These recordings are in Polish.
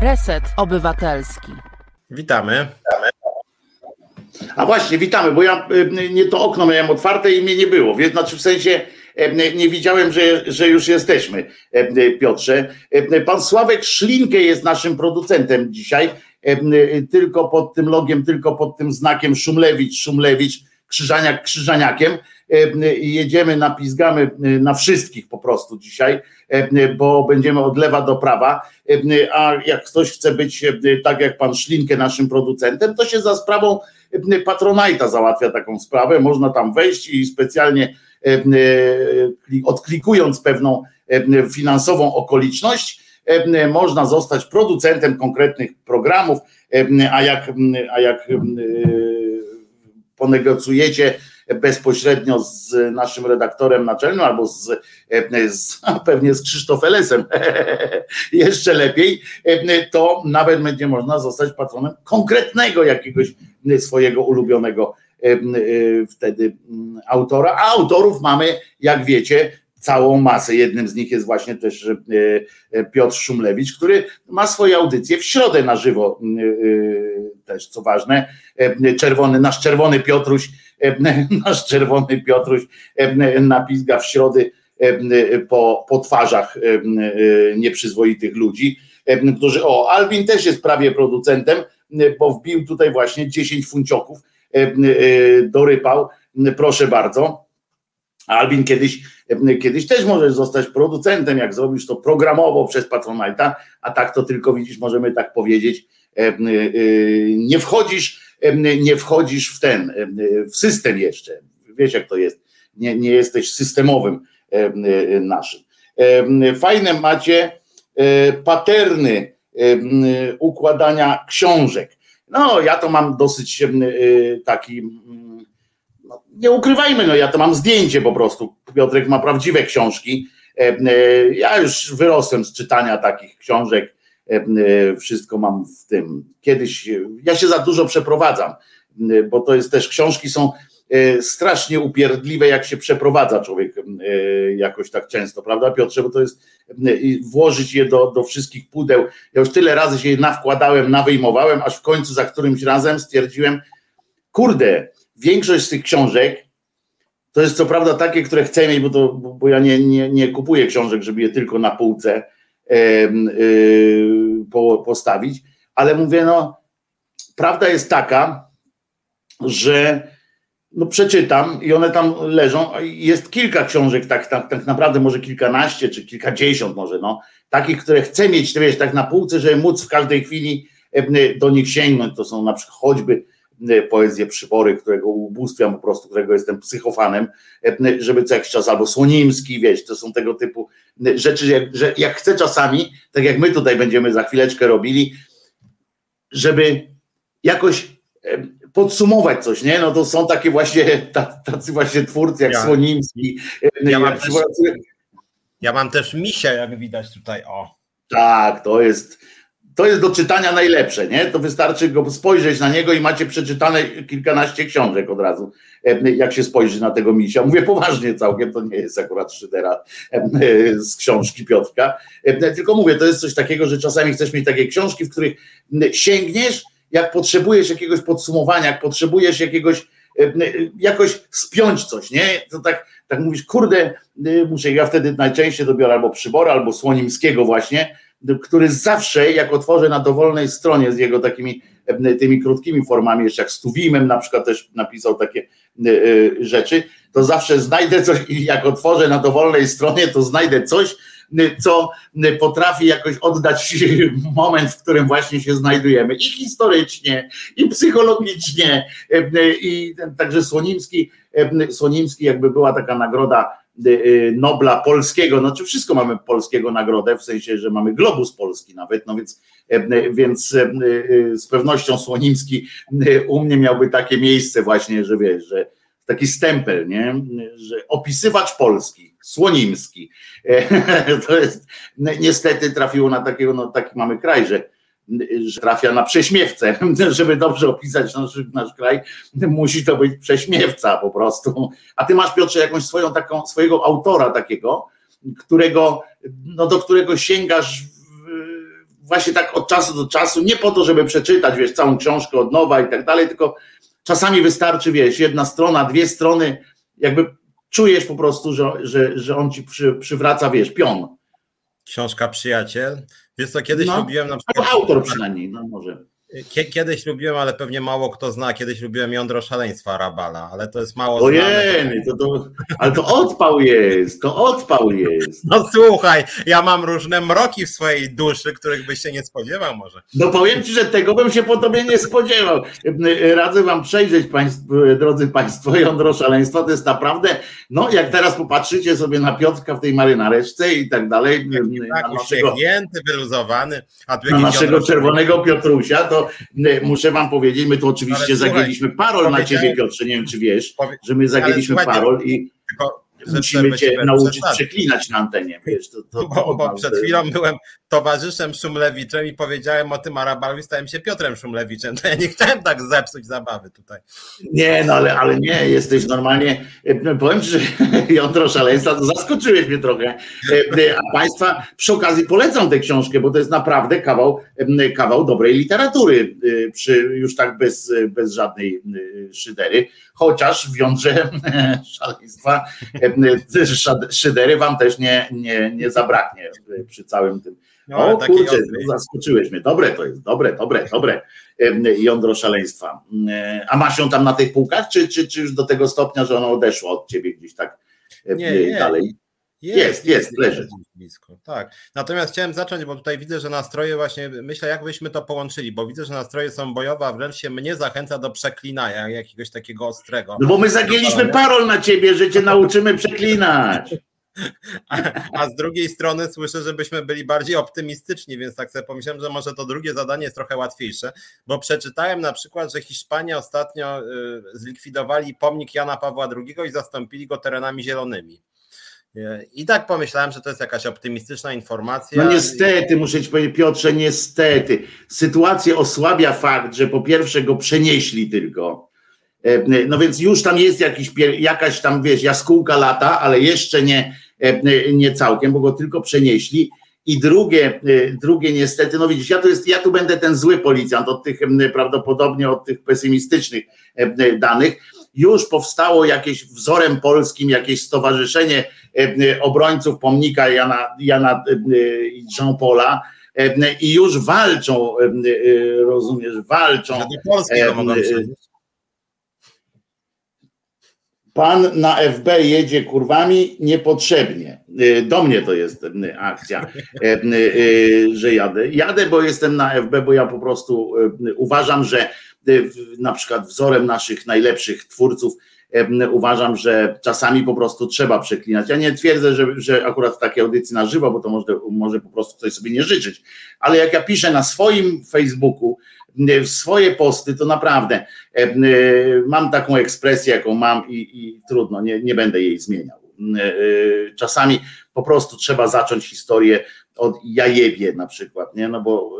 Reset Obywatelski. Witamy. A właśnie, witamy, bo ja y, nie to okno miałem otwarte i mnie nie było. Więc znaczy w sensie y, nie widziałem, że, że już jesteśmy, y, Piotrze. Pan Sławek Szlinkę jest naszym producentem dzisiaj. Tylko pod tym logiem, tylko pod tym znakiem Szumlewicz, Szumlewicz, Krzyżaniak, Krzyżaniakiem. Jedziemy, napizgamy na wszystkich po prostu dzisiaj, bo będziemy od lewa do prawa. A jak ktoś chce być tak jak pan Szlinkę naszym producentem, to się za sprawą Patronite'a załatwia taką sprawę. Można tam wejść i specjalnie odklikując pewną finansową okoliczność, można zostać producentem konkretnych programów, a jak, a jak ponegocjujecie bezpośrednio z naszym redaktorem naczelnym albo z, z pewnie z Krzysztof Lesem. Jeszcze lepiej, to nawet będzie można zostać patronem konkretnego jakiegoś swojego ulubionego wtedy autora, a autorów mamy, jak wiecie, całą masę. Jednym z nich jest właśnie też Piotr Szumlewicz, który ma swoje audycje w środę na żywo, też co ważne. Czerwony, nasz czerwony Piotruś nasz czerwony Piotruś napizga w środy po, po twarzach nieprzyzwoitych ludzi, którzy, o, Albin też jest prawie producentem, bo wbił tutaj właśnie 10 funcioków, dorypał, proszę bardzo. Albin kiedyś, kiedyś też możesz zostać producentem, jak zrobisz to programowo przez Patronite'a, a tak to tylko widzisz, możemy tak powiedzieć, nie wchodzisz nie wchodzisz w ten, w system jeszcze. Wiesz, jak to jest. Nie, nie jesteś systemowym naszym. Fajne macie e, paterny układania książek. No, ja to mam dosyć e, taki. Nie ukrywajmy, no ja to mam zdjęcie po prostu. Piotrek ma prawdziwe książki. E, ja już wyrosłem z czytania takich książek E, wszystko mam w tym. Kiedyś, ja się za dużo przeprowadzam, bo to jest też, książki są e, strasznie upierdliwe, jak się przeprowadza człowiek e, jakoś tak często, prawda Piotrze, bo to jest włożyć je do, do wszystkich pudeł. Ja już tyle razy się je nawkładałem, nawyjmowałem, aż w końcu za którymś razem stwierdziłem, kurde, większość z tych książek to jest co prawda takie, które chcę mieć, bo, to, bo ja nie, nie, nie kupuję książek, żeby je tylko na półce Y, postawić, ale mówię, no, prawda jest taka, że no przeczytam i one tam leżą. Jest kilka książek, tak, tak, tak naprawdę może kilkanaście czy kilkadziesiąt może, no, takich, które chcę mieć, wiesz, tak na półce, żeby móc w każdej chwili do nich sięgnąć. To są na przykład choćby E, poezję Przybory, którego ubóstwiam po prostu, którego jestem psychofanem, e, żeby co jakiś czas, albo Słonimski, wiesz, to są tego typu e, rzeczy, jak, że jak chcę czasami, tak jak my tutaj będziemy za chwileczkę robili, żeby jakoś podsumować coś, nie? No to są takie właśnie, tacy właśnie twórcy jak ja, Słonimski. Ja mam, też, ja mam też misia, jak widać tutaj, o. Tak, to jest, to jest do czytania najlepsze, nie? To wystarczy go spojrzeć na niego i macie przeczytane kilkanaście książek od razu, jak się spojrzy na tego misia. Mówię poważnie całkiem, to nie jest akurat szydera z książki Piotrka, tylko mówię, to jest coś takiego, że czasami chcesz mieć takie książki, w których sięgniesz, jak potrzebujesz jakiegoś podsumowania, jak potrzebujesz jakiegoś jakoś spiąć coś, nie? To tak, tak mówisz, kurde, muszę, ja wtedy najczęściej dobiorę albo Przybora, albo Słonimskiego właśnie, który zawsze, jak otworzę na dowolnej stronie z jego takimi e, tymi krótkimi formami, jeszcze jak z Tuwimem na przykład też napisał takie e, e, rzeczy, to zawsze znajdę coś i jak otworzę na dowolnej stronie, to znajdę coś, co potrafi jakoś oddać moment, w którym właśnie się znajdujemy. I historycznie, i psychologicznie, i także Słonimski, Słonimski jakby była taka nagroda Nobla polskiego, no czy wszystko mamy polskiego nagrodę, w sensie, że mamy globus polski nawet, no więc, e, więc e, y, z pewnością Słonimski u mnie miałby takie miejsce właśnie, że wiesz, że taki stempel, nie, że opisywacz polski, Słonimski, e, to jest, niestety trafiło na takiego, no taki mamy kraj, że że trafia na prześmiewcę. Żeby dobrze opisać nasz, nasz kraj, musi to być prześmiewca po prostu. A ty masz, Piotrze, jakąś swoją taką, swojego autora takiego, którego, no do którego sięgasz właśnie tak od czasu do czasu, nie po to, żeby przeczytać, wiesz, całą książkę od nowa i tak dalej, tylko czasami wystarczy, wiesz, jedna strona, dwie strony, jakby czujesz po prostu, że, że, że on ci przy, przywraca, wiesz, pion. Książka Przyjaciel. Wiesz co, kiedyś No, lubiłem na przykład... Autor przynajmniej, no może. Kiedyś lubiłem, ale pewnie mało kto zna, kiedyś lubiłem Jądro Szaleństwa Rabala, ale to jest mało Ojej. To, to, ale to odpał jest, to odpał jest. No słuchaj, ja mam różne mroki w swojej duszy, których byś się nie spodziewał może. No powiem Ci, że tego bym się po Tobie nie spodziewał. Radzę Wam przejrzeć, państw, drodzy Państwo, Jądro Szaleństwa, to jest naprawdę, no jak teraz popatrzycie sobie na Piotrka w tej marynareczce i tak dalej. Tak, uśmiechnięty, wyluzowany. A na naszego czerwonego Piotrusia, to muszę wam powiedzieć, my tu oczywiście zagięliśmy parol na ciebie, Piotrze, nie wiem czy wiesz, że my zagięliśmy parol i musimy cię nauczyć przeklinać na antenie. Wiesz, to, to, bo, bo przed chwilą byłem towarzyszem Szumlewiczem i powiedziałem o tym Arabalu i stałem się Piotrem Szumlewiczem. To ja nie chciałem tak zepsuć zabawy tutaj. Nie, no ale, ale nie, jesteś normalnie, powiem Ci, że jądro szaleństwa, to zaskoczyłeś mnie trochę. A Państwa przy okazji polecam tę książkę, bo to jest naprawdę kawał, kawał dobrej literatury, przy, już tak bez, bez żadnej szydery, chociaż w jądrze szaleństwa szydery wam też nie, nie, nie zabraknie przy całym tym no, o kurczę, no, zaskoczyłeś mnie. Dobre to jest, dobre, dobre, dobre jądro szaleństwa. A masz ją tam na tych półkach, czy, czy, czy już do tego stopnia, że ono odeszło od ciebie gdzieś tak nie, nie. Jest, jest, jest, leży. Blisko, tak. Natomiast chciałem zacząć, bo tutaj widzę, że nastroje właśnie, myślę, jak byśmy to połączyli, bo widzę, że nastroje są bojowe, a wręcz się mnie zachęca do przeklinania jakiegoś takiego ostrego. No bo my zagięliśmy parol na ciebie, że cię nauczymy przeklinać. A, a, z drugiej strony słyszę, żebyśmy byli bardziej optymistyczni, więc tak sobie pomyślałem, że może to drugie zadanie jest trochę łatwiejsze, bo przeczytałem na przykład, że Hiszpania ostatnio y, zlikwidowali pomnik Jana Pawła II i zastąpili go terenami zielonymi. I tak pomyślałem, że to jest jakaś optymistyczna informacja. No niestety, muszę ci powiedzieć, Piotrze, niestety. Sytuację osłabia fakt, że po pierwsze go przenieśli tylko. E, no więc już tam jest jakiś, jakaś tam, wiesz, jaskółka lata, ale jeszcze nie, E, nie całkiem, bo go tylko przenieśli. I drugie, e, drugie niestety, no widzisz, ja tu, jest, ja tu będę ten zły policjant od tych prawdopodobnie od tych pesymistycznych e, danych. Już powstało jakieś wzorem polskim, jakieś stowarzyszenie obrońców pomnika Jana, Jana Jean-Paula i już walczą, rozumiesz, walczą. Pan na FB jedzie kurwami niepotrzebnie. Do mnie to jest akcja, że jadę. Jadę, bo jestem na FB, bo ja po prostu uważam, że na przykład wzorem naszych najlepszych twórców uważam, że czasami po prostu trzeba przeklinać. Ja nie twierdzę, że, że akurat w takiej audycji na żywo, bo to może, może po prostu ktoś sobie nie życzyć, ale jak ja piszę na swoim Facebooku, swoje posty, to naprawdę e, e, mam taką ekspresję, jaką mam i, i trudno, nie, nie będę jej zmieniał. E, czasami po prostu trzeba zacząć historię od jajebie na przykład, nie? No bo,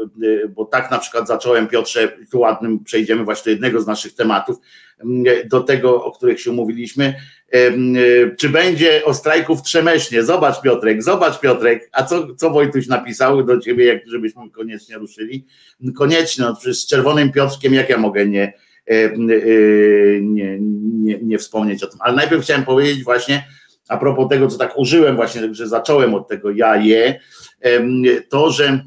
bo tak na przykład zacząłem, Piotrze, tu ładnym przejdziemy właśnie do jednego z naszych tematów, do tego, o których się mówiliśmy, czy będzie o strajku w Trzemesznie? Zobacz Piotrek, zobacz Piotrek, a co, co Wojtuś napisał do ciebie, jak, żebyśmy koniecznie ruszyli? Koniecznie, no przecież z Czerwonym Piotrkiem jak ja mogę nie, nie, nie, nie wspomnieć o tym, ale najpierw chciałem powiedzieć właśnie, a propos tego, co tak użyłem właśnie, że zacząłem od tego ja je, to, że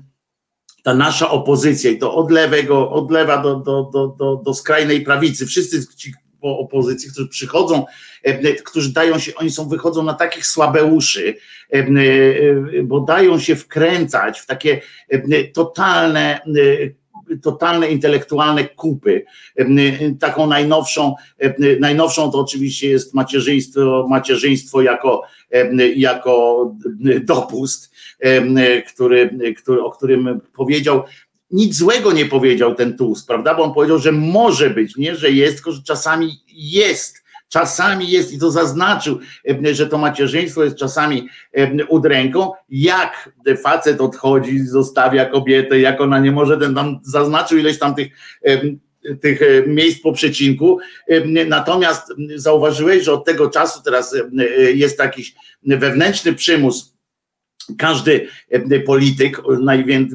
ta nasza opozycja i to od lewego, od lewa do, do, do, do, do skrajnej prawicy, wszyscy ci po opozycji, którzy przychodzą, którzy dają się, oni są, wychodzą na takich słabeuszy, bo dają się wkręcać w takie totalne totalne intelektualne kupy. Taką najnowszą, najnowszą to oczywiście jest macierzyństwo, macierzyństwo jako, jako dopust, który, który, o którym powiedział, nic złego nie powiedział ten Tusk, prawda? Bo on powiedział, że może być, nie, że jest, tylko że czasami jest. Czasami jest, i to zaznaczył, że to macierzyństwo jest czasami udręką. Jak facet odchodzi, zostawia kobietę, jak ona nie może, ten tam zaznaczył ileś tam tych tych miejsc po przecinku. Natomiast zauważyłeś, że od tego czasu teraz jest jakiś wewnętrzny przymus każdy polityk,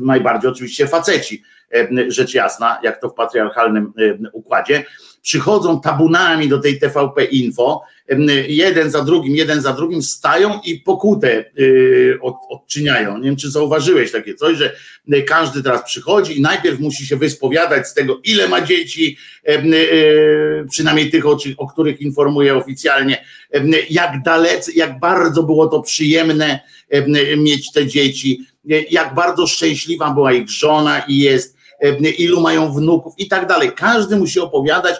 najbardziej oczywiście faceci, rzecz jasna, jak to w patriarchalnym układzie, przychodzą tabunami do tej TVP Info, jeden za drugim, jeden za drugim stają i pokutę odczyniają. Nie wiem, czy zauważyłeś takie coś, że każdy teraz przychodzi i najpierw musi się wyspowiadać z tego, ile ma dzieci, przynajmniej tych, o których informuje oficjalnie, jak dalece, jak bardzo było to przyjemne mieć te dzieci, jak bardzo szczęśliwa była ich żona i jest, ilu mają wnuków i tak dalej. Każdy musi opowiadać,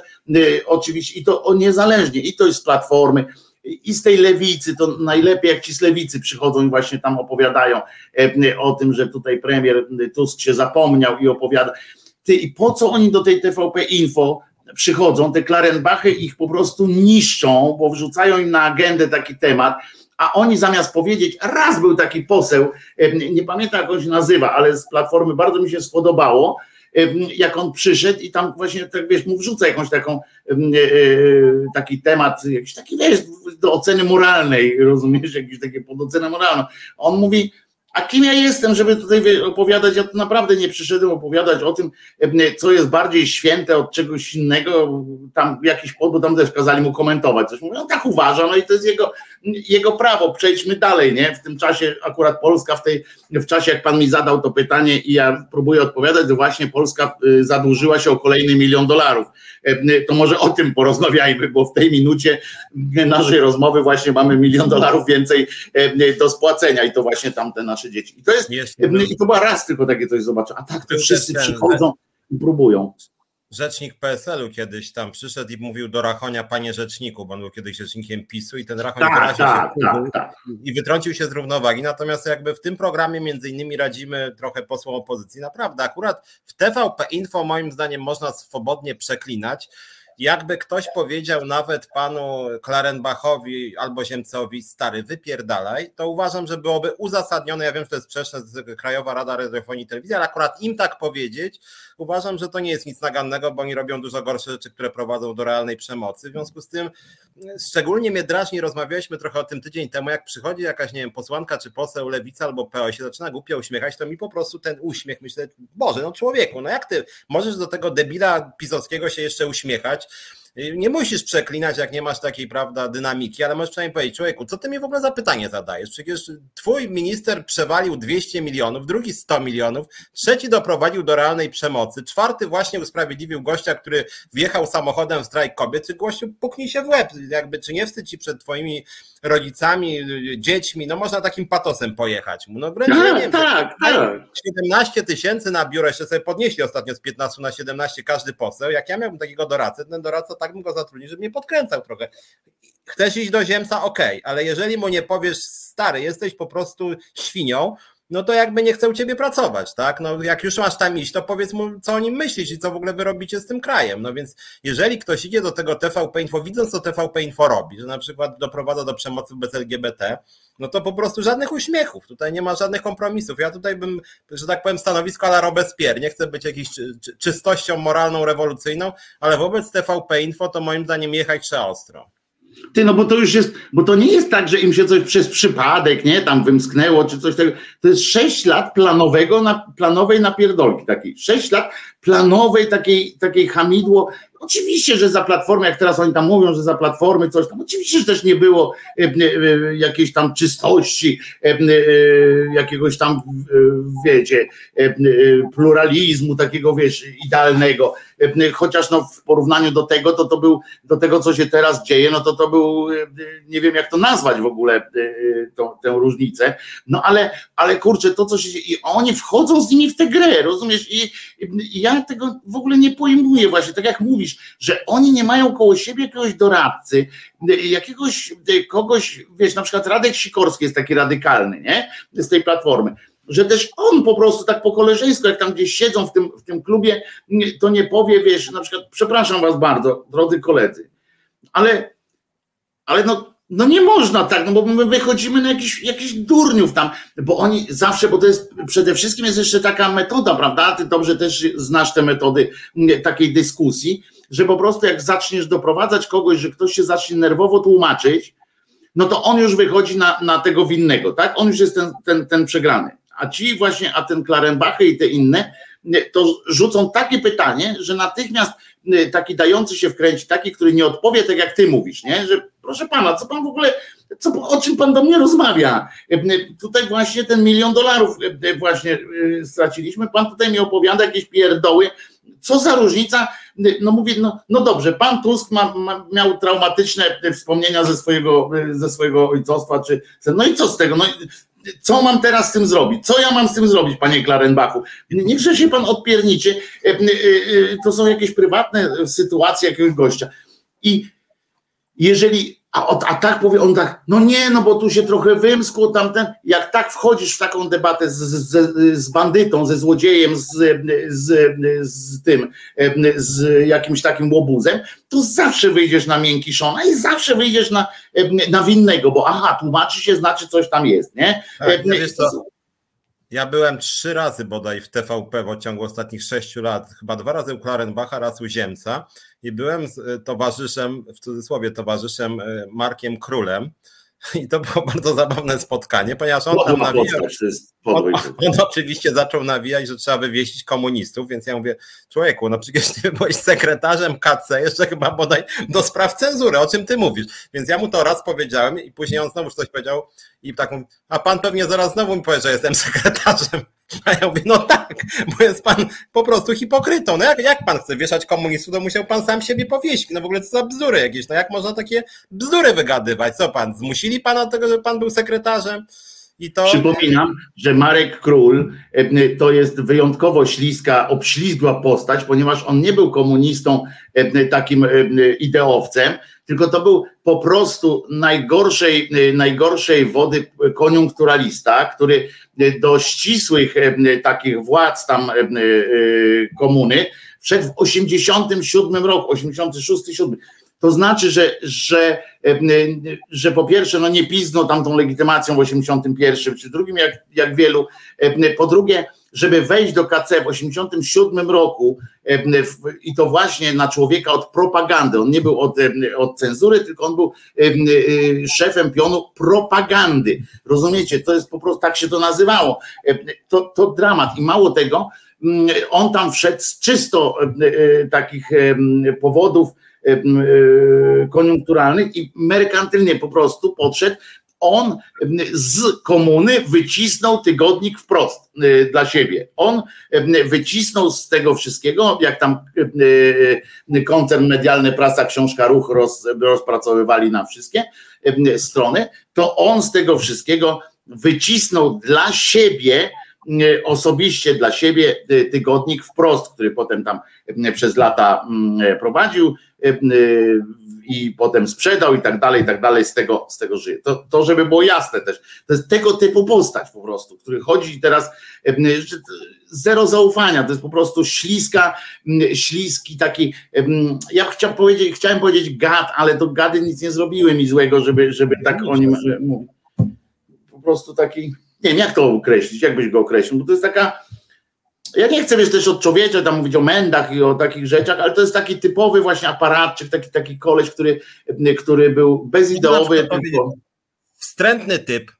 oczywiście i to niezależnie, i to jest z platformy, i z tej lewicy, to najlepiej jak ci z lewicy przychodzą i właśnie tam opowiadają e, o tym, że tutaj premier Tusk się zapomniał i opowiada. Ty, i po co oni do tej TVP Info przychodzą, te Klarenbachy ich po prostu niszczą, bo wrzucają im na agendę taki temat, a oni zamiast powiedzieć, raz był taki poseł, nie pamiętam jak on się nazywa, ale z Platformy bardzo mi się spodobało, jak on przyszedł i tam właśnie tak wiesz, mu wrzuca jakąś taką e, e, taki temat, jakiś taki wiesz, do oceny moralnej, rozumiesz, jakiś takie pod ocenę moralną. On mówi, a kim ja jestem, żeby tutaj opowiadać? Ja tu naprawdę nie przyszedłem opowiadać o tym, co jest bardziej święte od czegoś innego. Tam jakiś bo tam też kazali mu komentować. Coś mówią, no tak uważa, no i to jest jego, jego prawo. Przejdźmy dalej, nie? W tym czasie akurat Polska w tej, w czasie jak pan mi zadał to pytanie i ja próbuję odpowiadać, to właśnie Polska y, zadłużyła się o kolejny milion dolarów. To może o tym porozmawiajmy, bo w tej minucie naszej rozmowy właśnie mamy milion dolarów więcej do spłacenia i to właśnie tamte nasze nasze dzieci. I to jest, jest i to była raz tylko takie coś zobaczę, a tak to wszyscy przychodzą i próbują. Rzecznik PSL-u kiedyś tam przyszedł i mówił do Rachonia, panie rzeczniku, bo on był kiedyś rzecznikiem PiSu i ten Rachoń tak, tak, tak, tak, i wytrącił się z równowagi. Natomiast jakby w tym programie między innymi radzimy trochę posłom opozycji. Naprawdę, akurat w TVP Info moim zdaniem można swobodnie przeklinać jakby ktoś powiedział nawet panu Klarenbachowi albo Ziemcowi, stary, wypierdalaj, to uważam, że byłoby uzasadnione, ja wiem, że to jest sprzeczne z Krajowa Rada Radiofonii i Telewizji, ale akurat im tak powiedzieć, uważam, że to nie jest nic nagannego, bo oni robią dużo gorsze rzeczy, które prowadzą do realnej przemocy. W związku z tym szczególnie mnie drażni, rozmawialiśmy trochę o tym tydzień temu, jak przychodzi jakaś, nie wiem, posłanka czy poseł Lewica albo PO się zaczyna głupio uśmiechać, to mi po prostu ten uśmiech, myślę, Boże, no człowieku, no jak ty możesz do tego debila pisowskiego się jeszcze uśmiechać, nie musisz przeklinać, jak nie masz takiej, prawda, dynamiki, ale możesz przynajmniej powiedzieć, człowieku, co ty mi w ogóle za pytanie zadajesz? Przecież twój minister przewalił 200 milionów, drugi 100 milionów, trzeci doprowadził do realnej przemocy, czwarty właśnie usprawiedliwił gościa, który wjechał samochodem w strajk kobiet, czy gościu puknij się w łeb, jakby, czy nie wstydź ci przed twoimi rodzicami, dziećmi, no można takim patosem pojechać mu. No wręcz tak, nie wiem, tak, tak. 17 tysięcy na biuro, jeszcze sobie podnieśli ostatnio z 15 na 17 każdy poseł. Jak ja miałbym takiego doradcę, ten doradca tak bym go zatrudnił, żeby mnie podkręcał trochę. Chcesz iść do ziemca, ok, ale jeżeli mu nie powiesz, stary, jesteś po prostu świnią, no to jakby nie chce u ciebie pracować, tak? No jak już masz tam iść, to powiedz mu, co o nim myślisz i co w ogóle wy robicie z tym krajem. No więc jeżeli ktoś idzie do tego TVP Info, widząc co TVP Info robi, że na przykład doprowadza do przemocy wobec LGBT, no to po prostu żadnych uśmiechów, tutaj nie ma żadnych kompromisów. Ja tutaj bym, że tak powiem, stanowisko ala Robespierre, nie chcę być jakiś czystością moralną, rewolucyjną, ale wobec TVP Info to moim zdaniem jechać trzeba ostro. Ty, no bo to już jest, bo to nie jest tak, że im się coś przez przypadek, nie, tam wymsknęło, czy coś takiego. To jest sześć lat planowego, na, planowej napierdolki takiej. Sześć lat planowej takiej, takiej hamidło. Oczywiście, że za platformę, jak teraz oni tam mówią, że za platformy coś tam, oczywiście, że też nie było e, e, jakiejś tam czystości, e, jakiegoś tam, wiecie, pluralizmu takiego, wiesz, idealnego. Chociaż no w porównaniu do tego, to to był, do tego, co się teraz dzieje, no to to był, nie wiem jak to nazwać w ogóle, tę różnicę. No ale, ale kurczę, to co się dzieje, i oni wchodzą z nimi w tę grę, rozumiesz? I, i ja tego w ogóle nie pojmuję właśnie, tak jak mówisz, że oni nie mają koło siebie jakiegoś doradcy, jakiegoś kogoś, wiesz, na przykład Radek Sikorski jest taki radykalny, nie? Z tej platformy że też on po prostu tak po koleżeńsku, jak tam gdzieś siedzą w tym, w tym klubie, to nie powie, wiesz, na przykład, przepraszam was bardzo, drodzy koledzy, ale, ale no no nie można tak, no bo my wychodzimy na jakiś, jakiś durniów tam, bo oni zawsze, bo to jest przede wszystkim jest jeszcze taka metoda, prawda? Ty dobrze też znasz te metody takiej dyskusji, że po prostu jak zaczniesz doprowadzać kogoś, że ktoś się zacznie nerwowo tłumaczyć, no to on już wychodzi na, na tego winnego, tak? On już jest ten, ten, ten przegrany. A ci właśnie, a ten Klarenbachy i te inne, to rzucą takie pytanie, że natychmiast taki dający się wkręcić, taki, który nie odpowie tak jak ty mówisz, nie? Że proszę pana, co pan w ogóle, co, o czym pan do mnie rozmawia? Tutaj właśnie ten milion dolarów właśnie straciliśmy, pan tutaj mi opowiada jakieś pierdoły, co za różnica, no mówię, no, no dobrze, pan Tusk ma, ma, miał traumatyczne wspomnienia ze swojego, ze swojego ojcostwa, czy, no i co z tego, no co mam teraz z tym zrobić? Co ja mam z tym zrobić, panie Klarenbachu? Niechże się pan odpiernicie, e, e, e, to są jakieś prywatne sytuacje jakiegoś gościa. I jeżeli a, a tak powie on tak, no nie, no bo tu się trochę wymskło tamten. Jak tak wchodzisz w taką debatę z, z, z bandytą, ze złodziejem, z, z, z tym, z jakimś takim łobuzem, to zawsze wyjdziesz na miękki szona i zawsze wyjdziesz na, na winnego, bo aha, tłumaczy się, znaczy coś tam jest, nie? Tak, ja byłem trzy razy bodaj w TVP w ciągu ostatnich sześciu lat, chyba dwa razy u Klarenbacha, raz u Ziemca i byłem z e, towarzyszem, w cudzysłowie towarzyszem e, Markiem Królem, i to było bardzo zabawne spotkanie, ponieważ on tam nawijał. On, on, oczywiście zaczął nawijać, że trzeba wywieźć komunistów, więc ja mówię, człowieku, no przecież ty byłeś sekretarzem KC, jeszcze chyba bodaj do spraw cenzury, o czym ty mówisz. Więc ja mu to raz powiedziałem i później on znowu coś powiedział i tak a pan pewnie zaraz znowu mi powie, że jestem sekretarzem. A ja mówię, no tak, bo jest pan po prostu hipokrytą. No jak, jak pan chce wieszać komunistów, to musiał pan sam siebie powieść. No w ogóle to za bzdury jakieś. No jak można takie bzdury wygadywać? Co pan, zmusili pana do tego, że pan był sekretarzem? To... Przypominam, że Marek Król e, to jest wyjątkowo śliska, obślizgła postać, ponieważ on nie był komunistą e, takim e, ideowcem, tylko to był po prostu najgorszej, najgorszej wody koniunkturalista, który do ścisłych takich władz tam komuny wszedł w 87 roku, 86, 7 to znaczy, że, że, że po pierwsze, no nie pizno tam tą legitymacją w 81 czy drugim, jak, jak wielu. Po drugie, żeby wejść do KC w 87 roku i to właśnie na człowieka od propagandy. On nie był od, od cenzury, tylko on był szefem pionu propagandy. Rozumiecie? To jest po prostu, tak się to nazywało. To, to dramat. I mało tego, on tam wszedł z czysto takich powodów, E, koniunkturalnych i merkantylnie po prostu podszedł. On z komuny wycisnął tygodnik wprost e, dla siebie. On wycisnął z tego wszystkiego, jak tam e, koncern medialny, prasa, książka, ruch roz, rozpracowywali na wszystkie strony, to on z tego wszystkiego wycisnął dla siebie osobiście dla siebie tygodnik wprost, który potem tam przez lata prowadził E, e, i potem sprzedał i tak dalej, i tak dalej, z tego, z tego żyje. To, to, żeby było jasne też, to jest tego typu postać po prostu, który chodzi teraz, e, zero zaufania, to jest po prostu śliska, śliski taki, ja chciałem powiedzieć, chciałem powiedzieć gad, ale to gady nic nie zrobiły mi złego, żeby, żeby tak o nim mówić. Po prostu taki, nie wiem jak to określić, jak byś go określił, bo to jest taka ja nie chcę wiesz, też od człowieka tam mówić o mendach i o takich rzeczach, ale to jest taki typowy właśnie aparatczyk, taki, taki koleś, który, który był bezideowy. Tylko... Wstrętny typ.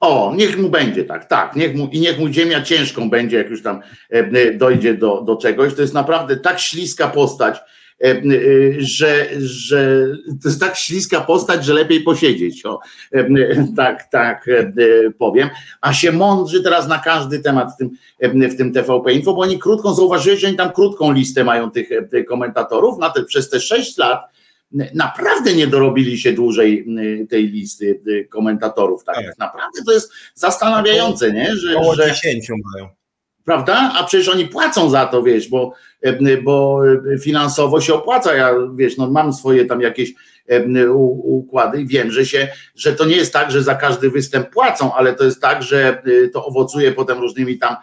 O, niech mu będzie tak, tak, niech mu, i niech mu ziemia ciężką będzie, jak już tam e, dojdzie do, do czegoś. To jest naprawdę tak śliska postać, że, że to jest tak śliska postać, że lepiej posiedzieć. O, tak, tak powiem. A się mądrzy teraz na każdy temat w tym, w tym TVP Info, bo oni krótką, zauważyłeś, że oni tam krótką listę mają tych, tych komentatorów na te, przez te sześć lat naprawdę nie dorobili się dłużej tej listy komentatorów. Tak, tak. naprawdę to jest zastanawiające, nie? Że, Około że, 10 mają prawda? A przecież oni płacą za to, wiesz, bo, bo finansowo się opłaca. Ja wiesz, no mam swoje tam jakieś układy i wiem, że się, że to nie jest tak, że za każdy występ płacą, ale to jest tak, że to owocuje potem różnymi tam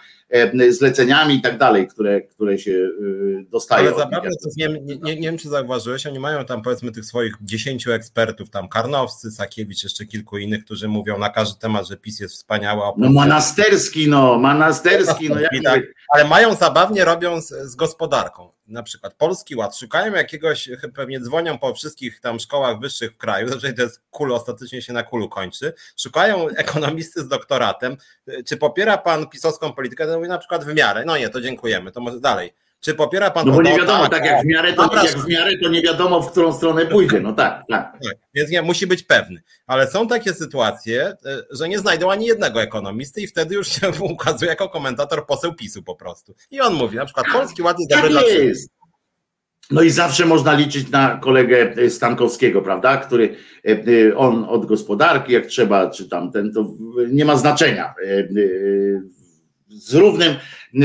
zleceniami i tak dalej, które, które się y, dostają. Ale zabawne, to nie, nie, nie, wiem, czy zauważyłeś, oni mają tam powiedzmy tych swoich dziesięciu ekspertów, tam Karnowscy, Sakiewicz, jeszcze kilku innych, którzy mówią na każdy temat, że PiS jest wspaniała. No Monasterski, no, Monasterski, no jak tak, ale mają zabawnie, robią z, z, gospodarką. Na przykład Polski Ład, szukają jakiegoś, pewnie dzwonią po wszystkich tam szkołach wyższych w kraju, zazwyczaj to jest ostatecznie się na kulu kończy, szukają ekonomisty z doktoratem, czy popiera pan pisowską politykę, to mówi na przykład w miarę, no nie, to dziękujemy, to może dalej czy popiera pan No bo nie wiadomo, tak, jak w miarę, to, jak w miarę to nie wiadomo, w którą stronę pójdzie. No tak, tak. tak. Więc nie, musi być pewny. Ale są takie sytuacje, e, że nie znajdą ani jednego ekonomisty i wtedy już się ukazuje jako komentator poseł PiSu po prostu. I on mówi, na przykład Polski Ład jest dobry tak jest. No i zawsze można liczyć na kolegę Stankowskiego, prawda? Który e, e, on od gospodarki, jak trzeba, czy tamten, to nie ma znaczenia z równym,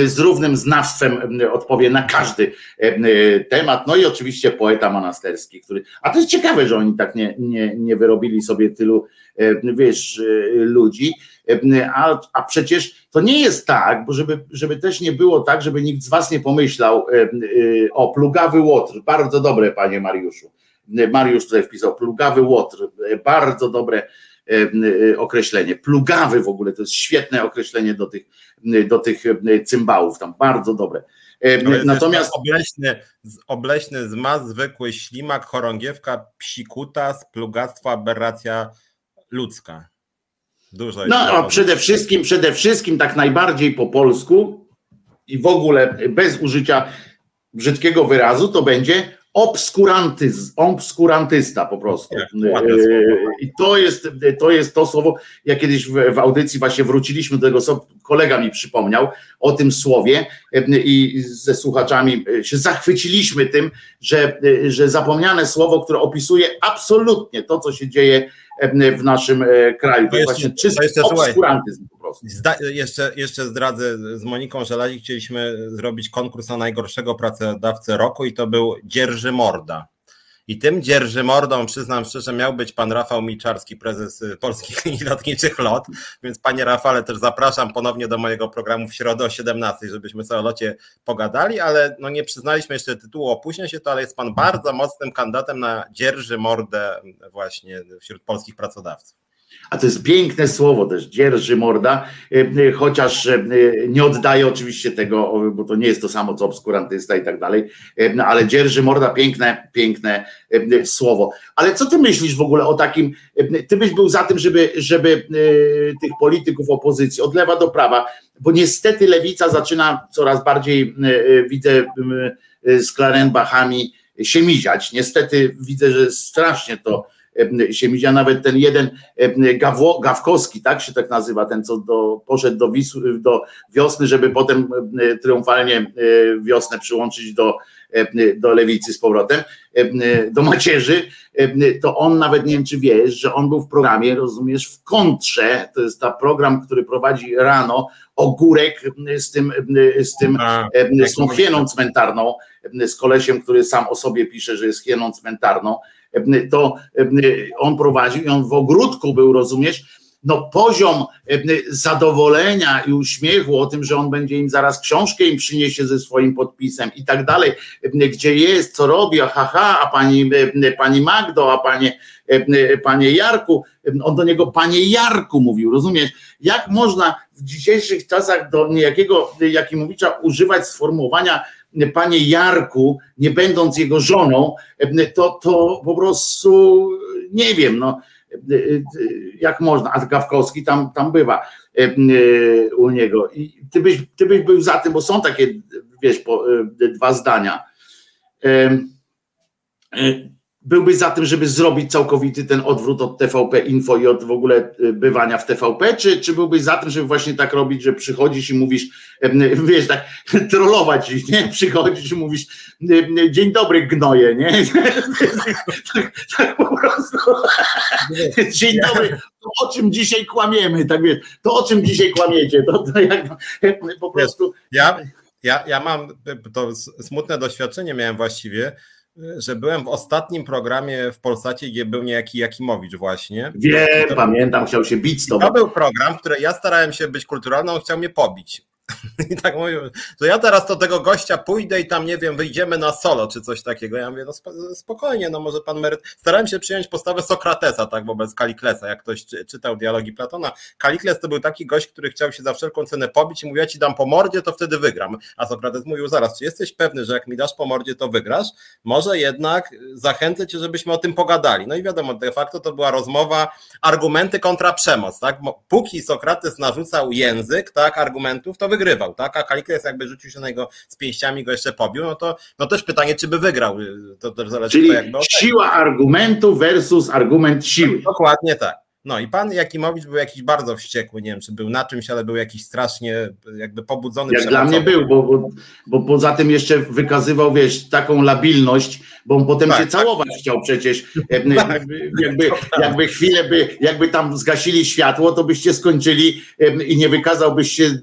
z równym znawstwem odpowie na każdy e, temat. No i oczywiście poeta monasterski, który. A to jest ciekawe, że oni tak nie, nie, nie wyrobili sobie tylu, wiesz, e, ludzi. A, a przecież to nie jest tak, bo żeby, żeby też nie było tak, żeby nikt z Was nie pomyślał o plugawy łotr. Bardzo dobre, panie Mariuszu. Mariusz tutaj wpisał plugawy łotr. Bardzo dobre określenie. Plugawy w ogóle to jest świetne określenie do tych do tych e, cymbałów, tam bardzo dobre. E, natomiast obleśny, obleśny zmaz, zwykły ślimak, chorągiewka, psikuta, splugactwo, aberracja ludzka. Dużo no, a przede wszystkim, przede wszystkim tak najbardziej po polsku i w ogóle bez użycia brzydkiego wyrazu, to będzie obskurantyz, obskurantysta po prostu. E, I to jest, to jest to słowo, ja kiedyś w, w audycji właśnie wróciliśmy do tego, co kolega mi przypomniał o tym słowie e, i ze słuchaczami e, się zachwyciliśmy tym, że, że zapomniane słowo, które opisuje absolutnie to, co się dzieje w naszym kraju. To, jest właśnie czysty obskurantyzm po prostu. Zda, jeszcze, jeszcze zdradzę z Moniką Żelazi, chcieliśmy zrobić konkurs na najgorszego pracodawcę roku i to był Dzierży Morda. I tym dzierży mordą, przyznam szczerze, miał być pan Rafał Miczarski, prezes y, Polskich Linii Lotniczych LOT, więc panie Rafale też zapraszam ponownie do mojego programu w środę o 17, żebyśmy sobie o locie pogadali, ale no nie przyznaliśmy jeszcze tytułu, opóźnia się to, ale jest pan bardzo mocnym kandydatem na dzierży mordę właśnie wśród polskich pracodawców. A to jest piękne słowo też, dzierży morda, e, e, chociaż e, nie oddaje oczywiście tego, bo to nie jest to samo co obskurantysta i tak dalej, ale dzierży morda, piękne, piękne słowo. Ale co ty myślisz w ogóle o takim, ty byś był za tym, żeby, żeby tych polityków opozycji od lewa do prawa, bo niestety lewica zaczyna coraz bardziej, widzę, z Klarenbachami się miziać. Niestety widzę, że strasznie to się widział nawet ten jeden Gawło, Gawkowski, tak się tak nazywa, ten co do, poszedł do, Wisły, do wiosny, żeby potem triumfalnie wiosnę przyłączyć do, do lewicy z powrotem, do macierzy, to on nawet nie wiem, czy wiesz, że on był w programie, rozumiesz, w kontrze, to jest ta program, który prowadzi rano, ogórek z tym, z tym, A, z tą hieną cmentarną, z kolesiem, który sam o sobie pisze, że jest hieną cmentarną, to on prowadził i on w ogródku był, rozumiesz, no poziom zadowolenia i uśmiechu o tym, że on będzie im zaraz książkę im przyniesie ze swoim podpisem i tak dalej, gdzie jest, co robi, a haha, a pani, pani Magdo, a panie, panie Jarku, on do niego panie Jarku mówił, rozumiesz, jak można w dzisiejszych czasach do niejakiego Jakimowicza używać sformułowania panie Jarku, nie będąc jego żoną, to, to po prostu nie wiem, no, jak można, a Gawkowski tam, tam bywa u niego. I ty byś, ty byś był za tym, bo są takie, wiesz, po, dwa zdania byłbyś za tym, żeby zrobić całkowity ten odwrót od TVP Info i od w ogóle y, bywania w TVP, czy, czy byłbyś za tym, żeby właśnie tak robić, że przychodzisz i mówisz, wiesz, tak trollować ich, nie? Przychodzisz i mówisz, dzień dobry gnoje, nie? tak, tak po prostu. Dzień dobry, to o czym dzisiaj kłamiemy, tak wiesz, to o czym dzisiaj kłamiecie, to, to jak po prostu... Ja, ja, ja mam to smutne doświadczenie miałem właściwie, że byłem w ostatnim programie w Polsacie, gdzie był niejaki Jakimowicz właśnie. Wiem, pamiętam, chciał się bić z tobą. To był program, w którym ja starałem się być kulturalny, on chciał mnie pobić. I tak mówił, że ja teraz do tego gościa pójdę i tam, nie wiem, wyjdziemy na solo czy coś takiego. Ja mówię, no spokojnie, no może pan Meryt. Starałem się przyjąć postawę Sokratesa, tak, wobec Kaliklesa. Jak ktoś czytał dialogi Platona, Kalikles to był taki gość, który chciał się za wszelką cenę pobić i mówił, ja ci dam po mordzie, to wtedy wygram. A Sokrates mówił, zaraz, czy jesteś pewny, że jak mi dasz po mordzie, to wygrasz? Może jednak zachęcę cię, żebyśmy o tym pogadali. No i wiadomo, de facto to była rozmowa argumenty kontra przemoc, tak? Póki Sokrates narzucał język, tak, argumentów, to wygrywał, tak? A Kalikles jakby rzucił się na niego z pięściami, go jeszcze pobił, no to no też pytanie, czy by wygrał. To też zależy Czyli to jakby siła argumentu versus argument siły. Dokładnie tak. No i pan Jakimowicz był jakiś bardzo wściekły, nie wiem, czy był na czymś, ale był jakiś strasznie jakby pobudzony. Jak dla mnie był, bo, bo, bo poza tym jeszcze wykazywał, wiesz, taką labilność, bo on potem tak, się tak. całować chciał przecież. Tak. Jakby, jakby chwilę by, jakby tam zgasili światło, to byście skończyli i nie wykazałbyś się e,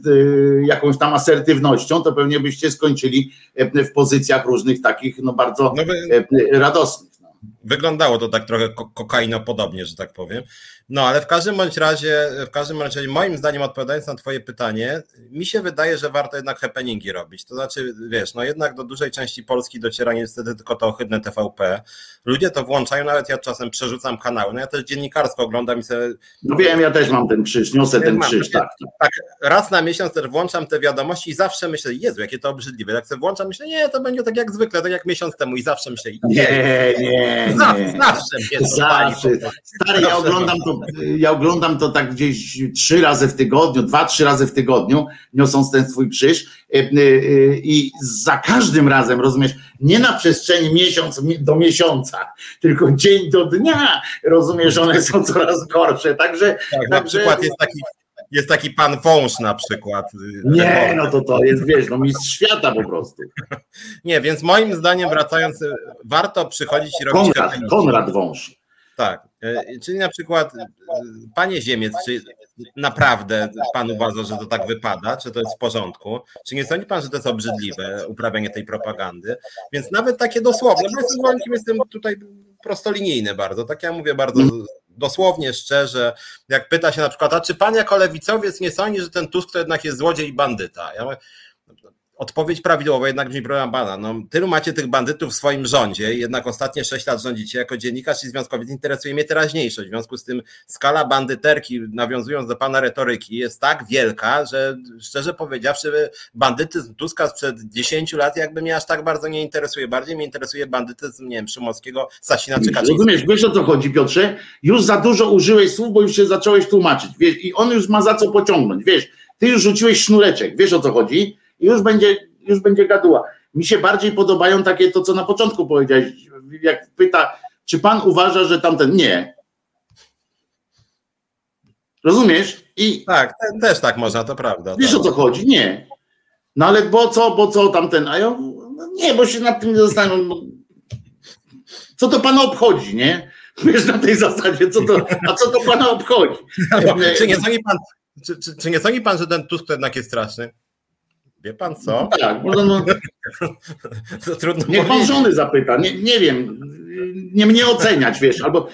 jakąś tam asertywnością, to pewnie byście skończyli w pozycjach różnych takich, no bardzo no by... radosnych. No. Wyglądało to tak trochę kokainopodobnie, że tak powiem. No, ale w każdym bądź razie, w każdym razie, moim zdaniem, odpowiadając na Twoje pytanie, mi się wydaje, że warto jednak happeningi robić. To znaczy, wiesz, no jednak do dużej części Polski dociera niestety tylko to ohydne TVP. Ludzie to włączają, nawet ja czasem przerzucam kanały. No ja też dziennikarsko oglądam i sobie. No wiem, ja też mam ten krzyż, niosę ten mam, krzyż, tak. Tak, raz na miesiąc też włączam te wiadomości i zawsze myślę, Jezu, jakie to obrzydliwe. Jak sobie włączam, myślę, nie, to będzie tak jak zwykle, tak jak miesiąc temu i zawsze myślę, nie, nie, nie. Zawsze, zawsze. Zawsze. Stary, ja oglądam to ja oglądam to tak gdzieś trzy razy w tygodniu, dwa, trzy razy w tygodniu, niosąc ten swój krzyż e, e, i za każdym razem, rozumiesz, nie na przestrzeni miesiąc do miesiąca, tylko dzień do dnia, rozumiesz, one są coraz gorsze, także... Tak, na przykład jest taki jest taki pan wąż na przykład. Nie, no to to jest, wiesz, no mistrz świata po prostu. Nie, więc moim zdaniem wracając, warto przychodzić i robić... Konrad, Konrad Wąż. Tak, czyli na przykład e, panie Ziemiec, czy naprawdę pan uważa, że to tak wypada, czy to jest w porządku? Czy nie sądzi pan, że to jest obrzydliwe uprawianie tej propagandy? Więc nawet takie dosłowne, bo jestem jestem tutaj prostolinijny bardzo, tak ja mówię bardzo dosłownie, szczerze, jak pyta się na przykład, a czy pan jako lewicowiec nie sądzi, że ten Tusk to jednak jest złodziej i bandyta? Ja mówię, Odpowiedź prawidłowa jednak brzmi program pana. No, tylu macie tych bandytów w swoim rządzie, jednak ostatnie sześć lat rządzicie. Jako dziennikarz i związkowiec interesuje mnie teraźniejszość. W związku z tym skala bandyterki, nawiązując do pana retoryki, jest tak wielka, że szczerze powiedziawszy, bandytyzm Tuska sprzed 10 lat jakby mnie aż tak bardzo nie interesuje. Bardziej mnie interesuje bandytyzm, nie wiem, Sasina czy Kaczyńskiego. Rozumiesz, wiesz o co chodzi, Piotrze? Już za dużo użyłeś słów, bo już się zacząłeś tłumaczyć. Wiesz, I on już ma za co pociągnąć. Wiesz, ty już rzuciłeś sznureczek. Wiesz o co chodzi? I już będzie, już będzie gaduła. Mi się bardziej podobają takie to, co na początku powiedziałeś, jak pyta, czy pan uważa, że tamten nie. Rozumiesz? I tak, też tak można, to prawda. Wiesz o co chodzi? Nie. No ale bo co, bo co tamten? A ja no nie, bo się nad tym nie zastanawiam. Co to pana obchodzi, nie? Wiesz, na tej zasadzie, co to, a co to pana obchodzi? No, czy, nie sądzi pan, czy, czy, czy nie sądzi pan, że ten Tusk jednak jest straszny? Wie pan co? Tak, no, no, to trudno Niech pan żony zapyta, nie, nie wiem, nie mnie oceniać, wiesz, albo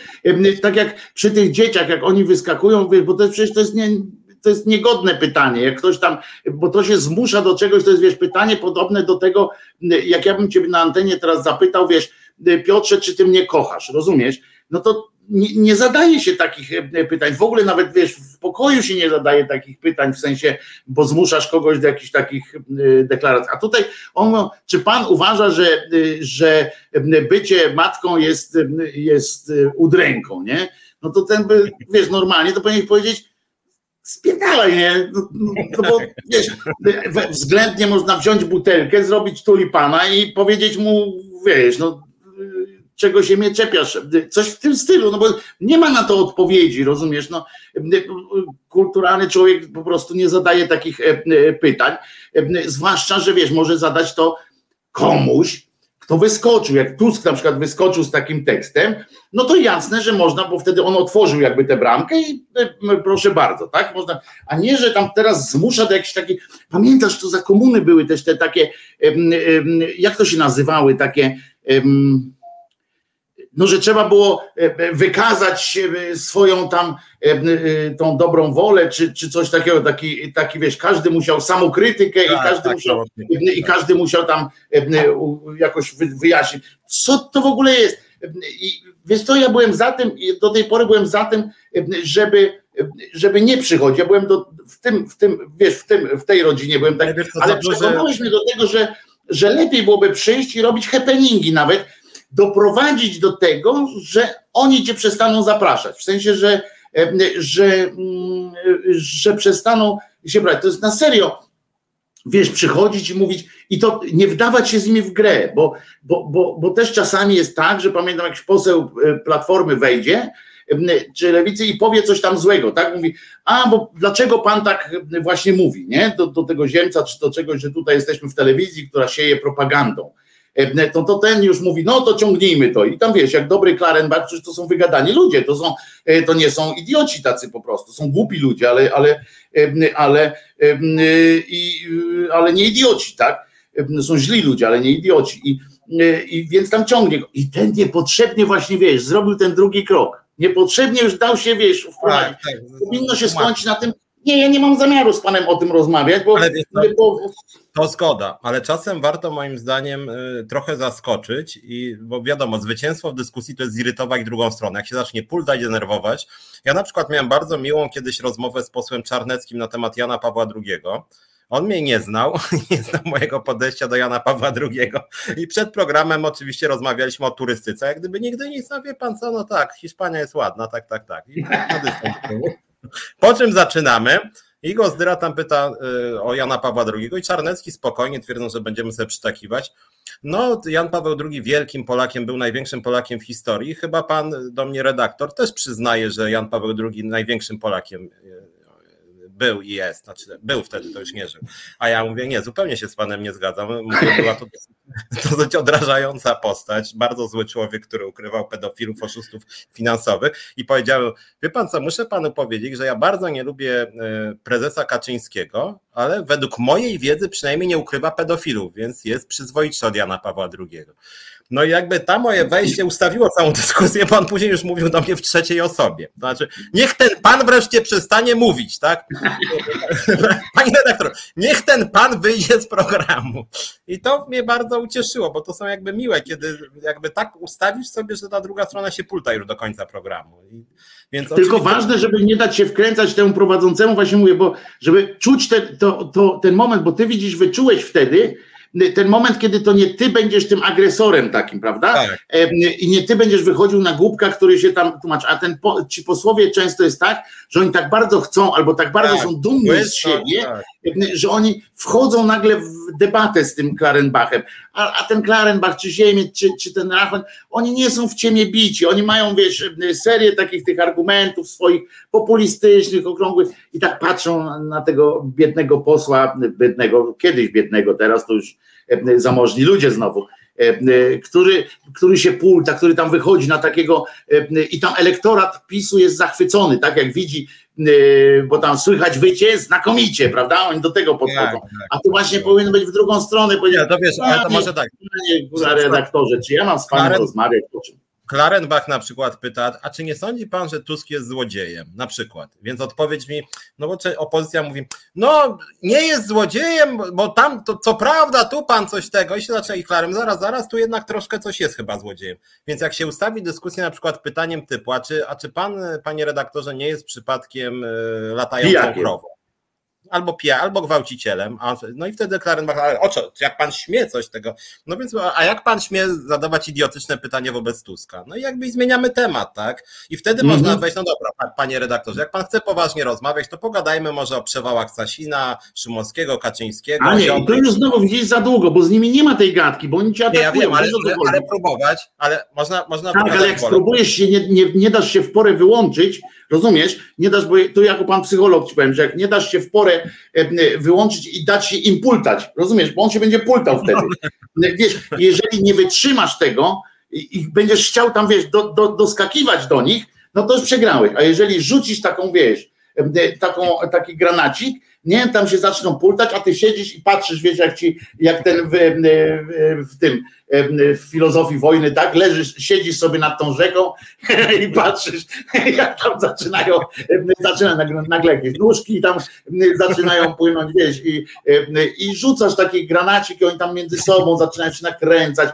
tak jak przy tych dzieciach, jak oni wyskakują, wiesz, bo to przecież to jest nie, to jest niegodne pytanie, jak ktoś tam, bo to się zmusza do czegoś, to jest, wiesz, pytanie podobne do tego, jak ja bym ciebie na antenie teraz zapytał, wiesz, Piotrze, czy ty mnie kochasz, rozumiesz? No to nie, nie, zadaje się takich e, pytań. W ogóle nawet wiesz, w pokoju się nie zadaje takich pytań, w sensie, bo zmuszasz kogoś do jakichś takich e, deklaracji. A tutaj on, czy pan uważa, że, e, że bycie matką jest, jest udręką, nie? No to ten by, wiesz, normalnie to powinien powiedzieć, spierdalaj, nie? No, no, bo wiesz, względnie można wziąć butelkę, zrobić tulipana i powiedzieć mu, wiesz, no czego się mnie czepiasz, coś w tym stylu, no bo nie ma na to odpowiedzi, rozumiesz, no kulturalny człowiek po prostu nie zadaje takich e, e, pytań, e, zwłaszcza, że wiesz, może zadać to komuś, kto wyskoczył, jak Tusk na przykład wyskoczył z takim tekstem, no to jasne, że można, bo wtedy on otworzył jakby tę bramkę i proszę bardzo, tak, można, a nie, że tam teraz zmusza do jakichś takich, pamiętasz, to za komuny były też te takie, jak to się nazywały, takie no, że trzeba było wykazać swoją tam tą dobrą wolę, czy, czy coś takiego, taki, taki wiesz, każdy musiał samokrytykę tak, i każdy tak, musiał i każdy musiał tam jakoś wyjaśnić, co to w ogóle jest. I wiesz co, ja byłem za tym, do tej pory byłem za tym, żeby żeby nie przychodzić. Ja byłem do, w tym, w tym, wiesz, w tym, w tej rodzinie byłem tak, ale przekonałeś mnie do tego, że, że lepiej byłoby przyjść i robić happeningi nawet, doprowadzić do tego, że oni cię przestaną zapraszać. W sensie, że, że, mm, że przestaną się brać. To jest na serio. Wiesz, przychodzić i mówić, i to nie wdawać się z nimi w grę, bo, bo, bo, bo też czasami jest tak, że pamiętam, jakiś poseł e, platformy wejdzie czy lewicy i powie coś tam złego, tak? Mówi, a bo dlaczego pan tak właśnie mówi, nie? Do, do tego Ziemca, czy do czegoś, że tutaj jesteśmy w telewizji, która sieje propagandą. To, to ten już mówi, no to ciągnijmy to. I tam wiesz, jak dobry Klarenbach, przecież to są wygadani ludzie, to, są, e, to nie są idioci tacy po prostu, są głupi ludzie, ale, ale, ale, i, ale nie idioci, tak? Są źli ludzie, ale nie idioci. I, i więc tam ciągnie go. I ten niepotrzebnie właśnie, wiesz, zrobił ten drugi krok Niepotrzebnie już dał się, wiesz, wprowadzić. Tak, tak. Powinno się skończyć na tym, nie, ja nie mam zamiaru z panem o tym rozmawiać, bo, bo... To zgoda, ale czasem warto moim zdaniem y, trochę zaskoczyć, i, bo wiadomo, zwycięstwo w dyskusji to jest zirytować drugą stronę. Jak się zacznie pultać, denerwować. Ja na przykład miałem bardzo miłą kiedyś rozmowę z posłem Czarneckim na temat Jana Pawła II on mnie nie znał, nie znał mojego podejścia do Jana Pawła II i przed programem oczywiście rozmawialiśmy o turystyce, jak gdyby nigdy nic, no wie pan co, no tak, Hiszpania jest ładna, tak, tak, tak. I po czym zaczynamy? Igor Zdyra tam pyta y, o Jana Pawła II i Czarnecki spokojnie twierdzą, że będziemy sobie przytakiwać. No, Jan Paweł II wielkim Polakiem, był największym Polakiem w historii. Chyba pan do mnie redaktor też przyznaje, że Jan Paweł II największym Polakiem y, był i jest, znaczy był wtedy, to już nie żył. A ja mówię, nie, zupełnie się z panem nie zgadzam. Mówię, była to dosyć odrażająca postać, bardzo zły człowiek, który ukrywał pedofilów, oszustów finansowych i powiedziałem, wie pan co, muszę panu powiedzieć, że ja bardzo nie lubię e, prezesa Kaczyńskiego, ale według mojej wiedzy przynajmniej nie ukrywa pedofilów, więc jest przyzwoitszy od Jana Pawła II. No i jakby ta moje wejście ustawiło całą dyskusję, pan później już mówił do mnie w trzeciej osobie. To znaczy, niech ten pan wreszcie przestanie mówić, tak? Panie redaktor, niech ten pan wyjdzie z programu. I to mnie bardzo ucieszyło, bo to są jakby miłe, kiedy jakby tak ustawisz sobie, że ta druga strona się pulta już do końca programu. I, więc Tylko oczywiście... ważne, żeby nie dać się wkręcać temu prowadzącemu, właśnie mówię, bo żeby czuć te, to, to, ten moment, bo ty widzisz, wyczułeś wtedy, ten moment, kiedy to nie ty będziesz tym agresorem takim, prawda? Tak. I nie ty będziesz wychodził na głupka, który się tam tłumaczy. A ten ci posłowie często jest tak, że oni tak bardzo chcą, albo tak bardzo tak. są dumni z siebie, tak. że oni wchodzą nagle w debatę z tym Klarenbachem. A, a ten Klarenbach, czy Ziemiec, czy, czy ten Rachman, oni nie są w ciemię bici. Oni mają, wiesz, serię takich tych argumentów swoich populistycznych, okrągłych i tak patrzą na tego biednego posła, biednego, kiedyś biednego, teraz to już E, zamożni ludzie znowu, e, e, który, który się pulta, który tam wychodzi na takiego i tam elektorat PiSu jest zachwycony, tak jak widzi, bo tam słychać wycie znakomicie, prawda? Oni do tego podchodzą. Tak, tak. A to właśnie powinno być w drugą stronę. Ja, to wiesz, ale to może tak. Panie redaktorze, czy ja mam z panem rozmawiać o czym? Klarenbach na przykład pyta, a czy nie sądzi pan, że Tusk jest złodziejem? Na przykład. Więc odpowiedź mi, no bo opozycja mówi, no nie jest złodziejem, bo tam, to, co prawda, tu pan coś tego i się zaczyna i Klarem, zaraz, zaraz, tu jednak troszkę coś jest chyba złodziejem. Więc jak się ustawi dyskusję na przykład pytaniem typu, a czy, a czy pan, panie redaktorze, nie jest przypadkiem y, latającą krową? Albo pija, albo gwałcicielem, a, no i wtedy Klarenbach, ale o co, jak pan śmie coś tego, no więc, a jak pan śmie zadawać idiotyczne pytanie wobec Tuska? No i jakby zmieniamy temat, tak? I wtedy mm -hmm. można wejść, no dobra, panie redaktorze, jak pan chce poważnie rozmawiać, to pogadajmy może o przewałach Sasina, Szymowskiego, Kaczyńskiego. A nie, to już znowu widzisz za długo, bo z nimi nie ma tej gadki, bo oni cię atakują. Nie, ja wiem, ale, ale, ale, próbować, ale można, można tak, ale jak spróbujesz się, nie, nie, nie dasz się w porę wyłączyć, rozumiesz, nie dasz, bo tu jako pan psycholog ci powiem, że jak nie dasz się w porę E, wyłączyć i dać się im pultać. Rozumiesz? Bo on się będzie pultał wtedy. Wiesz, jeżeli nie wytrzymasz tego i, będziesz chciał tam, wiesz, do, do, doskakiwać do nich, no to już przegrałeś. A jeżeli rzucisz taką, wiesz, taką, taki granacik, nie, tam się zaczną pultać, a ty siedzisz i patrzysz, wiesz, jak ci, jak ten w, w, w tym w filozofii wojny, tak? Leżysz, siedzisz sobie nad tą rzeką i patrzysz, jak tam zaczynają, zaczyna nagle jakieś nóżki i tam zaczynają płynąć, wiesz, i, i rzucasz taki granacik i oni tam między sobą zaczynają się nakręcać,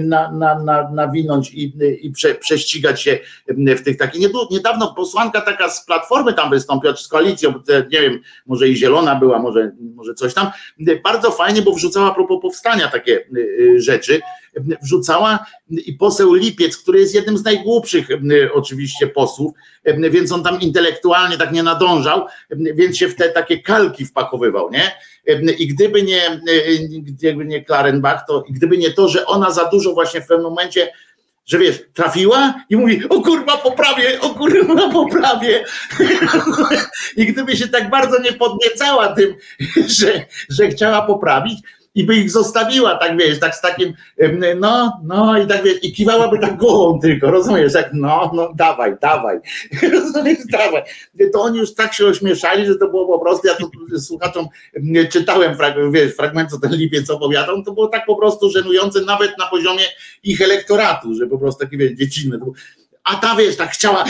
na, na, na, nawinąć i, i prze, prześcigać się w tych takich. Niedawno posłanka taka z Platformy tam wystąpiła, czy z koalicją, nie wiem, może i Zielona była, może, może coś tam, bardzo fajnie, bo wrzucała a propos powstania takie y, y, rzeczy, wrzucała i poseł Lipiec, który jest jednym z najgłupszych oczywiście posłów, więc on tam intelektualnie tak nie nadążał, więc się w te takie kalki wpakowywał, nie? I gdyby nie, gdyby nie Klarenbach, to gdyby nie to, że ona za dużo właśnie w pewnym momencie że wiesz, trafiła i mówi, o kurwa poprawię, o kurwa poprawię. I gdyby się tak bardzo nie podniecała tym, że, że chciała poprawić, i by ich zostawiła, tak wiesz, tak z takim, no, no i tak wiesz, i kiwałaby tak głową tylko, rozumiesz, jak no, no dawaj, dawaj, rozumiesz, dawaj. To oni już tak się ośmieszali, że to było po prostu, ja to słuchaczom czytałem wiesz, fragment, co ten lipiec opowiadał, to było tak po prostu żenujące nawet na poziomie ich elektoratu, że po prostu takie, wiesz, dziecinne, a ta wiesz, tak chciała,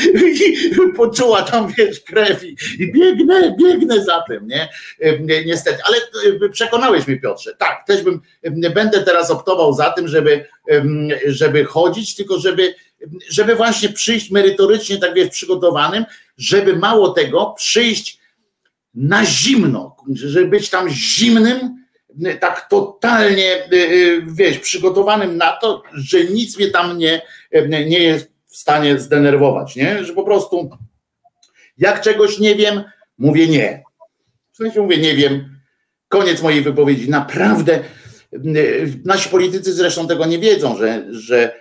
poczuła tam wiesz krew i, i biegnę, biegnę za tym, nie? Niestety, ale przekonałeś mnie Piotrze, tak, też bym, będę teraz optował za tym, żeby, żeby chodzić, tylko żeby, żeby właśnie przyjść merytorycznie, tak wiesz, przygotowanym, żeby mało tego, przyjść na zimno, żeby być tam zimnym, tak totalnie, wiesz, przygotowanym na to, że nic mnie tam nie, nie jest w stanie zdenerwować, nie? Że po prostu jak czegoś nie wiem, mówię nie. W sensie mówię nie wiem. Koniec mojej wypowiedzi. Naprawdę nasi politycy zresztą tego nie wiedzą, że, że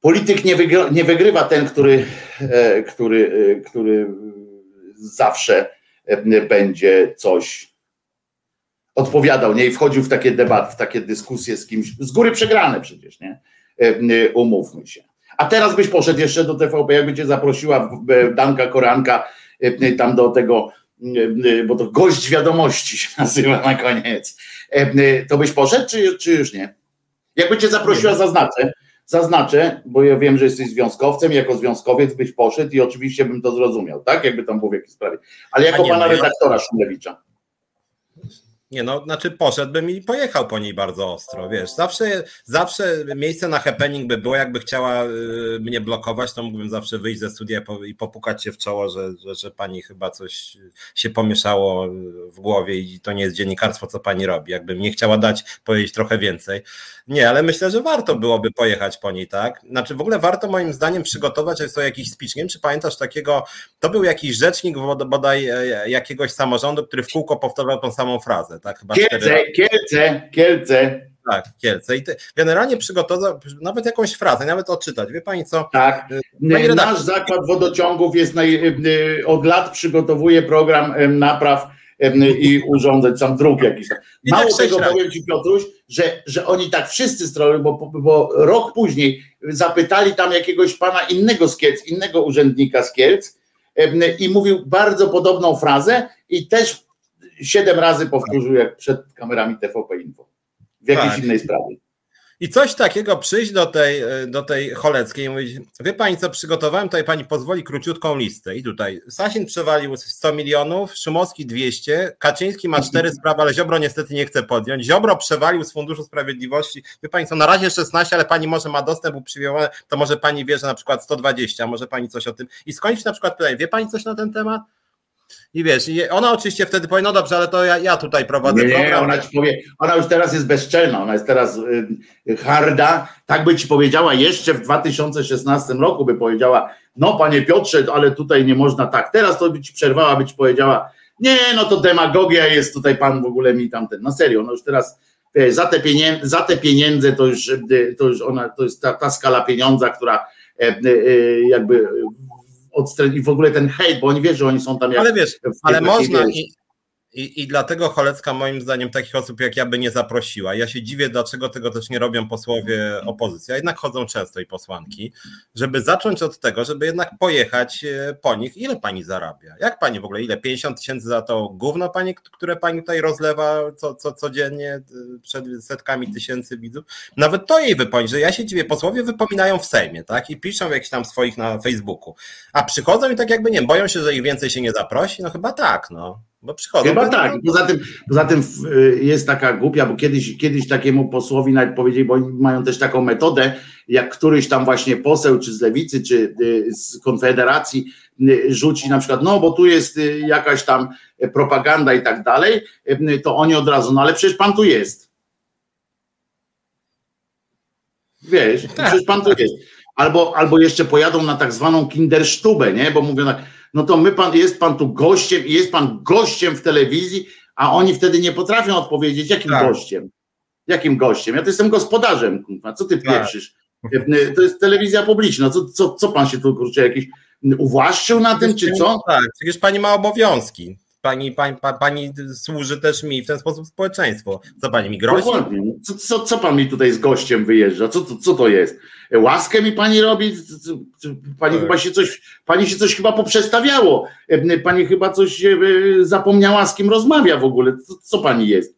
polityk nie, wygrywa, nie wygrywa ten, który, e, który, e, który zawsze e, będzie coś odpowiadał, nie? I wchodził w takie debaty, w takie dyskusje z kimś, z góry przegrane przecież, nie? Umówmy się. A teraz byś poszedł jeszcze do TVP, jakby cię zaprosiła Danka Koranka e, e, tam do tego, e, bo to gość wiadomości się nazywa na koniec. To byś poszedł, czy, czy już nie? Jakby cię zaprosiła, zaznaczę, zaznaczę, bo ja wiem, że jesteś związkowcem, jako związkowiec byś poszedł i oczywiście bym to zrozumiał, tak? Jakby tam było w jakiejś sprawie. Ale jako pana no redaktora Szumlewicza. Nie no, znaczy poszedłbym i pojechał po niej bardzo ostro, wiesz, zawsze, zawsze miejsce na happening by było, jakby chciała y, mnie blokować, to mógłbym zawsze wyjść ze studia i popukać się w czoło, że, że, że pani chyba coś się pomieszało w głowie i to nie jest dziennikarstwo, co pani robi, jakby mnie chciała dać powiedzieć trochę więcej. Nie, ale myślę, że warto byłoby pojechać po niej, tak? Znaczy w ogóle warto moim zdaniem przygotować jest to jakiś speech, nie wiem, czy pamiętasz takiego, to był jakiś rzecznik bodaj e, jakiegoś samorządu, który w kółko powtarzał tą samą frazę tak? Chyba Kielce, Kielce, Kielce. Tak, Kielce. I generalnie przygotował nawet jakąś frazę, nawet odczytać. Wie pani co? Tak. Y, nasz zakład wodociągów jest naj, y, y, od lat przygotowuje program napraw i urządzeń, tam dróg jakiś tam. Mało tak tego powiem Ci Piotruś, że, że oni tak wszyscy stroją, bo, bo rok później zapytali tam jakiegoś pana innego z Kielc, innego urzędnika z Kielc i mówił bardzo podobną frazę i też siedem razy powtórzył jak przed kamerami TVP Info. W jakiejś tak. innej sprawie. I coś takiego przyjść do tej, do tej Choleckiej i mówić, wie pani co, przygotowałem, tutaj pani pozwoli króciutką listę. I tutaj Sasin przewalił 100 milionów, Szumowski 200, Kaczyński ma cztery sprawy, ale Ziobro niestety nie chce podjąć. Ziobro przewalił z Funduszu Sprawiedliwości, wie pani co, na razie 16, ale pani może ma dostęp uprzywilejowane, to może pani wie, że na przykład 120, może pani coś o tym. I skończyć na przykład pytanie, wie pani coś na ten temat? I wiesz, ona oczywiście wtedy powie, no dobrze, ale to ja, ja tutaj prowadzę nie, program. Ona ci powie, ona już teraz jest bezczelna, ona jest teraz y, harda, tak by ci powiedziała jeszcze w 2016 roku by powiedziała, no panie Piotrze, ale tutaj nie można tak, teraz to by ci przerwała, by ci powiedziała, nie, no to demagogia jest tutaj pan w ogóle mi tamten, no serio, no już teraz wiesz, za, te pieniądze, za te pieniądze to już, y, to już ona, to jest ta, ta skala pieniądza, która e, e, jakby i w ogóle ten hejt, bo oni wiedzą, że oni są tam jak... Ale wiesz, ale można i, I, I dlatego Cholecka moim zdaniem takich osób jak ja by nie zaprosiła. Ja się dziwię, dlaczego tego też nie robią posłowie opozycji, a jednak chodzą często i posłanki, żeby zacząć od tego, żeby jednak pojechać e, po nich. Ile pani zarabia? Jak pani w ogóle, ile? 50 tysięcy za to gówno pani, które pani tutaj rozlewa co, co, codziennie e, przed setkami tysięcy widzów? Nawet to jej wypowiedź, że ja się dziwię, posłowie wypominają w Sejmie, tak? I piszą jakiś tam swoich na Facebooku. A przychodzą i tak jakby, nie boją się, że ich więcej się nie zaprosi? No chyba tak, no. Bo przychodzą. Chyba tak. Poza tym, poza tym y, jest taka głupia, bo kiedyś, kiedyś takiemu posłowi nawet powiedzieli, bo mają też taką metodę, jak któryś tam właśnie poseł, czy z lewicy, czy y, z Konfederacji y, rzuci na przykład, no bo tu jest jakaś tam propaganda i tak dalej, to oni od razu, no ale przecież pan tu jest. Wiesz, przecież pan tu jest. Albo, albo jeszcze pojadą na tak zwaną kindersztubę, nie? Bo mówią tak, no to my pan, jest pan tu gościem i jest pan gościem w telewizji, a oni wtedy nie potrafią odpowiedzieć, jakim tak. gościem. Jakim gościem? Ja to jestem gospodarzem, kurwa. co ty tak. pieprzysz? To jest telewizja publiczna. Co, co, co pan się tu kurczę jakiś uwłaszczył na tym, czy co? Tak, przecież pani ma obowiązki. Pani, pani, pani, służy też mi w ten sposób społeczeństwo. Co pani mi grozi? Co, co, co pan mi tutaj z gościem wyjeżdża? Co, co, co to jest? Łaskę mi pani robi? Pani tak. chyba się coś, pani się coś chyba poprzestawiało. Pani chyba coś e, zapomniała, z kim rozmawia w ogóle. Co, co pani jest?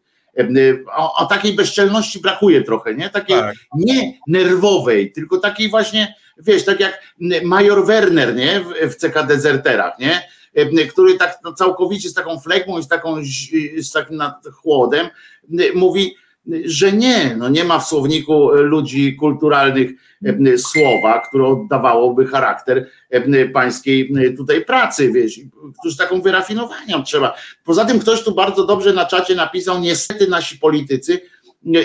O, o, takiej bezczelności brakuje trochę, nie? Takiej tak. nie nerwowej, tylko takiej właśnie, wiesz, tak jak major Werner, nie? W, w CK Dezerterach, nie? Który tak no, całkowicie z taką flegmą i z, taką, z takim chłodem mówi, że nie, no nie ma w słowniku ludzi kulturalnych słowa, które oddawałoby charakter pańskiej tutaj pracy, wiesz, którzy taką wyrafinowanią trzeba. Poza tym ktoś tu bardzo dobrze na czacie napisał, niestety nasi politycy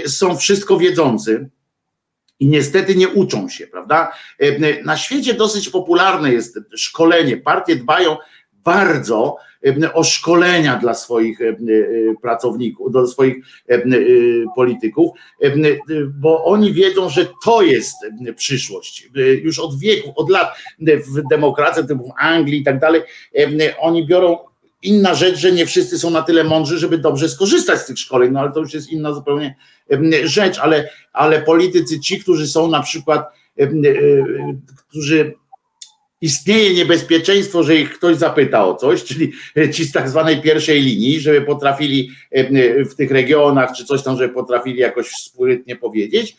są wszystko wiedzący, i niestety nie uczą się, prawda? Na świecie dosyć popularne jest szkolenie. Partie dbają bardzo o szkolenia dla swoich pracowników, do swoich polityków, bo oni wiedzą, że to jest przyszłość. Już od wieków, od lat w demokracji, w Anglii i tak dalej, oni biorą inna rzecz, że nie wszyscy są na tyle mądrzy, żeby dobrze skorzystać z tych szkoleń, no ale to już jest inna zupełnie rzecz, ale, ale politycy, ci, którzy są na przykład, którzy istnieje niebezpieczeństwo, że ich ktoś zapyta o coś, czyli ci z tak zwanej pierwszej linii, żeby potrafili w tych regionach czy coś tam, żeby potrafili jakoś sprytnie powiedzieć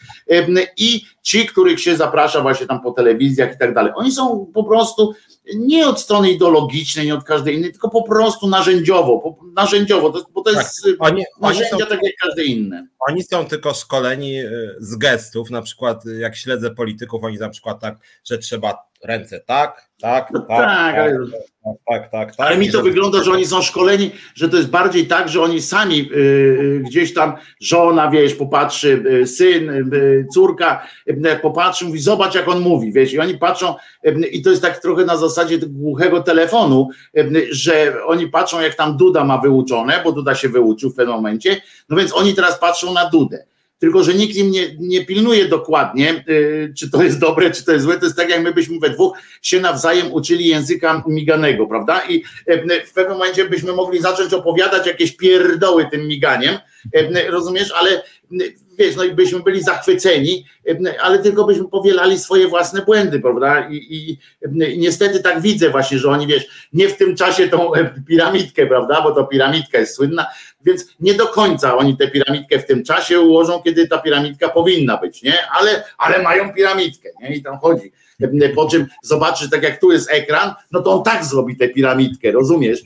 i ci, których się zaprasza właśnie tam po telewizjach i tak dalej. Oni są po prostu nie od strony ideologicznej, nie od każdej innej, tylko po prostu narzędziowo, narzędziowo, bo to jest tak, oni, narzędzia oni są, tak jak każde inne. Oni są tylko szkoleni y, z gestów, na przykład jak śledzę polityków, oni na przykład tak, że trzeba ręce tak, tak, no tak, tak, tak, tak, tak, tak, Ale mi to wygląda, że oni są szkoleni, że to jest bardziej tak, że oni sami yy, gdzieś tam żona, wiesz, popatrzy, yy, syn, córka, popatrzy, mówi, zobacz jak on mówi, wiesz, i oni patrzą i to jest tak trochę na zasadzie głuchego telefonu, że oni patrzą jak tam Duda ma wyuczone, bo Duda się wyuczył w pewnym momencie, no więc oni teraz patrzą na Dudę tylko że nikt im nie, nie pilnuje dokładnie, y, czy to jest dobre, czy to jest złe. To jest tak, jak my byśmy we dwóch się nawzajem uczyli języka miganego, prawda? I y, w pewnym momencie byśmy mogli zacząć opowiadać jakieś pierdoły tym miganiem, y, rozumiesz? Ale wiesz, no i byśmy byli zachwyceni, ale tylko byśmy powielali swoje własne błędy, prawda? I, i, i, niestety tak widzę właśnie, że oni, wiesz, nie w tym czasie tą piramidkę, prawda? Bo to piramidka jest słynna, więc nie do końca oni tę piramidkę w tym czasie ułożą, kiedy ta piramidka powinna być, nie? Ale, ale mają piramidkę, nie? I tam chodzi. Po czym zobaczy, tak jak tu jest ekran, no to on tak zrobi tę piramidkę, rozumiesz?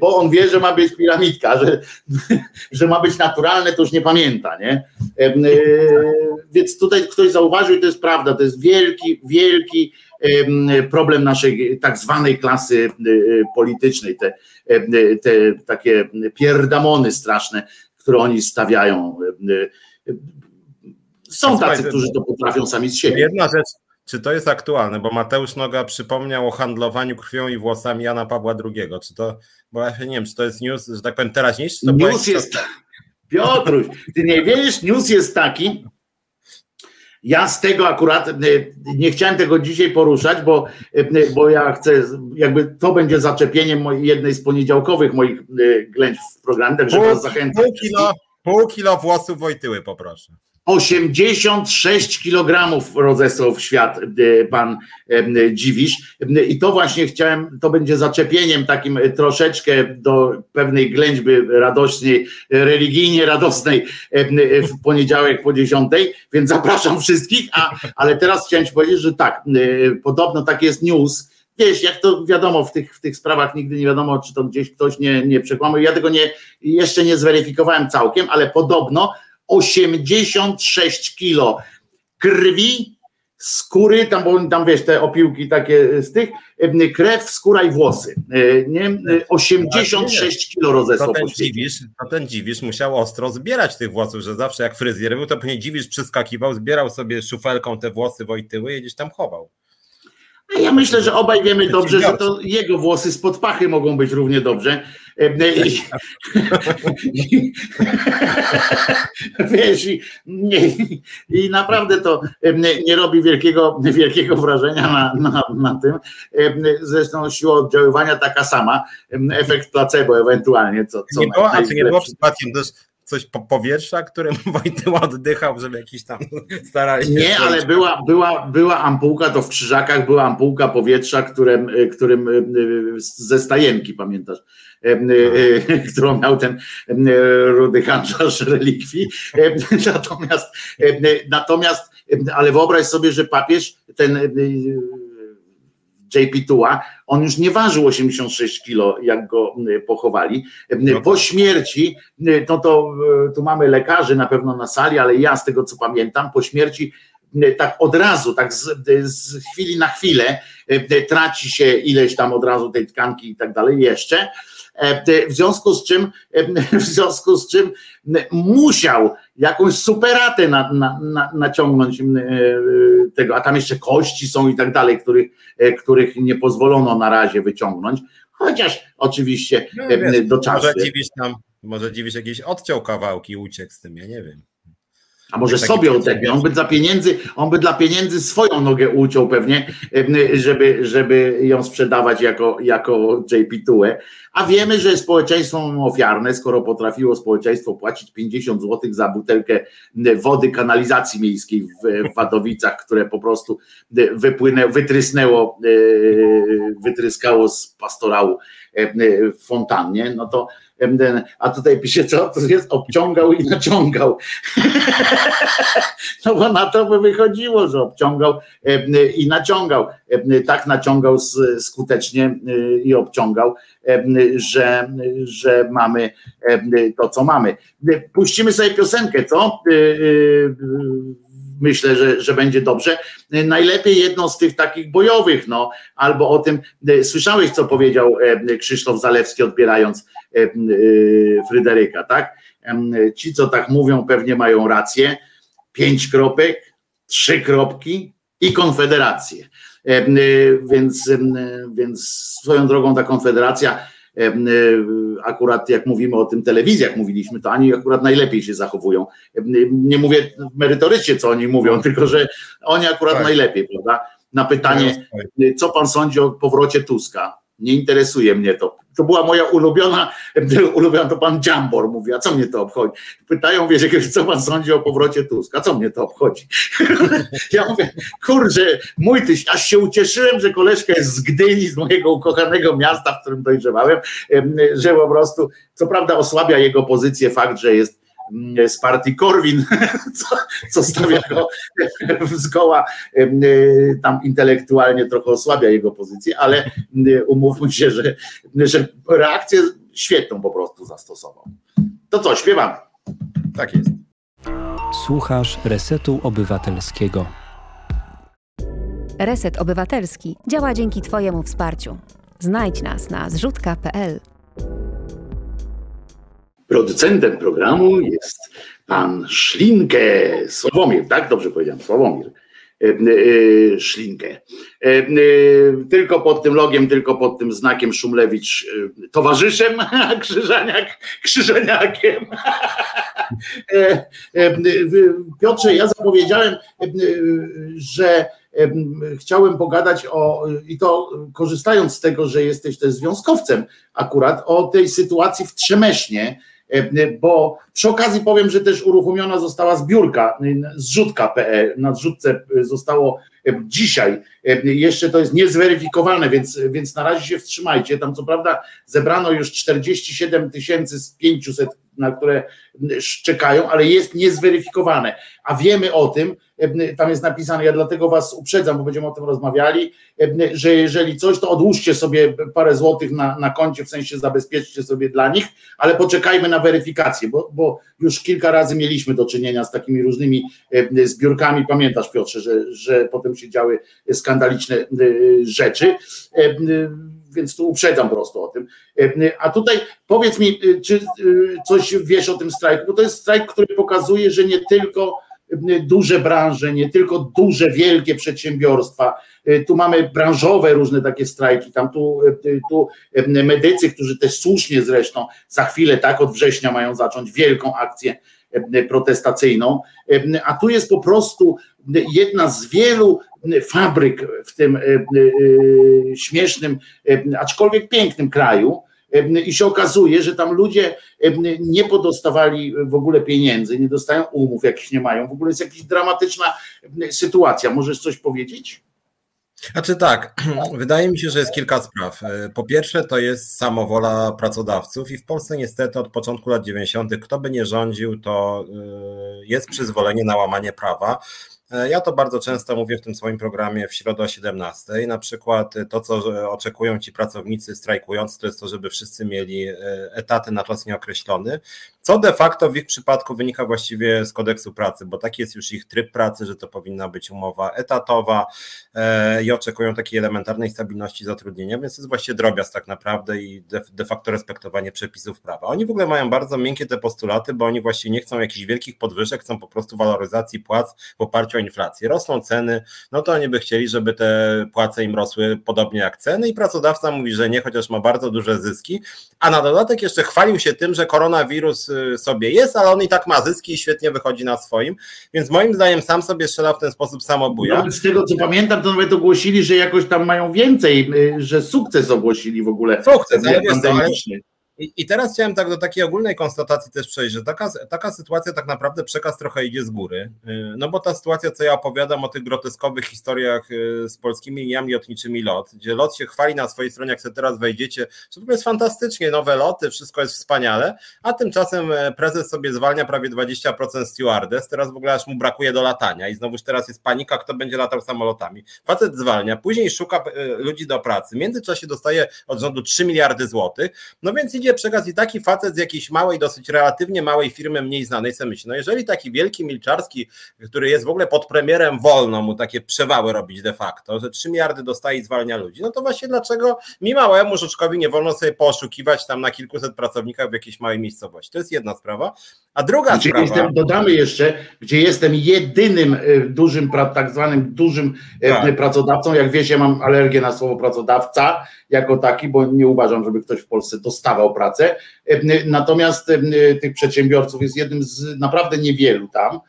Bo on wie, że ma być piramidka, że, że ma być naturalne, to już nie pamięta, nie? E, więc tutaj ktoś zauważył, i to jest prawda, to jest wielki, wielki problem naszej tak zwanej klasy politycznej, te, te takie pierdamony straszne, które oni stawiają. Są tacy, którzy to potrafią sami z siebie. Jedna rzecz, czy to jest aktualne, bo Mateusz Noga przypomniał o handlowaniu krwią i włosami Jana Pawła II. Czy to, bo ja nie wiem, czy to jest news, że tak powiem, teraźniejszy? News jest, Piotruś, ty nie wiesz, news jest taki, Ja z tego akurat nie chciałem tego dzisiaj poruszać, bo, bo ja chcę, jakby to będzie zaczepieniem jednej z poniedziałkowych moich ględź w programie, także pół, was zachęcam. Pół kilo, pół kilo włosów Wojtyły poproszę. 86 kg rozesłał w świat e, pan Dziwisz. I to właśnie chciałem, to będzie zaczepieniem takim troszeczkę do pewnej ględźby radośnej, religijnie radosnej w poniedziałek po 10, więc zapraszam wszystkich, a, ale teraz chciałem ci powiedzieć, że tak, e, podobno tak jest news, wiesz, jak to wiadomo, w tych, w tych sprawach nigdy nie wiadomo, czy to gdzieś ktoś nie, nie przekłamał. Ja tego nie, jeszcze nie zweryfikowałem całkiem, ale podobno 86 kilo krwi, skóry, tam, bo tam wiesz, te opiłki takie z tych, krew, skóra i włosy. E, nie? 86 kilo rozesłał. To ten, dziwisz, to ten dziwisz musiał ostro zbierać tych włosów, że zawsze jak fryzjer był, to pewnie dziwisz przyskakiwał, zbierał sobie szufelką te włosy Wojtyły i gdzieś tam chował. A ja myślę, że obaj wiemy dobrze, że to jego włosy spod pachy mogą być równie dobrze. I, wiesz, i, i, naprawdę to nie robi wielkiego, wielkiego wrażenia na, na, na tym. Zresztą siła oddziaływania taka sama, efekt placebo ewentualnie. Co, co nie było, a czy nie było przypadkiem też coś po powietrza, którym Wojtyła oddychał, żeby jakiś tam starali się. Nie, ale była, była, była ampułka, to w krzyżakach była ampułka powietrza, którym, którym ze stajenki, pamiętasz? którą miał ten rudy handlarz relikwii. Natomiast, natomiast, ale wyobraź sobie, że papież, ten JP Tua, on już nie ważył 86 kilo, jak go pochowali. No po tak. śmierci, no to tu mamy lekarzy na pewno na sali, ale ja z tego co pamiętam, po śmierci tak od razu, tak z, z chwili na chwilę traci się ileś tam od razu tej tkanki i tak dalej jeszcze E, w związku z czym, e, w związku z czym musiał jakąś superatę na, na, na, naciągnąć e, tego, a tam jeszcze kości są i tak dalej, których, których nie pozwolono na razie wyciągnąć, chociaż oczywiście no, wiesz, do czasu. Może dziwisz tam, może dziwisz jakiś odciął kawałki i uciekł z tym, ja nie wiem. A może sobie odetnie, on by dla pieniędzy, on by dla pieniędzy swoją nogę uciął pewnie, żeby, żeby ją sprzedawać jako, jako JP Tue. A wiemy, że społeczeństwo ofiarne, skoro potrafiło społeczeństwo płacić 50 zł za butelkę wody kanalizacji miejskiej w, Wadowicach, które po prostu wypłynęło, wytrysnęło, e, wytryskało z pastorału e, w fontannie, no to a tutaj pisze, co to jest obciągał i naciągał. No bo na to by wychodziło, że obciągał i naciągał. Tak naciągał skutecznie i obciągał, że, że mamy to, co mamy. Puścimy sobie piosenkę, co? Myślę, że, że będzie dobrze. Najlepiej jedno z tych takich bojowych, no, albo o tym, słyszałeś, co powiedział Krzysztof Zalewski, odbierając Fryderyka, tak? Ci, co tak mówią, pewnie mają rację. Pięć kropek, trzy kropki i konfederację. Więc, więc swoją drogą ta konfederacja akurat jak mówimy o tym telewizjach mówiliśmy, to ani akurat najlepiej się zachowują. Nie mówię merytorycznie, co oni mówią, tylko że oni akurat tak. najlepiej, prawda? Na pytanie, co pan sądzi o powrocie Tuska? Nie interesuje mnie to. To była moja ulubiona, ulubiona to pan Jambor mówi, a co mnie to obchodzi? Pytają, wiesz, co pan sądzi o powrocie Tuska, co mnie to obchodzi? ja mówię, kurczę, mój tyś, aż się ucieszyłem, że koleżka jest z Gdyni, z mojego ukochanego miasta, w którym dojrzewałem, że po prostu, co prawda osłabia jego pozycję fakt, że jest z partii Korwin, co, co stawia go zgoła tam intelektualnie trochę osłabia jego pozycję, ale umówmy się, że, że reakcję świetną po prostu zastosował. To co, śpiewamy? Tak jest. Słuchasz Resetu Obywatelskiego. Reset Obywatelski działa dzięki Twojemu wsparciu. Znajdź nas na zrzutka.pl. Producentem programu jest pan Szlinkę, Sławomir, tak? Dobrze powiedziałem, Sławomir. szlinkę. Tylko pod tym logiem, tylko pod tym znakiem Szumlewicz towarzyszem, Krzyżaniak, Krzyżaniakiem. Piotrze, ja zapowiedziałem, że chciałem pogadać o, i to korzystając z tego, że jesteś też związkowcem, akurat o tej sytuacji w Trzemesznie, bo przy okazji powiem, że też uruchomiona została zbiórka zrzutka.pl. Na zrzutce zostało dzisiaj, jeszcze to jest niezweryfikowane, więc, więc na razie się wstrzymajcie. Tam co prawda zebrano już 47 tysięcy z 500, na które czekają, ale jest niezweryfikowane. A wiemy o tym, tam jest napisane, ja dlatego was uprzedzam, bo będziemy o tym rozmawiali, że jeżeli coś, to odłóżcie sobie parę złotych na, na koncie, w sensie zabezpieczcie sobie dla nich, ale poczekajmy na weryfikację, bo, bo już kilka razy mieliśmy do czynienia z takimi różnymi zbiórkami. Pamiętasz, Piotrze, że, że potem się działy skandaliczne rzeczy więc tu uprzedzam po prostu o tym. A tutaj powiedz mi, czy coś wiesz o tym strajku, bo to jest strajk, który pokazuje, że nie tylko duże branże, nie tylko duże, wielkie przedsiębiorstwa. Tu mamy branżowe różne takie strajki, tam tu, tu medycy, którzy też słusznie zresztą za chwilę, tak od września mają zacząć wielką akcję protestacyjną, a tu jest po prostu jedna z wielu fabryk w tym śmiesznym, aczkolwiek pięknym kraju, i się okazuje, że tam ludzie nie podostawali w ogóle pieniędzy, nie dostają umów, jakichś nie mają. W ogóle jest jakaś dramatyczna sytuacja. Możesz coś powiedzieć? Znaczy tak, wydaje mi się, że jest kilka spraw. Po pierwsze, to jest samowola pracodawców i w Polsce niestety od początku lat 90., kto by nie rządził, to y, jest przyzwolenie na łamanie prawa. E, ja to bardzo często mówię w tym swoim programie w środę o 17. Na przykład to, co oczekują ci pracownicy strajkujący, to jest to, żeby wszyscy mieli e, etaty na czas nieokreślony, co de facto w ich przypadku wynika właściwie z kodeksu pracy, bo taki jest już ich tryb pracy, że to powinna być umowa etatowa e, i oczekują takiej elementarnej stabilności zatrudnienia, więc to jest właściwie drobiazg tak naprawdę i de, facto respektowanie przepisów prawa. Oni w ogóle mają bardzo miękkie te postulaty, bo oni właściwie nie chcą jakichś wielkich podwyżek, chcą po prostu waloryzacji płac w oparciu o inflację. Rosną ceny, no to oni by chcieli, żeby te płace im rosły podobnie jak ceny i pracodawca mówi, że nie, chociaż ma bardzo duże zyski, a na dodatek jeszcze chwalił się tym, że koronawirus y, sobie jest, ale on i tak ma zyski i świetnie wychodzi na swoim, więc moim zdaniem sam sobie strzela w ten sposób samobuja. No, z tego co pamiętam, to nawet ogłosili, że jakoś tam mają więcej, y, że sukces ogłosili w ogóle. Sukces, ale, wiesz, ale, i, I teraz chciałem tak do takiej ogólnej konstatacji też przejść, że taka, taka sytuacja tak naprawdę przekaz trochę idzie z góry. Y, no bo ta sytuacja, co ja opowiadam o tych groteskowych historiach y, z polskimi liniami lotniczymi LOT, gdzie LOT się chwali na swojej stronie, jak sobie teraz wejdziecie, że to jest fantastycznie, nowe loty, wszystko jest wspaniale, a tymczasem e, prezes sobie zwalnia prawie 20% stewardess, teraz w ogóle aż mu brakuje do latania i znowuż teraz jest panika, kto będzie latał samolotami. Facet zwalnia, później szuka e, ludzi do pracy, w międzyczasie dostaje od rządu 3 miliardy złotych, no więc idzie przekaz i taki facet z jakiejś małej, dosyć relatywnie małej firmy, mniej znanej, sobie myśli, no jeżeli taki wielki Milczarski, który jest w ogóle pod premierem, wolno mu takie przewały robić de facto, że 3 miliardy dostaje i zwalnia ludzi, no to właśnie dlaczego mi małemu Żuczkowi nie wolno sobie poszukiwać tam na kilkuset pracownikach w jakiejś małej miejscowości? To jest jedna sprawa. A druga gdzie sprawa... Jestem, dodamy jeszcze, gdzie jestem jedynym e, dużym, tak zwanym dużym e, tak. pracodawcą, jak wiecie, mam alergię na słowo pracodawca, jako taki, bo nie uważam, żeby ktoś w Polsce dostawał pracę. Natomiast tych przedsiębiorców jest jednym z naprawdę niewielu tam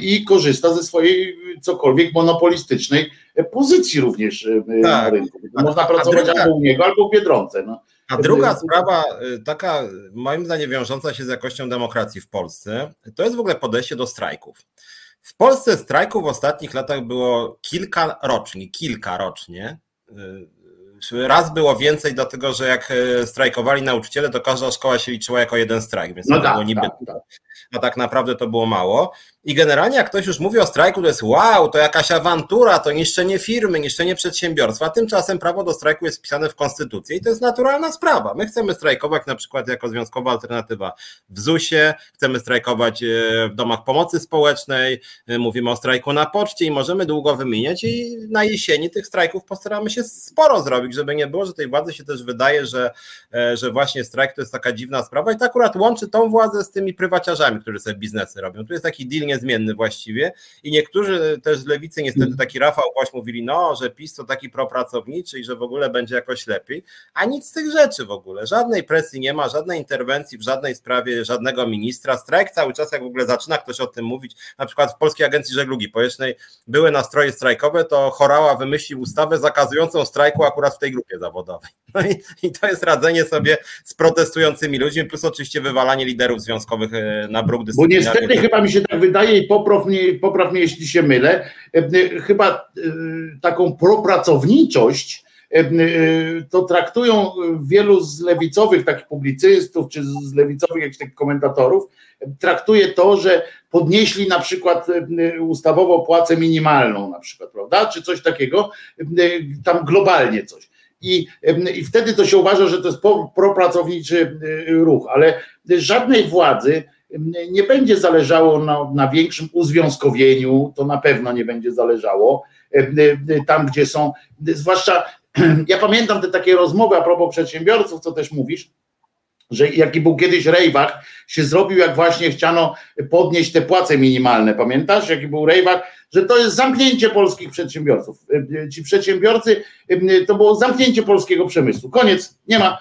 i korzysta ze swojej cokolwiek monopolistycznej pozycji również tak. na rynku. Można a, pracować a druga, albo u niego, albo u Biedronce. No. A druga sprawa, taka moim zdaniem wiążąca się z jakością demokracji w Polsce, to jest w ogóle podejście do strajków. W Polsce strajków w ostatnich latach było kilka rocznie, kilka rocznie Raz było więcej, dlatego że jak e, strajkowali nauczyciele, to każda szkoła się liczyła jako jeden strajk, więc no to tak, było niby. Tak, tak. A tak naprawdę to było mało. I generalnie, jak ktoś już mówi o strajku, to jest wow, to jakaś awantura, to niszczenie firmy, niszczenie przedsiębiorstwa. Tymczasem prawo do strajku jest wpisane w konstytucję i to jest naturalna sprawa. My chcemy strajkować na przykład jako związkowa alternatywa w ZUS-ie, chcemy strajkować e, w domach pomocy społecznej, e, mówimy o strajku na poczcie i możemy długo wymieniać i na jesieni tych strajków postaramy się sporo zrobić, żeby nie było, że tej władzy się też wydaje, że, e, że właśnie strajk to jest taka dziwna sprawa i to akurat łączy tą władzę z tymi prywaciarzami, którzy sobie biznesy robią. Tu jest taki deal niezmienny właściwie. I niektórzy też z lewicy niestety taki Rafał Woś mówili, no, że PiS to taki propracowniczy i że w ogóle będzie jakoś lepiej, a nic z tych rzeczy w ogóle, żadnej presji nie ma, żadnej interwencji w żadnej sprawie, żadnego ministra, strajk cały czas jak w ogóle zaczyna ktoś o tym mówić, na przykład w Polskiej Agencji Żeglugi Powietrznej były nastroje strajkowe, to Chorała wymyślił ustawę zakazującą strajku akurat w tej grupie zawodowej. No i, i to jest radzenie sobie z protestującymi ludźmi, plus oczywiście wywalanie liderów związkowych e, na bruk Bo niestety chyba mi się tak wydaje i popraw mnie, popraw mnie jeśli się mylę, e, e, chyba taką propracowniczość to traktują wielu z lewicowych takich publicystów, czy z lewicowych jakichś takich komentatorów, traktuje to, że podnieśli na przykład ustawowo płacę minimalną na przykład, prawda, czy coś takiego, tam globalnie coś. I, I wtedy to się uważa, że to jest propracowniczy ruch, ale żadnej władzy nie będzie zależało na, na większym uzwiązkowieniu, to na pewno nie będzie zależało. Tam, gdzie są, zwłaszcza ja pamiętam te takie rozmowy a propos przedsiębiorców, co też mówisz, że jaki był kiedyś rejwach, się zrobił, jak właśnie chciano podnieść te płace minimalne. Pamiętasz, jaki był rejwach? Że to jest zamknięcie polskich przedsiębiorców. Ci przedsiębiorcy, to było zamknięcie polskiego przemysłu. Koniec, nie ma,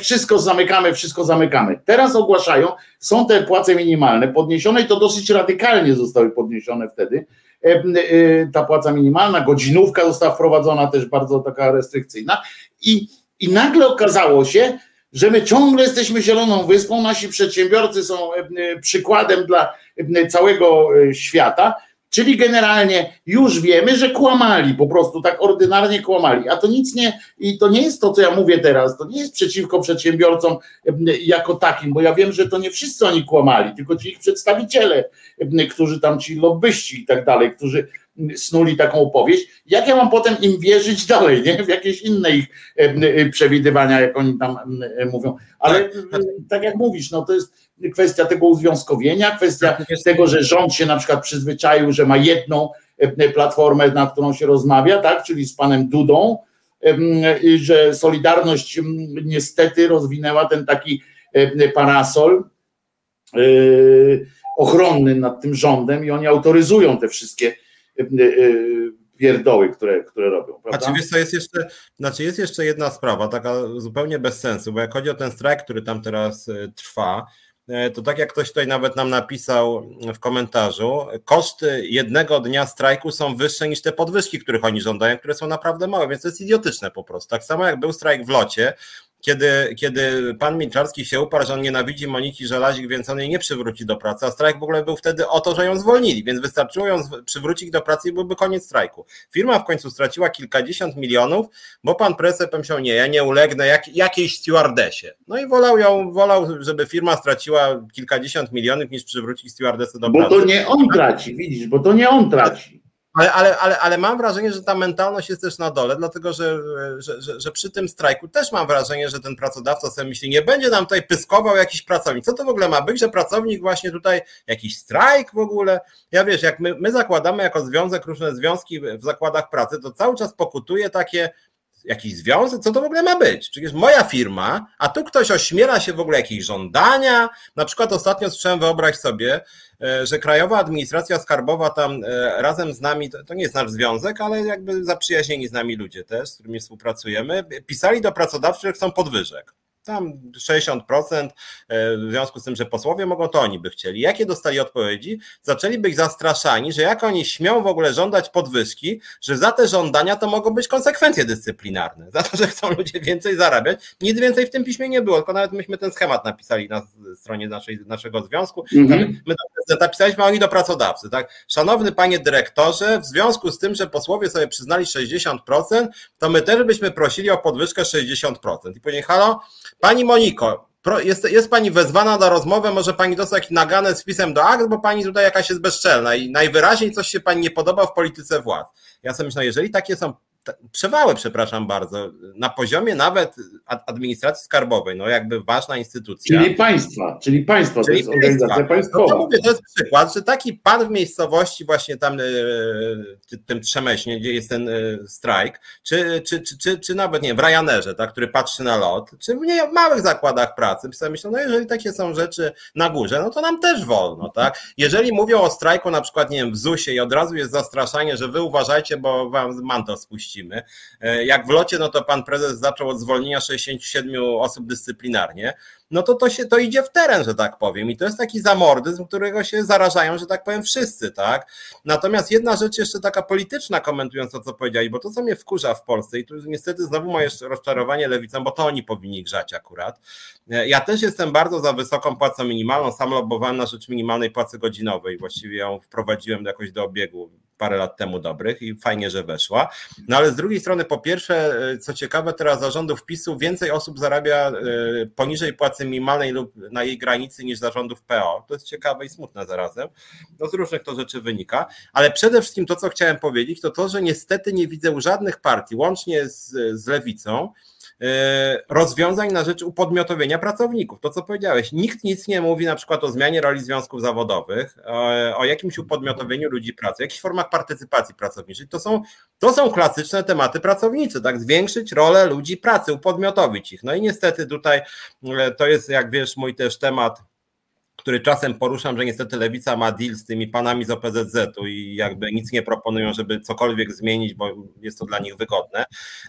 wszystko zamykamy, wszystko zamykamy. Teraz ogłaszają, są te płace minimalne podniesione i to dosyć radykalnie zostały podniesione wtedy. Ta płaca minimalna, godzinówka została wprowadzona też bardzo taka restrykcyjna i, i nagle okazało się, że my ciągle jesteśmy zieloną wyspą, nasi przedsiębiorcy są przykładem dla całego świata, czyli generalnie już wiemy, że kłamali, po prostu tak ordynarnie kłamali, a to nic nie, i to nie jest to, co ja mówię teraz, to nie jest przeciwko przedsiębiorcom jako takim, bo ja wiem, że to nie wszyscy oni kłamali, tylko ci ich przedstawiciele, którzy tam ci lobbyści i tak dalej, którzy snuli taką opowieść, jak ja mam potem im wierzyć dalej, nie? w jakieś inne ich przewidywania, jak oni tam mówią. Ale tak, tak jak mówisz, no to jest kwestia tego uzwiązkowienia, kwestia tak, tego, że rząd się na przykład przyzwyczaił, że ma jedną platformę, na którą się rozmawia, tak, czyli z panem Dudą, że Solidarność niestety rozwinęła ten taki parasol ochronny nad tym rządem i oni autoryzują te wszystkie pierdoły, które, które robią. Prawda? Znaczy, wiesz, to jest jeszcze, znaczy jest jeszcze jedna sprawa, taka zupełnie bez sensu, bo jak chodzi o ten strajk, który tam teraz trwa, E, to tak jak ktoś tutaj nawet nam napisał w komentarzu, koszty jednego dnia strajku są wyższe niż te podwyżki, których oni żądają, które są naprawdę małe, więc to jest idiotyczne po prostu. Tak samo jak był strajk w locie, kiedy, kiedy pan Milczarski się uparł, że on nienawidzi Moniki Żelazik, więc on jej nie przywróci do pracy, a strajk w ogóle był wtedy o to, że ją zwolnili, więc wystarczyło ją przywrócić do pracy i byłby koniec strajku. Firma w końcu straciła kilkadziesiąt milionów, bo pan prezes pomyślał, nie, ja nie ulegnę jak, jakiejś stewardesie. No i wolał ją, wolał, żeby firma straciła kilkadziesiąt milionów niż przywrócić stewardesę do pracy. Bo to nie on traci, widzisz, bo to nie on traci. Ale, ale, ale, ale mam wrażenie, że ta mentalność jest też na dole, dlatego że, że, że, że, przy tym strajku też mam wrażenie, że ten pracodawca sobie myśli, nie będzie nam tutaj pyskował jakiś pracownik. Co to w ogóle ma być, że pracownik właśnie tutaj jakiś strajk w ogóle? Ja wiesz, jak my, my zakładamy jako związek różne związki w zakładach pracy, to cały czas pokutuje takie jakiś związek, co to w ogóle ma być? Przecież moja firma, a tu ktoś ośmiela się w ogóle jakieś żądania. Na przykład ostatnio słyszałem, wyobraź sobie, e, że Krajowa Administracja Skarbowa tam e, razem z nami, to nie jest nasz związek, ale jakby zaprzyjaźnieni z nami ludzie też, z którymi współpracujemy, pisali do pracodawców, że chcą podwyżek tam 60%, e, w związku z tym, że posłowie mogą, to oni by chcieli. Jakie dostali odpowiedzi? Zaczęli być zastraszani, że jak oni śmią w ogóle żądać podwyżki, że za te żądania to mogą być konsekwencje dyscyplinarne. Za to, że chcą ludzie więcej zarabiać. Nic więcej w tym piśmie nie było, tylko nawet myśmy ten schemat napisali na stronie naszej, naszego związku. Mhm. My napisaliśmy oni do pracodawcy. Tak? Szanowny panie dyrektorze, w związku z tym, że posłowie sobie przyznali 60%, to my też byśmy prosili o podwyżkę 60%. I później, halo, Pani Moniko, jest, jest pani wezwana na rozmowę, może pani dostać jakiś naganę z pisem do akt, bo pani tutaj jakaś jest bezczelna i najwyraźniej coś się pani nie podoba w polityce władz. Ja sobie myślę, jeżeli takie są przewały, przepraszam bardzo, na poziomie nawet administracji skarbowej, no jakby ważna instytucja. Czyli państwa, czyli państwa, czyli to jest organizacja państwowa. No to, mówię, to jest przykład, że taki pan w miejscowości właśnie tam e, tym Trzemeśnie, gdzie jest ten e, strajk, czy, czy, czy, czy, czy nawet nie w Ryanerze, tak, który patrzy na lot, czy w nie, małych zakładach pracy, myślą, no jeżeli takie są rzeczy na górze, no to nam też wolno, tak. Jeżeli mówią o strajku na przykład, nie wiem, w ZUS-ie i od razu jest zastraszanie, że wy uważajcie, bo wam manto spuścimy. E, jak w locie, no to pan prezes zaczął od zwolnienia 67 osób dyscyplinarnie no to to się to idzie w teren, że tak powiem. I to jest taki zamordyzm, którego się zarażają, że tak powiem, wszyscy, tak? Natomiast jedna rzecz jeszcze taka polityczna, komentując to, co powiedzieli, bo to, co mnie wkurza w Polsce, i tu niestety znowu moje rozczarowanie lewicą, bo to oni powinni grzać akurat. E, ja też jestem bardzo za wysoką płacą minimalną, sam lobowałem na rzecz minimalnej płacy godzinowej, właściwie ją wprowadziłem jakoś do obiegu parę lat temu dobrych i fajnie, że weszła. No ale z drugiej strony, po pierwsze, e, co ciekawe, teraz zarządów PiSu więcej osób zarabia e, poniżej płacy minimalnej lub na jej granicy niż zarządów PO. To jest ciekawe i smutne zarazem. No z różnych to rzeczy wynika, ale przede wszystkim to, co chciałem powiedzieć, to to, że niestety nie widzę żadnych partii, łącznie z, z lewicą, rozwiązań na rzecz upodmiotowienia pracowników. To, co powiedziałeś, nikt nic nie mówi na przykład o zmianie roli związków zawodowych, o, o jakimś upodmiotowieniu ludzi pracy, jakichś formach partycypacji pracowniczej. To są, to są klasyczne tematy pracownicze, tak? Zwiększyć rolę ludzi pracy, upodmiotowić ich. No i niestety tutaj e, to jest, jak wiesz, mój też temat który czasem poruszam, że niestety lewica ma deal z tymi panami z OPZZ-u i jakby nic nie proponują, żeby cokolwiek zmienić, bo jest to dla nich wygodne.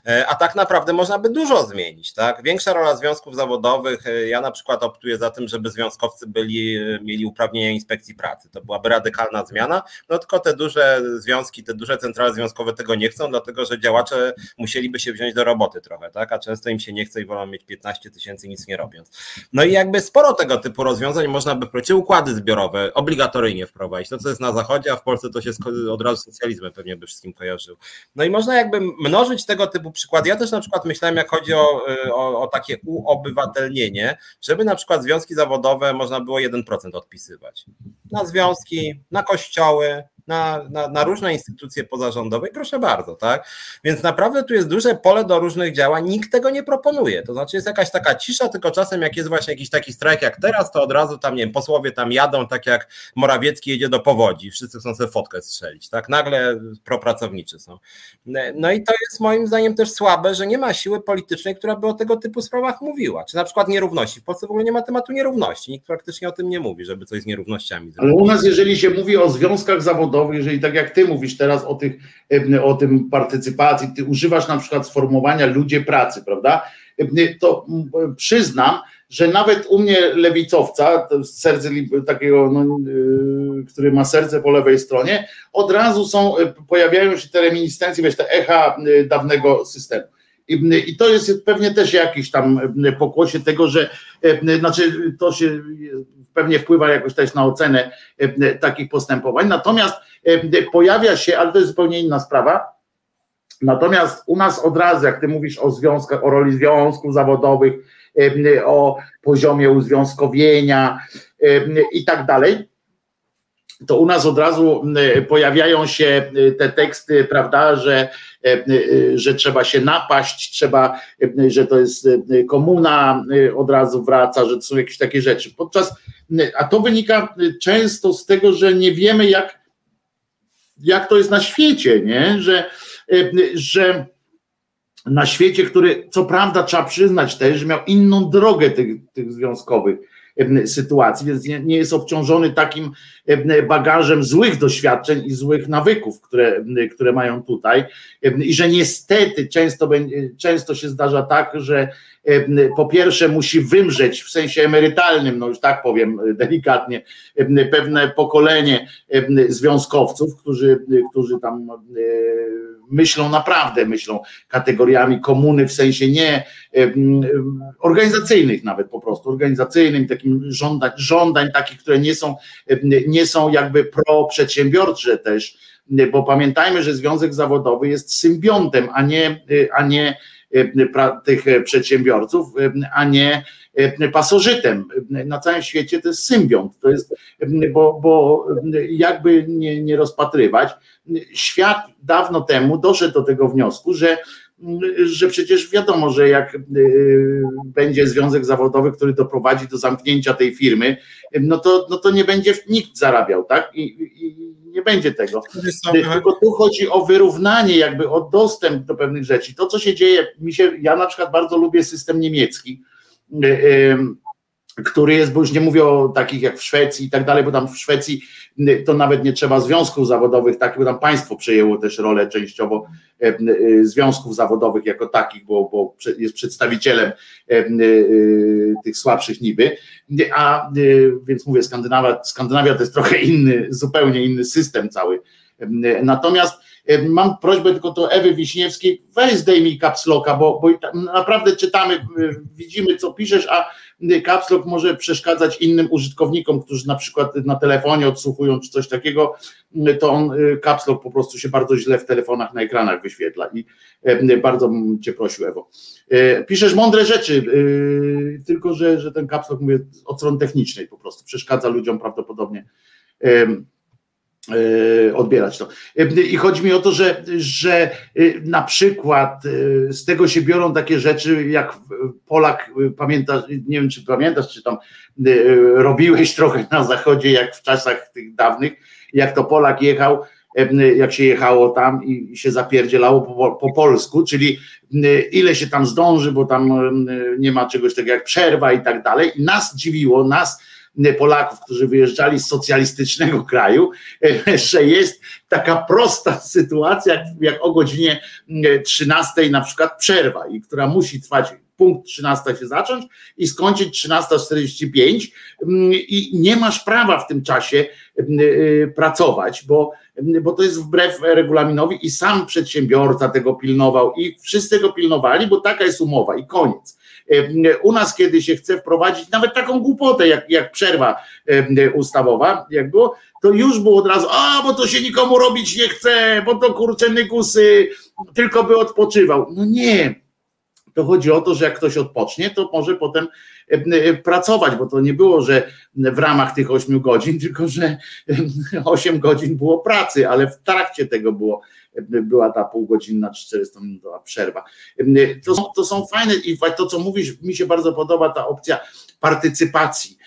E, a tak naprawdę można by dużo zmienić, tak? Większa rola związków zawodowych. E, ja na przykład optuję za tym, żeby związkowcy byli, e, mieli uprawnienia inspekcji pracy. To byłaby radykalna zmiana. No tylko te duże związki, te duże centrale związkowe tego nie chcą, dlatego że działacze musieliby się wziąć do roboty trochę, tak? A często im się nie chce i wolą mieć 15 tysięcy nic nie robiąc. No i jakby sporo tego typu rozwiązań można by by czy układy zbiorowe obligatoryjnie wprowadzić. To, co jest na zachodzie, a w Polsce to się od razu socjalizmem pewnie by wszystkim kojarzył. No i można jakby mnożyć tego typu przykłady. Ja też na przykład myślałem, jak chodzi o, o, o takie uobywatelnienie, żeby na przykład związki zawodowe można było 1% odpisywać. Na związki, na kościoły, na, na, na, różne instytucje pozarządowe proszę bardzo, tak? Więc naprawdę tu jest duże pole do różnych działań, nikt tego nie proponuje. To znaczy jest jakaś taka cisza, tylko czasem jak jest właśnie jakiś taki strajk jak teraz, to od razu tam, nie wiem, posłowie tam jadą, tak jak Morawiecki jedzie do powodzi, wszyscy chcą sobie fotkę strzelić, tak? Nagle propracowniczy są. No i to jest moim zdaniem też słabe, że nie ma siły politycznej, która by o tego typu sprawach mówiła. Czy na przykład nierówności. W Polsce w ogóle nie ma tematu nierówności, nikt praktycznie o tym nie mówi, żeby coś z nierównościami zrobić. Ale u nas, jeżeli się mówi o związkach zawodowych, jeżeli tak jak ty mówisz teraz o, tych, o tym partycypacji, ty używasz na przykład sformułowania ludzie pracy, prawda? To przyznam, że nawet u mnie lewicowca, serce takiego, no, y, który ma serce po lewej stronie, od razu są, pojawiają się te reminiscencje, wiesz, te echa y, dawnego systemu. I, to jest pewnie też jakiś tam pokłosie tego, że znaczy to się pewnie wpływa jakoś też na ocenę takich postępowań. Natomiast pojawia się, ale to jest zupełnie inna sprawa. Natomiast u nas od razu, jak ty mówisz o związkach, o roli związków zawodowych, o poziomie uzwiązkowienia i tak dalej, to u nas od razu pojawiają się te teksty, prawda, że, że trzeba się napaść, trzeba, że to jest komuna, od razu wraca, że to są jakieś takie rzeczy. Podczas, a to wynika często z tego, że nie wiemy, jak, jak to jest na świecie, nie? Że, że na świecie, który co prawda trzeba przyznać też, że miał inną drogę tych, tych związkowych sytuacji, więc nie, nie jest obciążony takim bagażem złych doświadczeń i złych nawyków, które, które mają tutaj. I że niestety często, często się zdarza tak, że po pierwsze musi wymrzeć w sensie emerytalnym, no już tak powiem delikatnie, pewne pokolenie związkowców, którzy, którzy tam myślą naprawdę, myślą kategoriami komuny w sensie nie organizacyjnych nawet po prostu, organizacyjnym, takim żądań, żądań takich, które nie są, nie są jakby pro-przedsiębiorcze też, bo pamiętajmy, że związek zawodowy jest symbiontem, a nie, a nie tych przedsiębiorców, a nie pasożytem. Na całym świecie to jest symbiont, to jest, bo, bo jakby nie, nie rozpatrywać, świat dawno temu doszedł do tego wniosku, że że przecież wiadomo, że jak będzie związek zawodowy, który doprowadzi do zamknięcia tej firmy, no to, no to nie będzie nikt zarabiał, tak? I, i nie będzie tego. Tylko tu chodzi o wyrównanie, jakby o dostęp do pewnych rzeczy. To, co się dzieje, mi się, ja na przykład bardzo lubię system niemiecki który jest, bo już nie mówię o takich jak w Szwecji i tak dalej, bo tam w Szwecji y, to nawet nie trzeba związków zawodowych, tak, bo tam państwo przejęło też rolę częściowo e, y, związków zawodowych jako takich, bo, bo jest przedstawicielem e, tych słabszych niby, a więc mówię, Skandynawia, Skandynawia to jest trochę inny, zupełnie inny system cały. Natomiast Mam prośbę tylko do Ewy Wiśniewskiej, weź zdejmij kapsloka, bo, bo naprawdę czytamy, widzimy co piszesz, a kapslok może przeszkadzać innym użytkownikom, którzy na przykład na telefonie odsłuchują czy coś takiego, to on kapslok po prostu się bardzo źle w telefonach na ekranach wyświetla i bardzo bym cię prosił Ewo. E, piszesz mądre rzeczy, tylko że, że ten kapslok mówię od strony technicznej po prostu przeszkadza ludziom prawdopodobnie odbierać to. E, I chodzi mi o to, że, że e, na przykład z tego się biorą takie rzeczy, jak Polak, pamiętasz, nie wiem czy pamiętasz, czy tam robiłeś trochę na zachodzie, jak w czasach tych dawnych, jak to Polak jechał, jak się jechało tam i się zapierdzielało po, po polsku, czyli ile się tam zdąży, bo tam nie ma czegoś takiego jak przerwa i tak dalej. I nas dziwiło, nas Polaków, którzy wyjeżdżali z socjalistycznego kraju, że jest taka prosta sytuacja, jak, o godzinie 13 na przykład przerwa i która musi trwać punkt 13 się zacząć i skończyć 13.45 i nie masz prawa w tym czasie y, pracować, bo, bo to jest wbrew regulaminowi i sam przedsiębiorca tego pilnował i wszyscy tego pilnowali, bo taka jest umowa i koniec. U nas, kiedy się chce wprowadzić nawet taką głupotę, jak, jak przerwa ustawowa, jak było, to już było od razu, a bo to się nikomu robić nie chce, bo to kurczę nygusy, tylko by odpoczywał. No nie, to chodzi o to, że jak ktoś odpocznie, to może potem pracować, bo to nie było, że w ramach tych 8 godzin, tylko że 8 godzin było pracy, ale w trakcie tego było była ta półgodzinna 400-minutowa przerwa. To są, to są fajne i to, co mówisz, mi się bardzo podoba ta opcja partycypacji.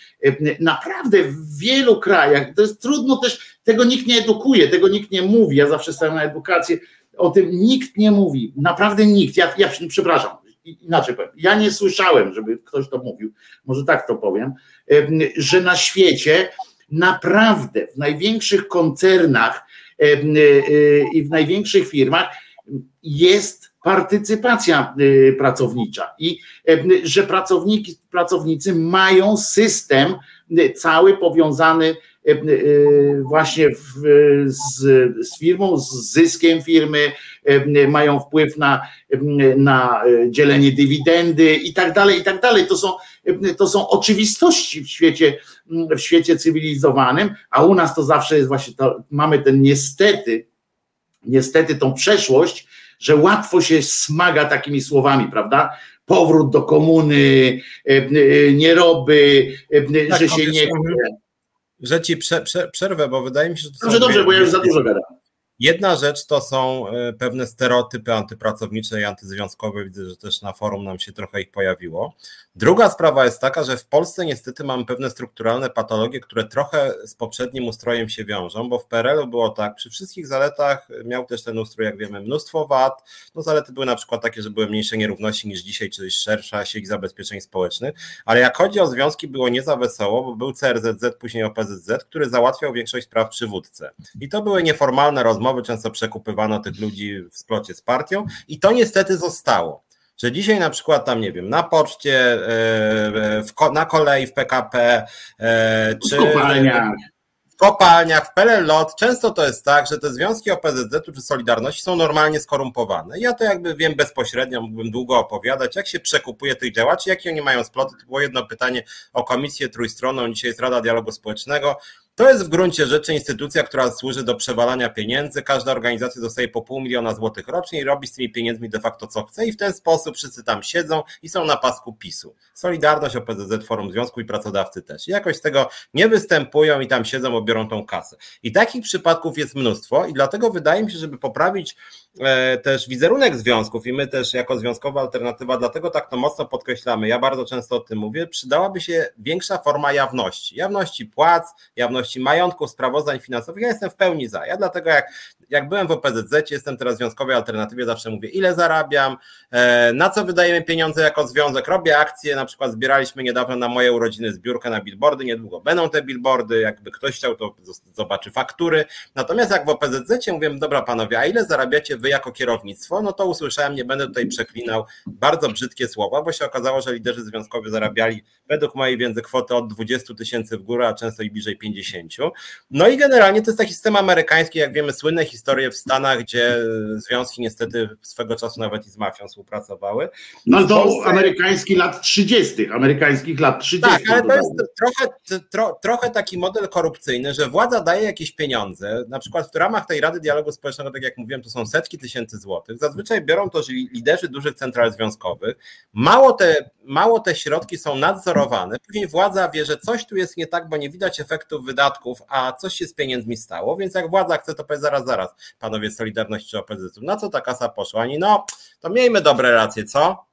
Naprawdę w wielu krajach, to jest trudno też, tego nikt nie edukuje, tego nikt nie mówi. Ja zawsze stawiam na edukację, o tym nikt nie mówi, naprawdę nikt. Ja, ja przepraszam, inaczej powiem, ja nie słyszałem, żeby ktoś to mówił, może tak to powiem, że na świecie naprawdę w największych koncernach E, e, i w największych firmach jest partycypacja e, pracownicza i że pracownicy mają system cały powiązany właśnie w, z, z, firmą, z zyskiem firmy, mają wpływ na, na dzielenie dywidendy i tak dalej, i tak dalej. To są, to są oczywistości w świecie, w świecie cywilizowanym, a u nas to zawsze jest właśnie to, mamy ten niestety, niestety tą przeszłość, że łatwo się smaga takimi słowami, prawda? Powrót do komuny, nieroby, tak, że się nie. Że ci prze, prze, przerwę, bo wydaje mi się, że. To dobrze, dobrze, bo ja już za dużo gadam. Jedna rzecz to są e, pewne stereotypy antypracownicze i antyzwiązkowe. Widzę, że też na forum nam się trochę ich pojawiło. Druga sprawa jest taka, że w Polsce niestety mamy pewne strukturalne patologie, które trochę z poprzednim ustrojem się wiążą, bo w PRL-u było tak, przy wszystkich zaletach miał też ten ustrój, jak wiemy, mnóstwo wad. No zalety były na przykład takie, że były mniejsze nierówności niż dzisiaj, czyli szersza sieć zabezpieczeń społecznych, ale jak chodzi o związki, było nie za wesoło, bo był CRZZ, później OPZZ, który załatwiał większość spraw przy wódce. I to były nieformalne rozmowy, często przekupywano tych ludzi w splocie z partią i to niestety zostało że dzisiaj na przykład tam, nie wiem, na poczcie, e, w, na kolei w PKP, e, czy w kopalniach. w kopalniach, w PLLOT, często to jest tak, że te związki OPZZ czy Solidarności są normalnie skorumpowane. Ja to jakby wiem bezpośrednio, mógłbym długo opowiadać, jak się przekupuje tych działaczy, jakie oni mają sploty. To było jedno pytanie o komisję trójstronną, dzisiaj jest Rada Dialogu Społecznego To jest w gruncie rzeczy instytucja, która służy do przewalania pieniędzy. Każda organizacja dostaje po pół miliona złotych rocznie i robi z tymi pieniędzmi de facto co chce i w ten sposób wszyscy tam siedzą i są na pasku PiSu. Solidarność, OPZZ, Forum Związku i pracodawcy też. I jakoś z tego nie występują i tam siedzą, obiorą tą kasę. I takich przypadków jest mnóstwo i dlatego wydaje mi się, żeby poprawić też wizerunek związków i my też jako związkowa alternatywa, dlatego tak to mocno podkreślamy, ja bardzo często o tym mówię, przydałaby się większa forma jawności. Jawności płac, jawności majątków, sprawozdań finansowych. Ja jestem w pełni za. Ja dlatego jak, jak byłem w OPZZ, jestem teraz w związkowej alternatywie, zawsze mówię, ile zarabiam, e, na co wydajemy pieniądze jako związek, robię akcje, na przykład zbieraliśmy niedawno na moje urodziny zbiórkę na billboardy, niedługo będą te billboardy, jakby ktoś chciał, to zobaczy faktury. Natomiast jak w OPZZ mówię, dobra panowie, a ile zarabiacie wy jako kierownictwo? No to usłyszałem, nie będę tutaj przeklinał, bardzo brzydkie słowa, bo się okazało, że liderzy związkowi zarabiali według mojej wiedzy kwotę od 20 tysięcy w górę, a często i bliżej 50. No i generalnie to jest taki system amerykański, jak wiemy, słynne w Stanach, gdzie związki niestety swego czasu nawet i z mafią współpracowały. No to Polsce... amerykański lat 30., amerykańskich lat 30. Tak, ale to jest trochę, tro, trochę taki model korupcyjny, że władza daje jakieś pieniądze, na przykład w ramach tej Rady Dialogu Społecznego, tak jak mówiłem, to są setki tysięcy złotych. Zazwyczaj biorą to liderzy dużych central związkowych. Mało te, mało te środki są nadzorowane. Później władza wie, że coś tu jest nie tak, bo nie widać efektów wydatków, a coś się z pieniędzmi stało, więc jak władza chce, to powie zaraz, zaraz, panowie Solidarności opozycji, na co ta kasa poszła? Ani no, to miejmy dobre racje, co?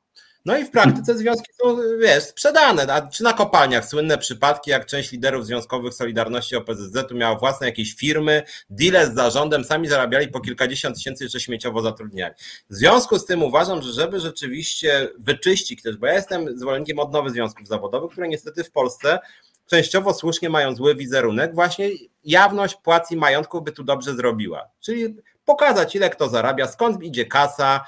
No i w praktyce związki są, wiesz, sprzedane. A czy na kopalniach słynne przypadki, jak część liderów związkowych Solidarności OPZZ-u miała własne jakieś firmy, deale z zarządem, sami zarabiali po kilkadziesiąt tysięcy, jeszcze śmieciowo zatrudniali. W związku z tym uważam, że żeby rzeczywiście wyczyścić też, bo ja jestem zwolennikiem odnowy związków zawodowych, które niestety w Polsce częściowo słusznie mają zły wizerunek, właśnie jawność płac i majątków by tu dobrze zrobiła. Czyli pokazać, ile kto zarabia, skąd idzie kasa,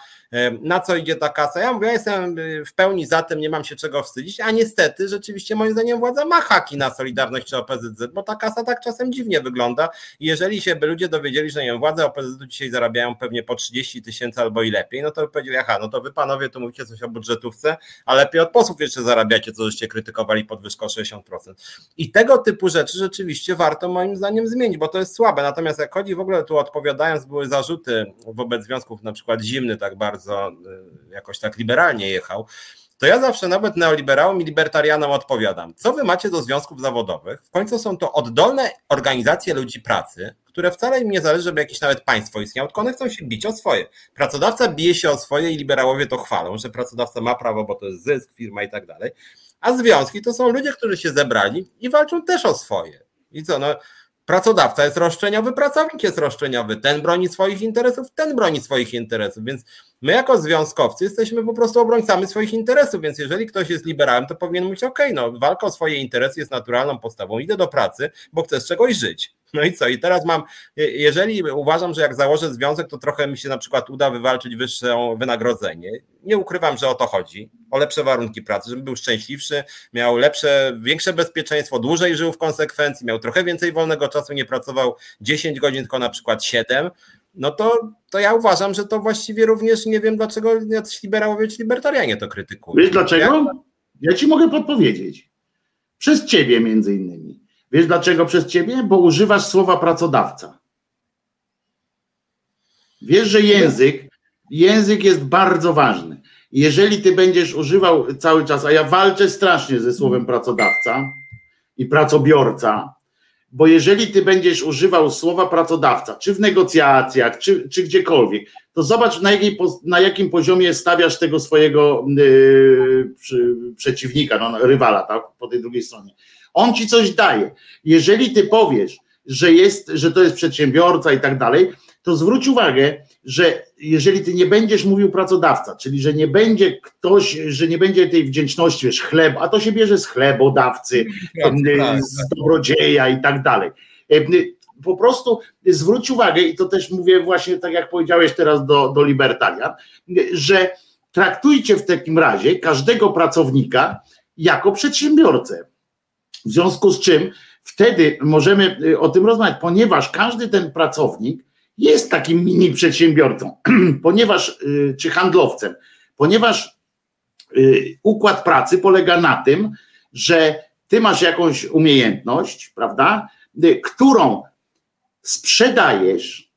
na co idzie ta kasa. Ja mówię, ja jestem w pełni za tym, nie mam się czego wstydzić, a niestety rzeczywiście moim zdaniem władza ma haki na Solidarność czy OPZZ, bo ta kasa tak czasem dziwnie wygląda jeżeli się by ludzie dowiedzieli, że nie wiem, władze OPZZ dzisiaj zarabiają pewnie po 30 tysięcy albo i lepiej, no to by powiedzieli, aha, no to wy panowie tu mówicie coś o budżetówce, a lepiej od posłów jeszcze zarabiacie, co żeście krytykowali podwyżkę o 60%. I tego typu rzeczy rzeczywiście warto moim zdaniem zmienić, bo to jest słabe. Natomiast jak chodzi w ogóle tu odpowiadając, były zarzuty wobec związków, na przykład zimny tak bardzo y, jakoś tak liberalnie jechał, to ja zawsze nawet neoliberałom i libertarianom odpowiadam, co wy macie do związków zawodowych? W końcu są to oddolne organizacje ludzi pracy, które wcale im nie zależy, żeby jakieś nawet państwo istniało, tylko one chcą się bić o swoje. Pracodawca bije się o swoje i liberałowie to chwalą, że pracodawca ma prawo, bo to jest zysk, firma i tak dalej. A związki to są ludzie, którzy się zebrali i walczą też o swoje. I co, no Pracodawca jest roszczeniowy, pracownik jest roszczeniowy. Ten broni swoich interesów, ten broni swoich interesów. Więc my, jako związkowcy, jesteśmy po prostu obrońcami swoich interesów. Więc jeżeli ktoś jest liberałem, to powinien mówić: OK, no, walka o swoje interesy jest naturalną postawą. Idę do pracy, bo chcę z czegoś żyć. No i co? I teraz mam, jeżeli uważam, że jak założę związek, to trochę mi się na przykład uda wywalczyć wyższe wynagrodzenie. Nie ukrywam, że o to chodzi, o lepsze warunki pracy, żeby był szczęśliwszy, miał lepsze, większe bezpieczeństwo, dłużej żył w konsekwencji, miał trochę więcej wolnego czasu, nie pracował 10 godzin, tylko na przykład 7 no to, to ja uważam, że to właściwie również nie wiem, dlaczego jacyś liberałowie czy libertarianie to krytykują. Wiesz dlaczego? Ja ci mogę podpowiedzieć. Przez ciebie między innymi. Wiesz dlaczego przez ciebie? Bo używasz słowa pracodawca. Wiesz, że język, język jest bardzo ważny. Jeżeli ty będziesz używał cały czas, a ja walczę strasznie ze słowem pracodawca i pracobiorca, bo jeżeli ty będziesz używał słowa pracodawca, czy w negocjacjach, czy, czy gdziekolwiek, to zobacz na, jakiej, na jakim poziomie stawiasz tego swojego yy, przeciwnika, no, rywala, tak, po tej drugiej stronie. On ci coś daje. Jeżeli ty powiesz, że jest, że to jest przedsiębiorca i tak dalej, to zwróć uwagę, że jeżeli ty nie będziesz mówił pracodawca, czyli że nie będzie ktoś, że nie będzie tej wdzięczności, wiesz, chleb, a to się bierze z chlebodawcy, tak, tak, z tak. dobrodzieja i tak dalej. Po prostu zwróć uwagę, i to też mówię właśnie tak jak powiedziałeś teraz do, do libertarian, że traktujcie w takim razie każdego pracownika jako przedsiębiorcę. W związku z czym wtedy możemy y, o tym rozmawiać, ponieważ każdy ten pracownik jest takim mini przedsiębiorcą, ponieważ y, czy handlowcem, ponieważ y, układ pracy polega na tym, że ty masz jakąś umiejętność, prawda? y, którą sprzedajesz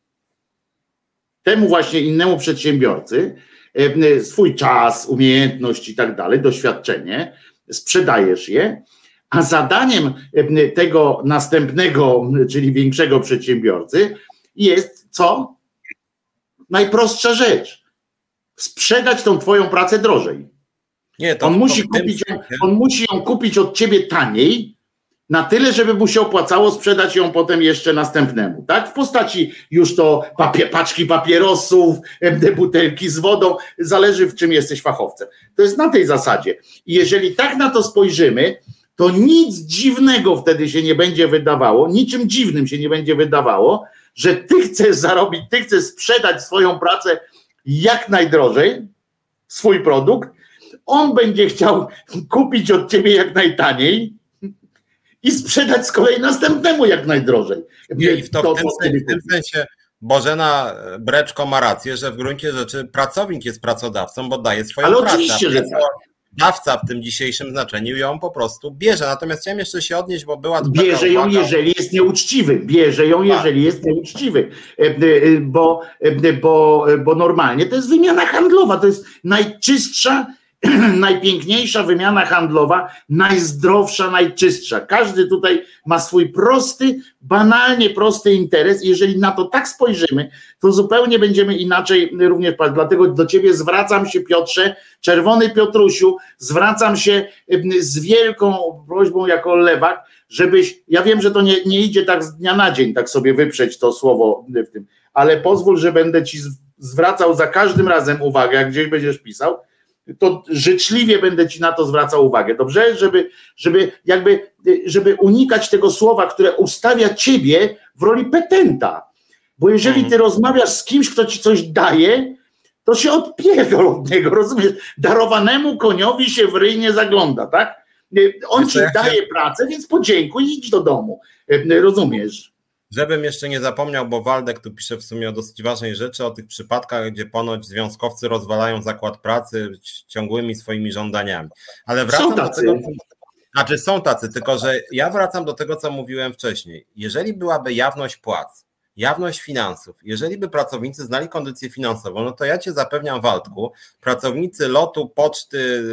temu właśnie innemu przedsiębiorcy, swój czas, umiejętność i tak dalej, doświadczenie, sprzedajesz je, a zadaniem tego następnego, czyli większego przedsiębiorcy jest co? Najprostsza rzecz. Sprzedać tą twoją pracę drożej. Nie, to, on, musi to kupić, ją, on musi ją kupić od ciebie taniej, na tyle, żeby mu się opłacało sprzedać ją potem jeszcze następnemu, tak? W postaci już to papie, paczki papierosów, butelki z wodą, zależy w czym jesteś fachowcem. To jest na tej zasadzie. I jeżeli tak na to spojrzymy, to nic dziwnego wtedy się nie będzie wydawało, niczym dziwnym się nie będzie wydawało, że ty chcesz zarobić, ty chcesz sprzedać swoją pracę jak najdrożej, swój produkt, on będzie chciał kupić od ciebie jak najtaniej i sprzedać z kolei następnemu jak najdrożej. Nie, I w, to, to, w, tym, sensie, w tym sensie Bożena Breczko ma rację, że w gruncie rzeczy pracownik jest pracodawcą, bo daje swoją Ale pracę. Oczywiście, że tak dawca w tym dzisiejszym znaczeniu ją po prostu bierze. Natomiast chciałem jeszcze się odnieść, bo była Bierze ją, uwaga. jeżeli jest nieuczciwy. Bierze ją, tak. jeżeli jest nieuczciwy. E, e, bo, e, bo, bo normalnie to jest wymiana handlowa. To jest najczystsza najpiękniejsza wymiana handlowa, najzdrowsza, najczystsza. Każdy tutaj ma swój prosty, banalnie prosty interes. Jeżeli na to tak spojrzymy, to zupełnie będziemy inaczej również patrzeć. Dlatego do ciebie zwracam się, Piotrze, czerwony Piotrusiu, zwracam się z wielką prośbą jako lewak, żebyś, ja wiem, że to nie, nie idzie tak z dnia na dzień, tak sobie wyprzeć to słowo w tym, ale pozwól, że będę ci zwracał za każdym razem uwagę, jak gdzieś będziesz pisał, to życzliwie będę ci na to zwracał uwagę, dobrze? Żeby, żeby jakby, żeby unikać tego słowa, które ustawia ciebie w roli petenta. Bo jeżeli ty mhm. rozmawiasz z kimś, kto ci coś daje, to się odpierdol od niego, rozumiesz? Darowanemu koniowi się w ryj nie zagląda, tak? On ci daje pracę, więc podziękuj i idź do domu. Rozumiesz? Żebym jeszcze nie zapomniał, bo Waldek tu pisze w sumie o dosyć ważnej rzeczy, o tych przypadkach, gdzie ponoć związkowcy rozwalają zakład pracy ciągłymi swoimi żądaniami. Ale wracam do tego. Znaczy są tacy, tylko że ja wracam do tego, co mówiłem wcześniej. Jeżeli byłaby jawność płac, jawność finansów. Jeżeli by pracownicy znali kondycję finansową, no to ja cię zapewniam, Waldku, pracownicy lotu, poczty,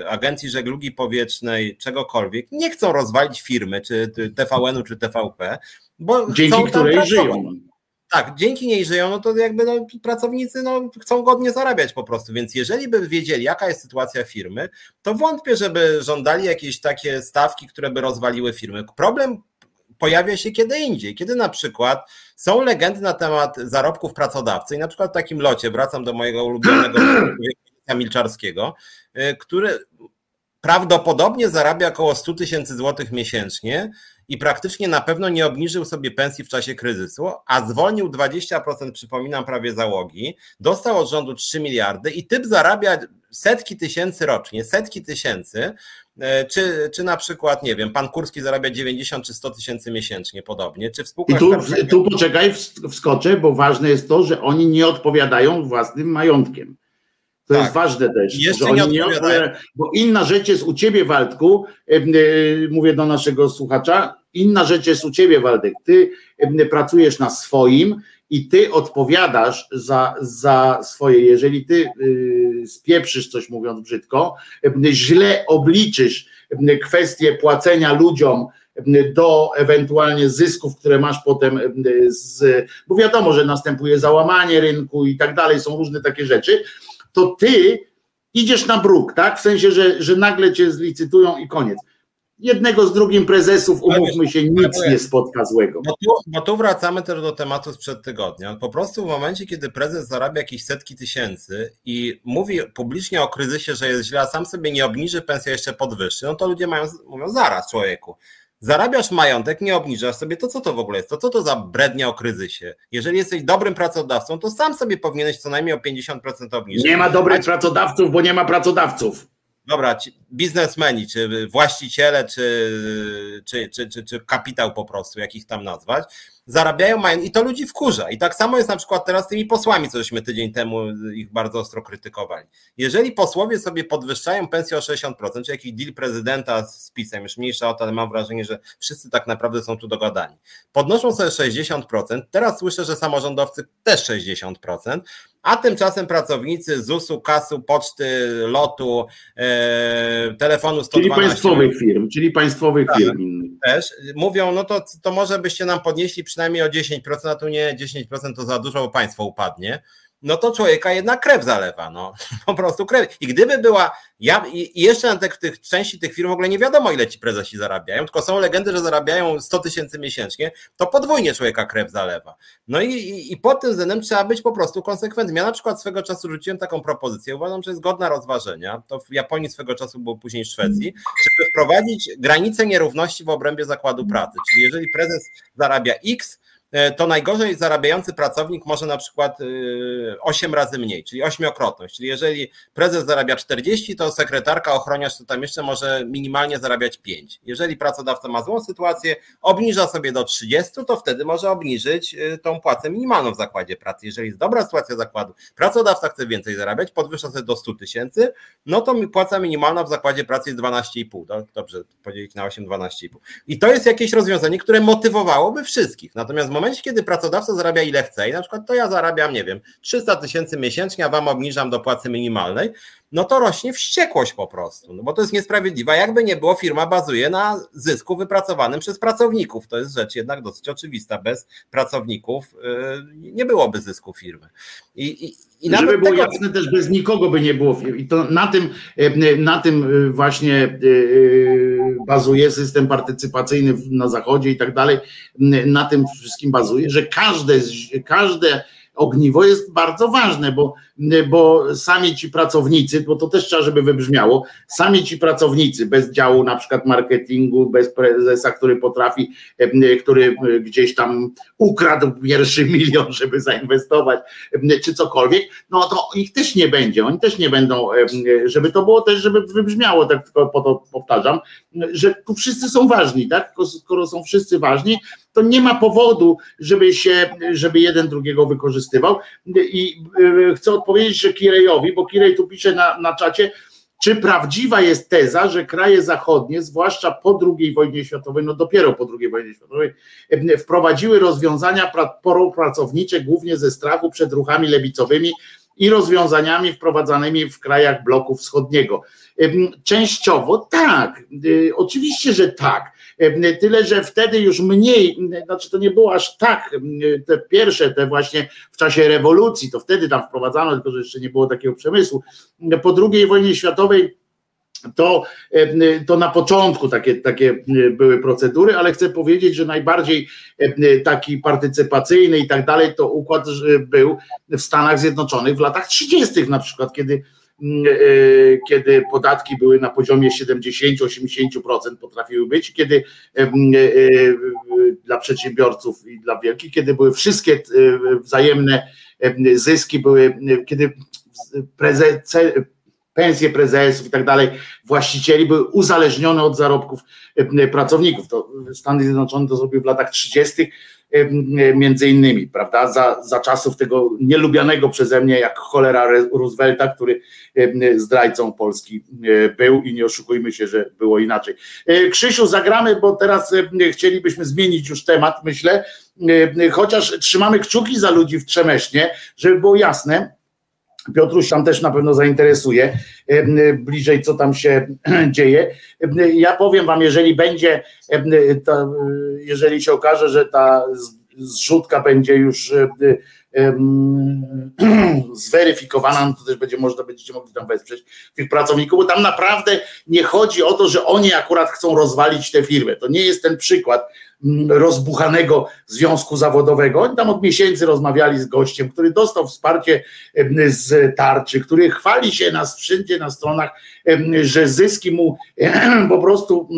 e, agencji żeglugi powietrznej, czegokolwiek, nie chcą rozwalić firmy, czy TVN-u, czy TVP, bo dzięki której żyją. Tak, dzięki niej żyją, no to jakby no, pracownicy no, chcą godnie zarabiać po prostu, więc jeżeli by wiedzieli, jaka jest sytuacja firmy, to wątpię, żeby żądali jakieś takie stawki, które by rozwaliły firmy. Problem pojawia się kiedy indziej, kiedy na przykład są legendy na temat zarobków pracodawcy i na przykład w takim locie, wracam do mojego ulubionego Milczarskiego, y, który prawdopodobnie zarabia około 100 tysięcy złotych miesięcznie i praktycznie na pewno nie obniżył sobie pensji w czasie kryzysu, a zwolnił 20%, przypominam, prawie załogi, dostał od rządu 3 miliardy i typ zarabia setki tysięcy rocznie, setki tysięcy, e, czy, czy na przykład, nie wiem, pan Kurski zarabia 90 czy 100 tysięcy miesięcznie podobnie, czy w spółkach... I tu, tu poczekaj, wskoczę, bo ważne jest to, że oni nie odpowiadają własnym majątkiem. To tak. jest ważne też. Jeszcze nie odpowiadają. Bo inna rzecz jest u ciebie, Waldku, e, mówię do naszego słuchacza, inna rzecz jest u ciebie, Waldek. Ty pracujesz na swoim, i ty odpowiadasz za, za swoje, jeżeli ty y, spieprzysz coś mówiąc brzydko, źle obliczysz kwestię płacenia ludziom do ewentualnie zysków, które masz potem z, bo wiadomo, że następuje załamanie rynku i tak dalej, są różne takie rzeczy, to ty idziesz na bruk, tak? W sensie, że, że nagle cię zlicytują i koniec jednego z drugim prezesów, umówmy się, nic nie spotka złego. Bo tu, bo tu wracamy też do tematu sprzed tygodnia. Po prostu w momencie, kiedy prezes zarabia jakieś setki tysięcy i mówi publicznie o kryzysie, że jest źle, a sam sobie nie obniży pensji, jeszcze podwyższy, no to ludzie mają, mówią zaraz człowieku. Zarabiasz majątek, nie obniżasz sobie, to co to w ogóle jest? To co to za brednia o kryzysie? Jeżeli jesteś dobrym pracodawcą, to sam sobie powinieneś co najmniej o 50% obniżyć. Nie ma dobrych pracodawców, bo nie ma pracodawców. dobra, biznesmeni, czy właściciele, czy, czy, czy, czy, czy kapitał po prostu, jak ich tam nazwać, zarabiają, mają i to ludzi wkurza. I tak samo jest na przykład teraz z tymi posłami, co żeśmy tydzień temu ich bardzo ostro krytykowali. Jeżeli posłowie sobie podwyższają pensję o 60%, czy jakiś deal prezydenta z PiSem, już mniejsza o to, ale mam wrażenie, że wszyscy tak naprawdę są tu dogadani. Podnoszą sobie 60%, teraz słyszę, że samorządowcy też 60%, a tymczasem pracownicy ZUS-u, KAS-u, poczty, lotu, e, telefonu 112. Czyli państwowych firm, czyli państwowych tak, firm. Też mówią, no to, to może byście nam podnieśli przynajmniej o 10%, a tu nie 10% to za dużo, bo państwo upadnie no to człowieka jednak krew zalewa, no po prostu krew. I gdyby była, ja i jeszcze na tych, tych części tych firm w ogóle nie wiadomo, ile ci prezesi zarabiają, tylko są legendy, że zarabiają 100 tysięcy miesięcznie, to podwójnie człowieka krew zalewa. No i, i, i pod tym względem trzeba być po prostu konsekwentnym. Ja na przykład swego czasu rzuciłem taką propozycję, uważam, że jest godna rozważenia, to w Japonii swego czasu było później w Szwecji, żeby wprowadzić granicę nierówności w obrębie zakładu pracy, czyli jeżeli prezes zarabia X, to najgorzej zarabiający pracownik może na przykład 8 e, razy mniej, czyli ośmiokrotność. Czyli jeżeli prezes zarabia 40, to sekretarka, ochroniarz to tam jeszcze może minimalnie zarabiać 5. Jeżeli pracodawca ma złą sytuację, obniża sobie do 30, to wtedy może obniżyć e, tą płacę minimalną w zakładzie pracy. Jeżeli jest dobra sytuacja zakładu, pracodawca chce więcej zarabiać, podwyższa sobie do 100 tysięcy, no to płaca minimalna w zakładzie pracy jest 12,5. Dobrze, podzielić na 8, 12,5. I to jest jakieś rozwiązanie, które motywowałoby wszystkich. Natomiast momencie, kiedy pracodawca zarabia ile chce, i na przykład to ja zarabiam, nie wiem, 300 tysięcy miesięcznie, a wam obniżam do płacy minimalnej, no to rośnie wściekłość po prostu, no bo to jest niesprawiedliwe. Jakby nie było, firma bazuje na zysku wypracowanym przez pracowników. To jest rzecz jednak dosyć oczywista. Bez pracowników yy, nie byłoby zysku firmy. I, i, i Żeby było tego... jasne, też bez nikogo by nie było firmy. I to na tym, e, na tym e, właśnie e, bazuje system partycypacyjny na zachodzie i tak dalej. Na tym wszystkim bazuje, że każde, każde ogniwo jest bardzo ważne, bo, bo sami ci pracownicy, bo to też trzeba, żeby wybrzmiało, sami ci pracownicy bez działu na przykład marketingu, bez prezesa, który potrafi, który gdzieś tam ukradł pierwszy milion, żeby zainwestować, czy cokolwiek, no to ich też nie będzie, oni też nie będą, żeby to było też, żeby wybrzmiało, tak tylko po to powtarzam, że tu wszyscy są ważni, tak? Skoro są wszyscy ważni, to nie ma powodu, żeby się, żeby jeden drugiego wykorzystywał. I y, chcę odpowiedzieć że Kirejowi, bo Kirej tu pisze na, na czacie, czy prawdziwa jest teza, że kraje zachodnie, zwłaszcza po II wojnie światowej, no dopiero po II wojnie światowej, y, wprowadziły rozwiązania pracownicze głównie ze strachu przed ruchami lewicowymi i rozwiązaniami wprowadzanymi w krajach bloku wschodniego? Y, częściowo tak, oczywiście, że tak Tyle, że wtedy już mniej, znaczy to nie było aż tak, te pierwsze, te właśnie w czasie rewolucji, to wtedy tam wprowadzano, tylko że jeszcze nie było takiego przemysłu. Po II wojnie światowej to, to na początku takie, takie były procedury, ale chcę powiedzieć, że najbardziej taki partycypacyjny i tak dalej, to układ był w Stanach Zjednoczonych w latach 30. na przykład, kiedy kiedy podatki były na poziomie 70-80% potrafiły być, kiedy e, e, dla przedsiębiorców i dla wielkich, kiedy były wszystkie wzajemne zyski, były, kiedy pensje prezesów i tak dalej, właścicieli były uzależnione od zarobków pracowników. To Stany Zjednoczone to zrobił w latach 30 między innymi, prawda, za, za czasów tego nielubianego przeze mnie jak cholera Roosevelta, który zdrajcą Polski e, był i nie oszukujmy się, że było inaczej. E, Krzysiu, zagramy, bo teraz chcielibyśmy zmienić już temat, myślę, chociaż trzymamy kciuki za ludzi w Trzemesznie, żeby było jasne, Piotruś tam też na pewno zainteresuje bliżej, co tam się dzieje. Ja powiem wam, jeżeli będzie, jeżeli się okaże, że ta zrzutka będzie już zweryfikowana, no to też będzie można, będziecie mogli tam wesprzeć tych pracowników, bo tam naprawdę nie chodzi o to, że oni akurat chcą rozwalić tę firmę. To nie jest ten przykład rozbuchanego związku zawodowego. Oni tam od miesięcy rozmawiali z gościem, który dostał wsparcie z tarczy, który chwali się nas wszędzie na stronach, że zyski mu po prostu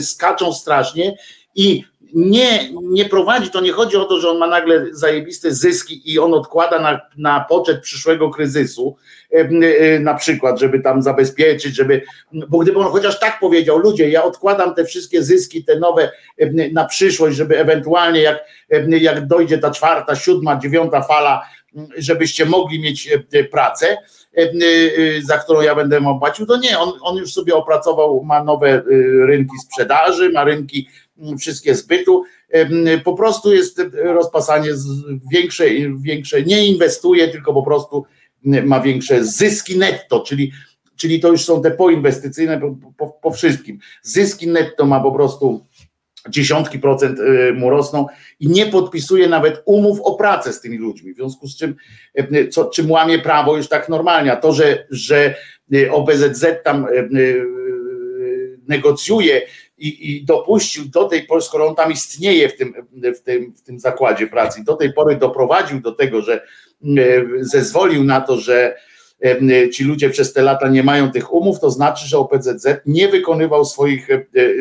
skaczą strasznie i nie, nie prowadzi, to nie chodzi o to, że on ma nagle zajebiste zyski i on odkłada na, na poczet przyszłego kryzysu, na przykład, żeby tam zabezpieczyć, żeby, bo gdyby on chociaż tak powiedział, ludzie, ja odkładam te wszystkie zyski, te nowe na przyszłość, żeby ewentualnie jak, jak dojdzie ta czwarta, siódma, dziewiąta fala, żebyście mogli mieć pracę, za którą ja będę mu płacił, to nie, on, on już sobie opracował, ma nowe rynki sprzedaży, ma rynki wszystkie zbytu, po prostu jest rozpasanie większe, większe, nie inwestuje, tylko po prostu ma większe zyski netto, czyli, czyli to już są te poinwestycyjne po, po, po wszystkim. Zyski netto ma po prostu dziesiątki procent y, mu rosną i nie podpisuje nawet umów o pracę z tymi ludźmi, w związku z czym co, czym łamie prawo już tak normalnie, a to, że, że y, OBZZ tam negocjuje i, i dopuścił do tej pory, skoro on tam istnieje w tym, w, tym, w tym zakładzie pracy, do tej pory doprowadził do tego, że zezwolił na to, że ci ludzie przez te lata nie mają tych umów, to znaczy, że OPZZ nie wykonywał swoich,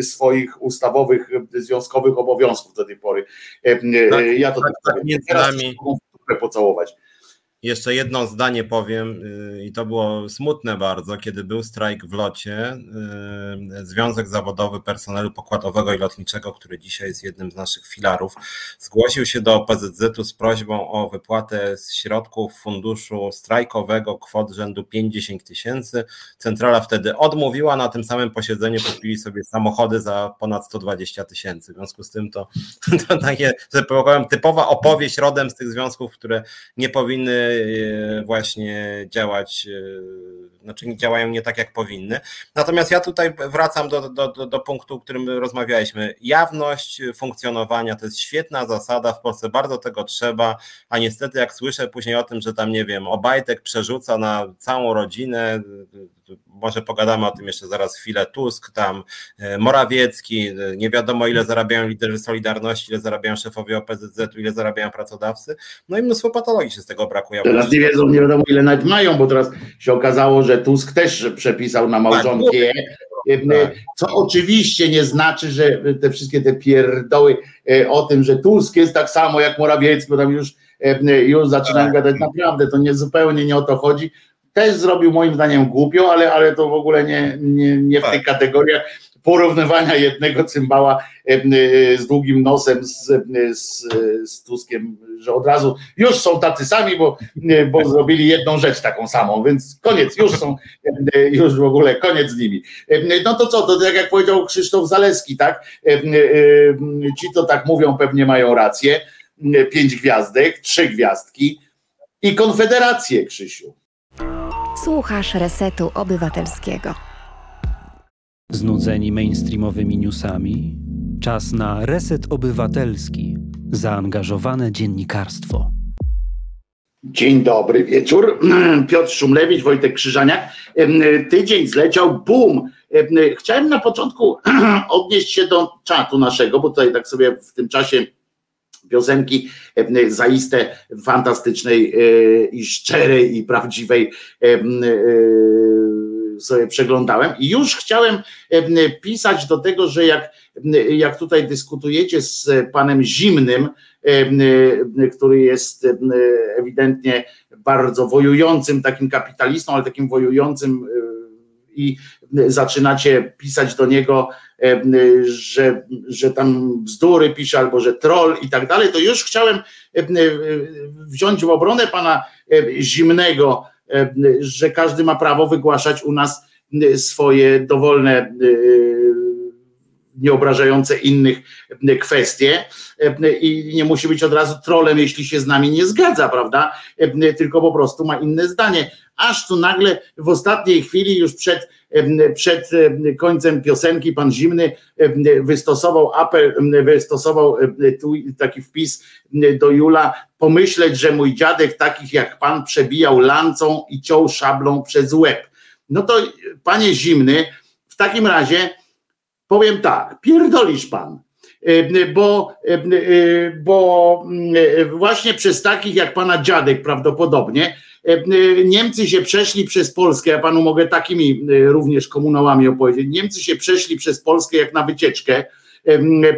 swoich ustawowych, związkowych obowiązków do tej pory. Tak, ja to tak, tak, tak teraz nami... pocałować. Jeszcze jedno zdanie powiem, y, i to było smutne bardzo, kiedy był strajk w locie. Y, Związek Zawodowy Personelu Pokładowego i Lotniczego, który dzisiaj jest jednym z naszych filarów, zgłosił się do OPZZ-u z prośbą o wypłatę z środków funduszu strajkowego kwot rzędu 50 tysięcy. Centrala wtedy odmówiła, na tym samym posiedzeniu kupili sobie samochody za ponad 120 tysięcy. W związku z tym to, to takie, że powiem, typowa opowieść rodem z tych związków, które nie powinny właśnie działać, e, znaczy działają nie tak jak powinny. Natomiast ja tutaj wracam do, do, do, do punktu, o którym rozmawialiśmy. Jawność funkcjonowania to jest świetna zasada, w Polsce bardzo tego trzeba, a niestety jak słyszę później o tym, że tam nie wiem, Obajtek przerzuca na całą rodzinę, może pogadamy o tym jeszcze zaraz chwilę, Tusk, tam e, Morawiecki, nie wiadomo ile zarabiają liderzy Solidarności, ile zarabiają szefowie OPZZ-u, ile zarabiają pracodawcy, no i mnóstwo patologii się z tego brakuje. Teraz nie wiedzą, nie wiadomo ile nawet mają, bo teraz się okazało, że Tusk też przepisał na małżonki, tak, tak. co oczywiście nie znaczy, że te wszystkie te pierdoły e, o tym, że Tusk jest tak samo jak Morawiecki, bo tam już, już zaczynają tak. gadać, naprawdę to nie zupełnie nie o to chodzi, też zrobił moim zdaniem głupio, ale, ale to w ogóle nie, nie, nie w tak. tych kategoriach porównywania jednego cymbała e, e, z długim nosem z, e, z, z Tuskiem, że od razu już są tacy sami, bo, bo zrobili jedną rzecz taką samą, więc koniec, już są, już w ogóle koniec z nimi. No to co, to tak jak powiedział Krzysztof Zaleski, tak? Ci, co tak mówią, pewnie mają rację. Pięć gwiazdek, trzy gwiazdki i konfederację, Krzysiu. Słuchasz Resetu Obywatelskiego. Znudzeni mainstreamowymi newsami? Czas na Reset Obywatelski. Zaangażowane dziennikarstwo. Dzień dobry wieczór. Piotr Szumlewicz, Wojtek Krzyżaniak. Tydzień zleciał, boom. Chciałem na początku odnieść się do czatu naszego, bo tutaj tak sobie w tym czasie piosenki e, zaiste fantastycznej e, i szczerej i prawdziwej e, sobie przeglądałem. I już chciałem pisać do tego, że jak, jak tutaj dyskutujecie z panem Zimnym, który jest ewidentnie bardzo wojującym takim kapitalistą, ale takim wojującym i zaczynacie pisać do niego, że, że tam bzdury pisze albo że troll i tak dalej, to już chciałem wziąć w obronę pana Zimnego, że każdy ma prawo wygłaszać u nas swoje dowolne nieobrażające innych kwestie i nie musi być od razu trolem, jeśli się z nami nie zgadza, prawda? Tylko po prostu ma inne zdanie. Aż tu nagle w ostatniej chwili, już przed, przed końcem piosenki, pan Zimny wystosował apel, wystosował taki wpis do Jula, pomyśleć, że mój dziadek takich jak pan przebijał lancą i ciął szablą przez łeb. No to panie Zimny, w takim razie powiem tak, pierdolisz pan, e, bo, e, e, bo właśnie przez takich jak pana dziadek prawdopodobnie Niemcy się przeszli przez Polskę, ja panu mogę takimi również komunałami opowiedzieć, Niemcy się przeszli przez Polskę jak na wycieczkę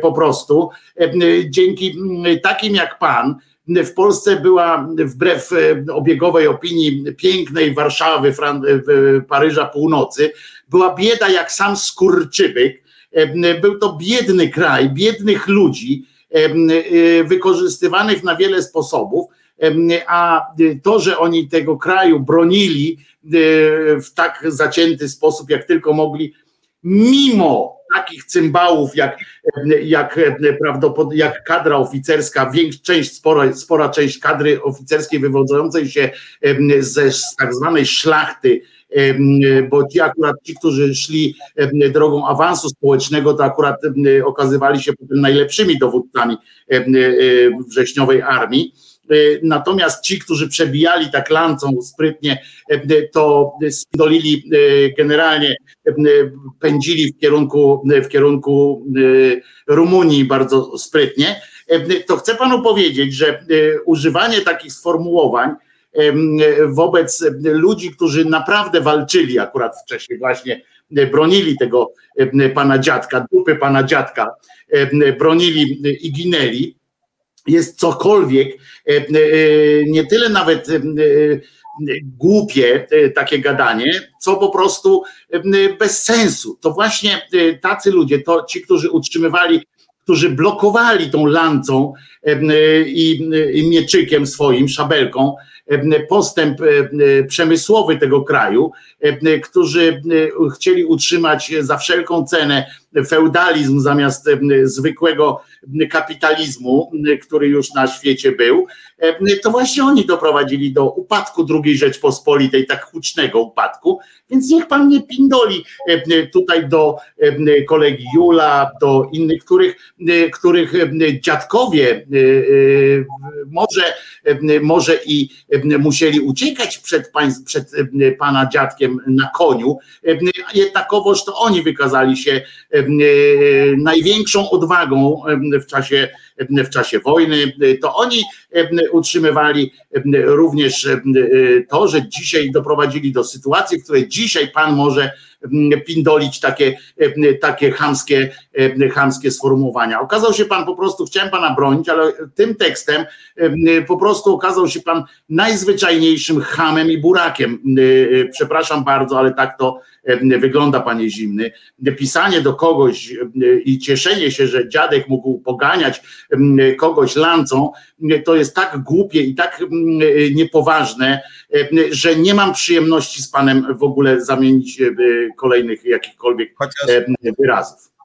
po prostu. Dzięki takim jak pan, w Polsce była wbrew obiegowej opinii pięknej Warszawy, Paryża Północy, była bieda jak sam skurczybyk. Był to biedny kraj, biednych ludzi, wykorzystywanych na wiele sposobów a to, że oni tego kraju bronili w tak zacięty sposób, jak tylko mogli, mimo takich cymbałów, jak, jak, jak kadra oficerska, większa część, spora, spora część kadry oficerskiej wywodzącej się ze z tak zwanej szlachty, bo ci akurat ci, którzy szli drogą awansu społecznego, to akurat okazywali się najlepszymi dowódcami wrześniowej armii. E, natomiast ci, którzy przebijali tak lancą sprytnie, e, to spindolili e, generalnie, pędzili w kierunku, w kierunku Rumunii bardzo sprytnie. To chcę panu powiedzieć, że używanie takich sformułowań wobec ludzi, którzy naprawdę walczyli akurat w czasie właśnie bronili tego pana dziadka, dupy pana dziadka, bronili i ginęli, jest cokolwiek, e, e, nie tyle nawet e, głupie takie gadanie, co po prostu bez sensu. To właśnie tacy ludzie, to ci, którzy utrzymywali, którzy blokowali tą lancą i, i mieczykiem swoim, szabelką, postęp przemysłowy tego kraju, którzy chcieli utrzymać za wszelką cenę feudalizm zamiast zwykłego kapitalizmu, który już na świecie był, to właśnie oni doprowadzili do upadku II Rzeczpospolitej, tak hucznego upadku, więc niech pan nie pindoli tutaj do kolegi Jula, do innych, których, których dziadkowie może, może i musieli uciekać przed, państw, przed pana dziadkiem na koniu, jednakowoż to oni wykazali się największą odwagą w czasie, w czasie wojny. To oni utrzymywali również to, że dzisiaj doprowadzili do sytuacji, w której dzisiaj pan może pindolić takie, takie chamskie, chamskie sformułowania. Okazał się pan po prostu, chciałem pana bronić, ale tym tekstem po prostu okazał się pan najzwyczajniejszym hamem i burakiem. Przepraszam bardzo, ale tak to wygląda, panie Zimny. Pisanie do kogoś i cieszenie się, że dziadek mógł poganiać kogoś lancą, to jest tak głupie i tak niepoważne, że nie mam przyjemności z panem w ogóle zamienić kolejnych jakichkolwiek Chociaż... wyrazów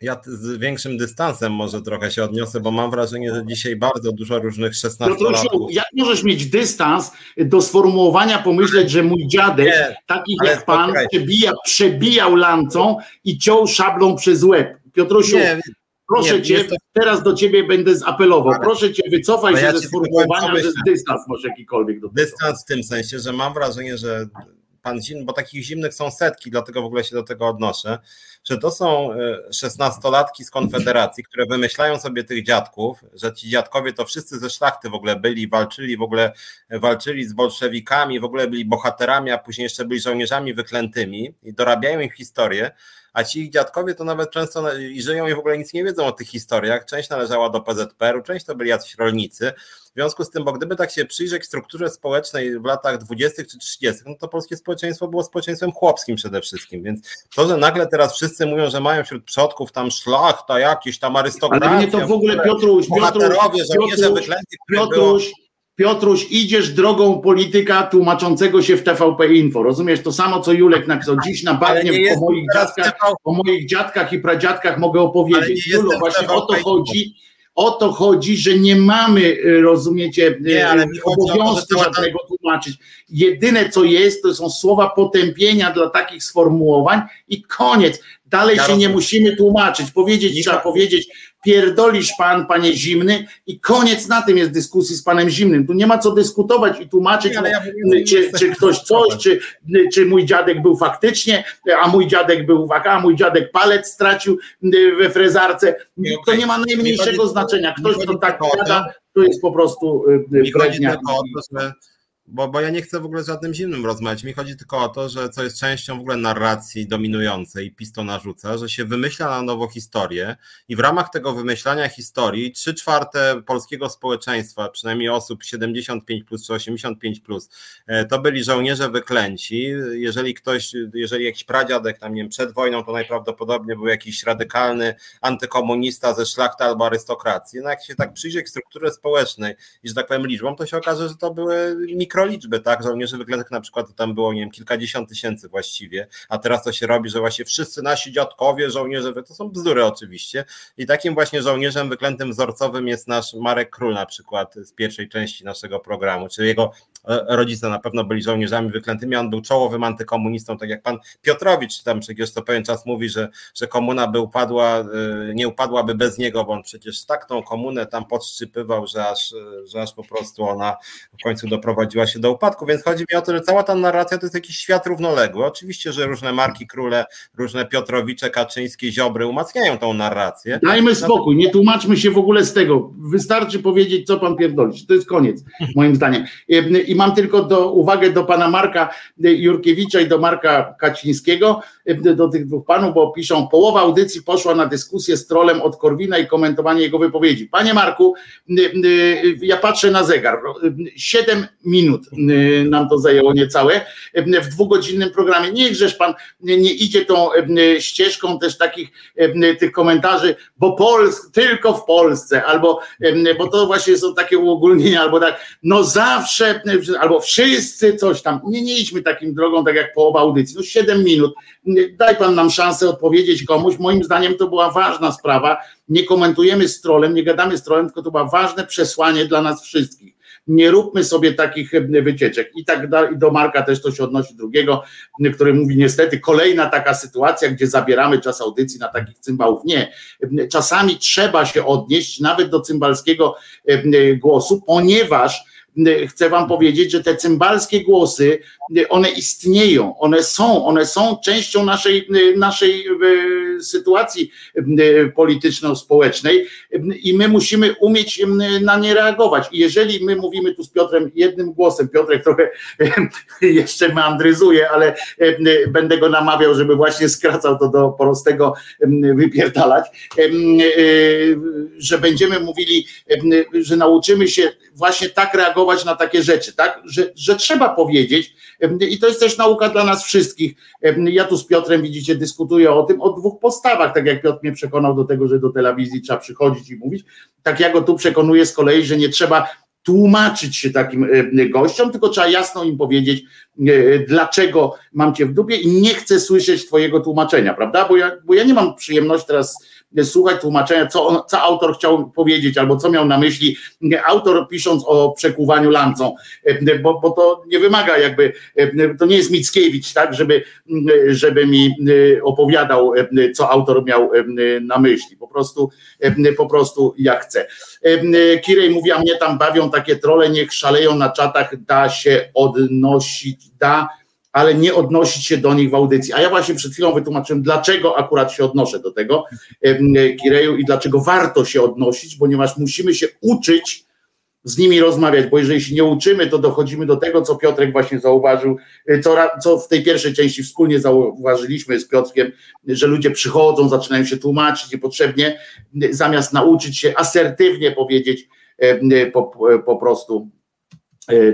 ja z większym dystansem może trochę się odniosę, bo mam wrażenie, że dzisiaj bardzo dużo różnych 16-latków. jak możesz mieć dystans do sformułowania, pomyśleć, że mój dziadek, nie, taki jak pan, przebija, przebijał lancą i ciął szablą przez łeb. Piotrusiu, nie, proszę nie, cię, to... teraz do ciebie będę zapelował. Ale, proszę cię, wycofaj się ja ze sformułowania, że dystans może jakikolwiek do tego. Dystans w tym sensie, że mam wrażenie, że pan zimny, bo takich zimnych są setki, dlatego w ogóle się do tego odnoszę, że to są e, szesnastolatki z Konfederacji, które wymyślają sobie tych dziadków, że ci dziadkowie to wszyscy ze szlachty w ogóle byli, walczyli, w ogóle walczyli z bolszewikami, w ogóle byli bohaterami, a później jeszcze byli żołnierzami wyklętymi i dorabiają im historię, a ci ich dziadkowie to nawet często i żyją i w ogóle nic nie wiedzą o tych historiach. Część należała do PZPR-u, część to byli jacyś rolnicy. W związku z tym, bo gdyby tak się przyjrzeć strukturze społecznej w latach 20. czy 30., no to polskie społeczeństwo było społeczeństwem chłopskim przede wszystkim. Więc to, że nagle teraz wszyscy mówią, że mają wśród przodków tam szlachta, jakiś tam arystokracja. Ale mnie to w ogóle Piotruś, Piotruś, Piotruś, Piotruś, Piotruś, idziesz drogą polityka tłumaczącego się w TVP Info. Rozumiesz to samo, co Julek napisał. Dziś na bagnie o moich, dziadkach, o moich dziadkach i pradziadkach mogę opowiedzieć. Julo, właśnie o to chodzi. O to chodzi, że nie mamy, y, rozumiecie, nie, ale y, obowiązku żadnego tłumaczyć. Jedyne co jest, to są słowa potępienia dla takich sformułowań i koniec. Dalej ja się rozumiem. nie musimy tłumaczyć. Powiedzieć trzeba powiedzieć, pierdolisz pan, panie Zimny i koniec na tym jest dyskusji z panem Zimnym. Tu nie ma co dyskutować i tłumaczyć, ja czy, czy, ktoś coś, czy, czy mój dziadek był faktycznie, a mój dziadek był waka, a mój dziadek palec stracił we frezarce. To nie ma najmniejszego znaczenia. Ktoś, kto tak gada, to jest po prostu brednia. Bo, bo ja nie chcę w ogóle z żadnym zimnym rozmawiać. Mi chodzi tylko o to, że co jest częścią w ogóle narracji dominującej, PiS to narzuca, że się wymyśla na nowo historię i w ramach tego wymyślania historii trzy czwarte polskiego społeczeństwa, przynajmniej osób 75 plus czy 85 plus, e, to byli żołnierze wyklęci. Jeżeli ktoś, jeżeli jakiś pradziadek tam nie wiem, przed wojną, to najprawdopodobniej był jakiś radykalny antykomunista ze szlachty albo arystokracji. No jak się tak przyjrzy k strukturze społecznej i że tak powiem liczbą, to się okaże, że to były mikroliczby, tak? Żołnierzy wyklętych na przykład tam było, nie wiem, kilkadziesiąt tysięcy właściwie, a teraz to się robi, że właśnie wszyscy nasi dziadkowie, żołnierze, to są bzdury oczywiście. I takim właśnie żołnierzem wyklętym wzorcowym jest nasz Marek Król na przykład z pierwszej części naszego programu, czyli jego rodzice na pewno byli żołnierzami wyklętymi, on był czołowym antykomunistą, tak jak pan Piotrowicz tam przecież co pewien czas mówi, że, że komuna by upadła, e, nie upadłaby bez niego, bo on przecież tak tą komunę tam podszczypywał, że aż, że aż po prostu ona w końcu doprowadziła się do upadku, więc chodzi mi o to, że cała ta narracja to jest jakiś świat równoległy. Oczywiście, że różne marki króle, różne Piotrowicze, Kaczyńskie, Ziobry umacniają tą narrację. Dajmy spokój, nie tłumaczmy się w ogóle z tego. Wystarczy powiedzieć, co pan pierdolisz. To jest koniec, moim zdaniem. I mam tylko do, uwagę do pana Marka Jurkiewicza i do Marka Kacińskiego, do tych dwóch panów, bo piszą, połowa audycji poszła na dyskusję z trolem od Korwina i komentowanie jego wypowiedzi. Panie Marku, ja patrzę na zegar. Siedem minut nam to zajęło niecałe w dwugodzinnym programie. Niechżeż pan nie idzie tą ścieżką też takich tych komentarzy, bo Polsk, tylko w Polsce, albo bo to właśnie są takie uogólnienia, albo tak, no zawsze, albo wszyscy coś tam. Nie, nie idźmy takim drogą, tak jak połowa audycji. No siedem minut. Daj pan nam szansę odpowiedzieć komuś. Moim zdaniem to była ważna sprawa. Nie komentujemy z trolem, nie gadamy z trolem, tylko to było ważne przesłanie dla nas wszystkich nie róbmy sobie takich wycieczek. I tak dalej, do Marka też to się odnosi drugiego, który mówi niestety kolejna taka sytuacja, gdzie zabieramy czas audycji na takich cymbałów. Nie. Czasami trzeba się odnieść nawet do cymbalskiego głosu, ponieważ chcę wam powiedzieć, że te cymbalskie głosy, one istnieją, one są, one są częścią naszej, naszej e, sytuacji e, polityczno-społecznej i my musimy umieć na nie reagować. I jeżeli my mówimy tu z Piotrem jednym głosem, Piotrek trochę jeszcze meandryzuje, ale będę go namawiał, żeby właśnie skracał to do prostego wypierdalać, e, że będziemy mówili, że nauczymy się właśnie tak reagować na takie rzeczy, tak? Że, że trzeba powiedzieć, i to jest też nauka dla nas wszystkich. Ja tu z Piotrem, widzicie, dyskutuję o tym, o dwóch postawach, tak jak Piotr mnie przekonał do tego, że do telewizji trzeba przychodzić i mówić, tak ja go tu przekonuję z kolei, że nie trzeba tłumaczyć się takim gościom, tylko trzeba jasno im powiedzieć, e, dlaczego mam cię w dupie i nie chcę słyszeć twojego tłumaczenia, prawda? Bo ja, bo ja nie mam przyjemności teraz słuchać tłumaczenia, co, on, co autor chciał powiedzieć, albo co miał na myśli autor pisząc o przekuwaniu lancą, bo, bo to nie wymaga jakby, to nie jest Mickiewicz, tak, żeby, żeby mi opowiadał, co autor miał na myśli, po prostu, po prostu ja chcę. Kirej mówi, a mnie tam bawią takie trole, niech szaleją na czatach, da się odnosić, da ale nie odnosić się do nich w audycji. A ja właśnie przed chwilą wytłumaczyłem, dlaczego akurat się odnoszę do tego Kireju i dlaczego warto się odnosić, ponieważ musimy się uczyć z nimi rozmawiać, bo jeżeli się nie uczymy, to dochodzimy do tego, co Piotrek właśnie zauważył, e, co, co w tej pierwszej części wspólnie zauważyliśmy z Piotrkiem, że ludzie przychodzą, zaczynają się tłumaczyć niepotrzebnie, zamiast nauczyć się asertywnie powiedzieć po, po prostu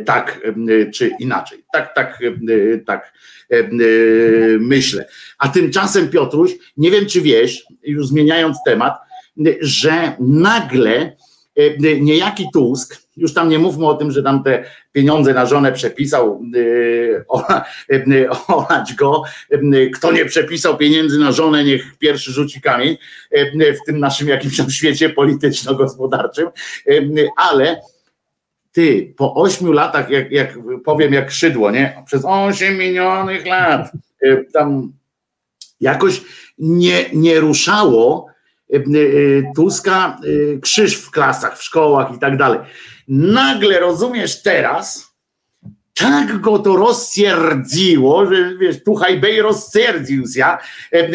tak e, czy inaczej. Tak, tak, e, tak myślę. A tymczasem, Piotruś, nie wiem, czy wiesz, już zmieniając temat, że nagle niejaki Tusk, już tam nie mówmy o tym, że tam te pieniądze na żonę przepisał, olać go, kto nie przepisał pieniędzy na żonę, niech pierwszy rzuci kamień w tym naszym jakimś tam świecie polityczno-gospodarczym, ale ty po ośmiu latach, jak, jak powiem jak szydło, nie? Przez osiem minionych lat y, tam jakoś nie, nie ruszało y, y, Tuska krzyż w klasach, w szkołach i tak dalej. Nagle rozumiesz teraz, tak go to rozsierdziło, że wiesz, tuchaj bej rozsierdził się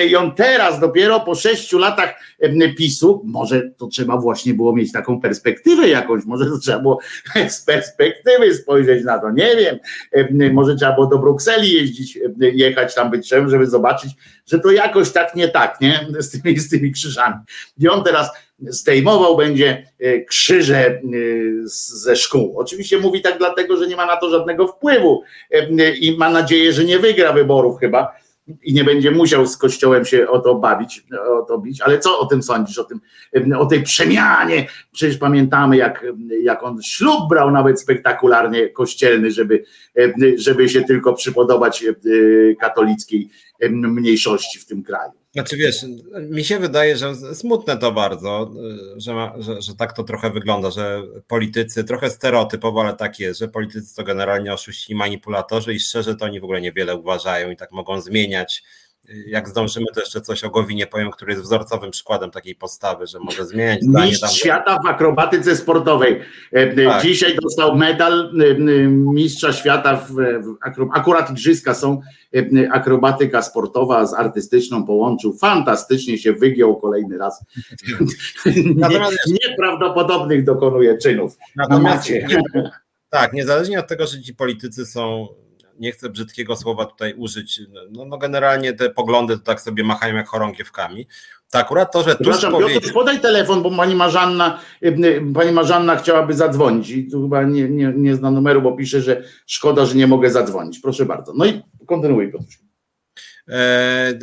i on teraz dopiero po sześciu latach PiSu, może to trzeba właśnie było mieć taką perspektywę jakąś, może to trzeba było z perspektywy spojrzeć na to, nie wiem, może trzeba było do Brukseli jeździć, jechać tam być żeby zobaczyć, że to jakoś tak nie tak, nie, z tymi, z tymi krzyżami. I on teraz zdejmował będzie e, krzyże e, ze szkół. Oczywiście mówi tak dlatego, że nie ma na to żadnego wpływu e, i ma nadzieję, że nie wygra wyborów chyba i nie będzie musiał z kościołem się o to bawić, o to bić, ale co o tym sądzisz, o, tym, o tej przemianie? Przecież pamiętamy, jak, jak on ślub brał nawet spektakularnie kościelny, żeby, żeby się tylko przypodobać katolickiej mniejszości w tym kraju. Znaczy wiesz, mi się wydaje, że smutne to bardzo, że, ma, że, że, tak to trochę wygląda, że politycy, trochę stereotypowo, ale tak jest, że politycy to generalnie oszuści i manipulatorzy i szczerze to oni w ogóle niewiele uważają i tak mogą zmieniać jak zdążymy, to jeszcze coś o Gowinie powiem, który jest wzorcowym przykładem takiej postawy, że może zmieniać zdanie. Mistrz tam... świata w akrobatyce sportowej. E, e, tak. Dzisiaj dostał medal e, mistrza świata w, akurat igrzyska są akrobatyka sportowa z artystyczną połączył. Fantastycznie się wygiął kolejny raz. Natomiast... Nieprawdopodobnych dokonuje czynów. Natomiast, nie, tak, niezależnie od tego, że ci politycy są nie chcę brzydkiego słowa tutaj użyć, no, no generalnie te poglądy to tak sobie machają jak chorągiewkami, to akurat to, że Tusk powiedział... Piotr, podaj telefon, bo pani Marzanna, pani Marzanna chciałaby zadzwonić i tu chyba nie, nie, nie zna numeru, bo pisze, że szkoda, że nie mogę zadzwonić. Proszę bardzo. No i kontynuuj Piotr. Eee,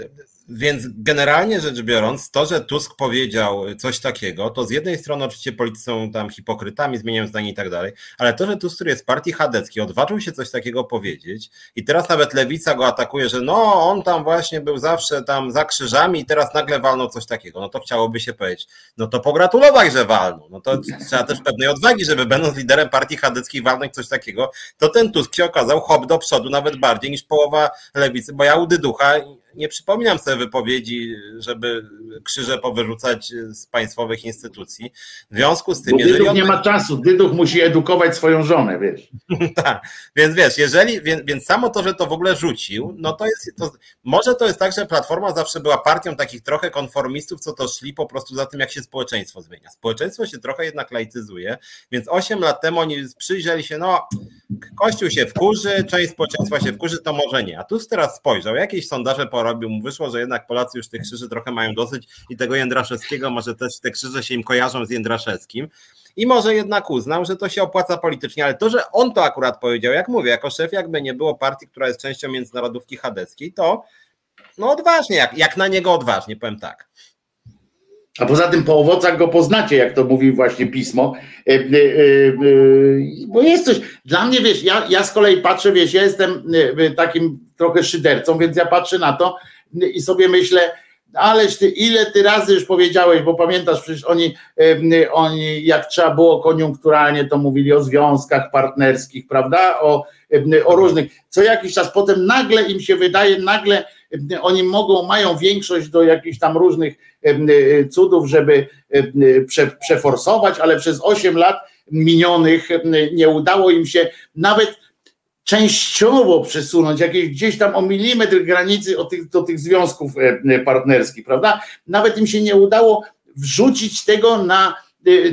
więc generalnie rzecz biorąc, to, że Tusk powiedział coś takiego, to z jednej strony oczywiście politycy są tam hipokrytami, zmieniają zdanie i tak dalej, ale to, że Tusk, który jest partii chadeckiej, odważył się coś takiego powiedzieć i teraz nawet lewica go atakuje, że no, on tam właśnie był zawsze tam za krzyżami i teraz nagle walnął coś takiego, no to chciałoby się powiedzieć, no to pogratulować, że walnął, no to trzeba też pewnej odwagi, żeby będąc liderem partii chadeckiej walnąć coś takiego, to ten Tusk się okazał hop do przodu nawet bardziej niż połowa lewicy, bo ja u Dyducha nie przypominam sobie wypowiedzi, żeby krzyże powyrzucać z państwowych instytucji. W związku z tym, Bo jeżeli. On... nie ma czasu, Dyduch musi edukować swoją żonę, wiesz. tak, więc wiesz, jeżeli, więc, więc, samo to, że to w ogóle rzucił, no to jest. To, może to jest tak, że Platforma zawsze była partią takich trochę konformistów, co to szli po prostu za tym, jak się społeczeństwo zmienia. Społeczeństwo się trochę jednak laicyzuje, więc 8 lat temu oni przyjrzeli się, no, Kościół się wkurzy, część społeczeństwa się wkurzy, to może nie. A tu teraz spojrzał, jakieś sondaże po porobił, mu wyszło, że jednak Polacy już tych krzyży trochę mają dosyć i tego Jędraszewskiego, może też te krzyże się im kojarzą z Jędraszewskim. I może jednak uznał, że to się opłaca politycznie, ale to, że on to akurat powiedział, jak mówię, jako szef, jakby nie było partii, która jest częścią międzynarodówki chadeckiej, to no odważnie, jak, jak na niego odważnie, powiem tak. A poza tym po owocach go poznacie, jak to mówi właśnie pismo. E, e, e, bo jest coś. Dla mnie, wiesz, ja, ja z kolei patrzę, wiesz, ja jestem takim trochę szydercą, więc ja patrzę na to i sobie myślę, ależ ty, ile ty razy już powiedziałeś, bo pamiętasz, przecież oni, oni jak trzeba było koniunkturalnie, to mówili o związkach partnerskich, prawda? O, o różnych. Co jakiś czas potem nagle im się wydaje, nagle oni mogą, mają większość do jakichś tam różnych cudów, żeby przeforsować, ale przez 8 lat minionych nie udało im się nawet częściowo przesunąć, jakieś gdzieś tam o milimetr granicy tych, do tych związków partnerskich, prawda? Nawet im się nie udało wrzucić tego na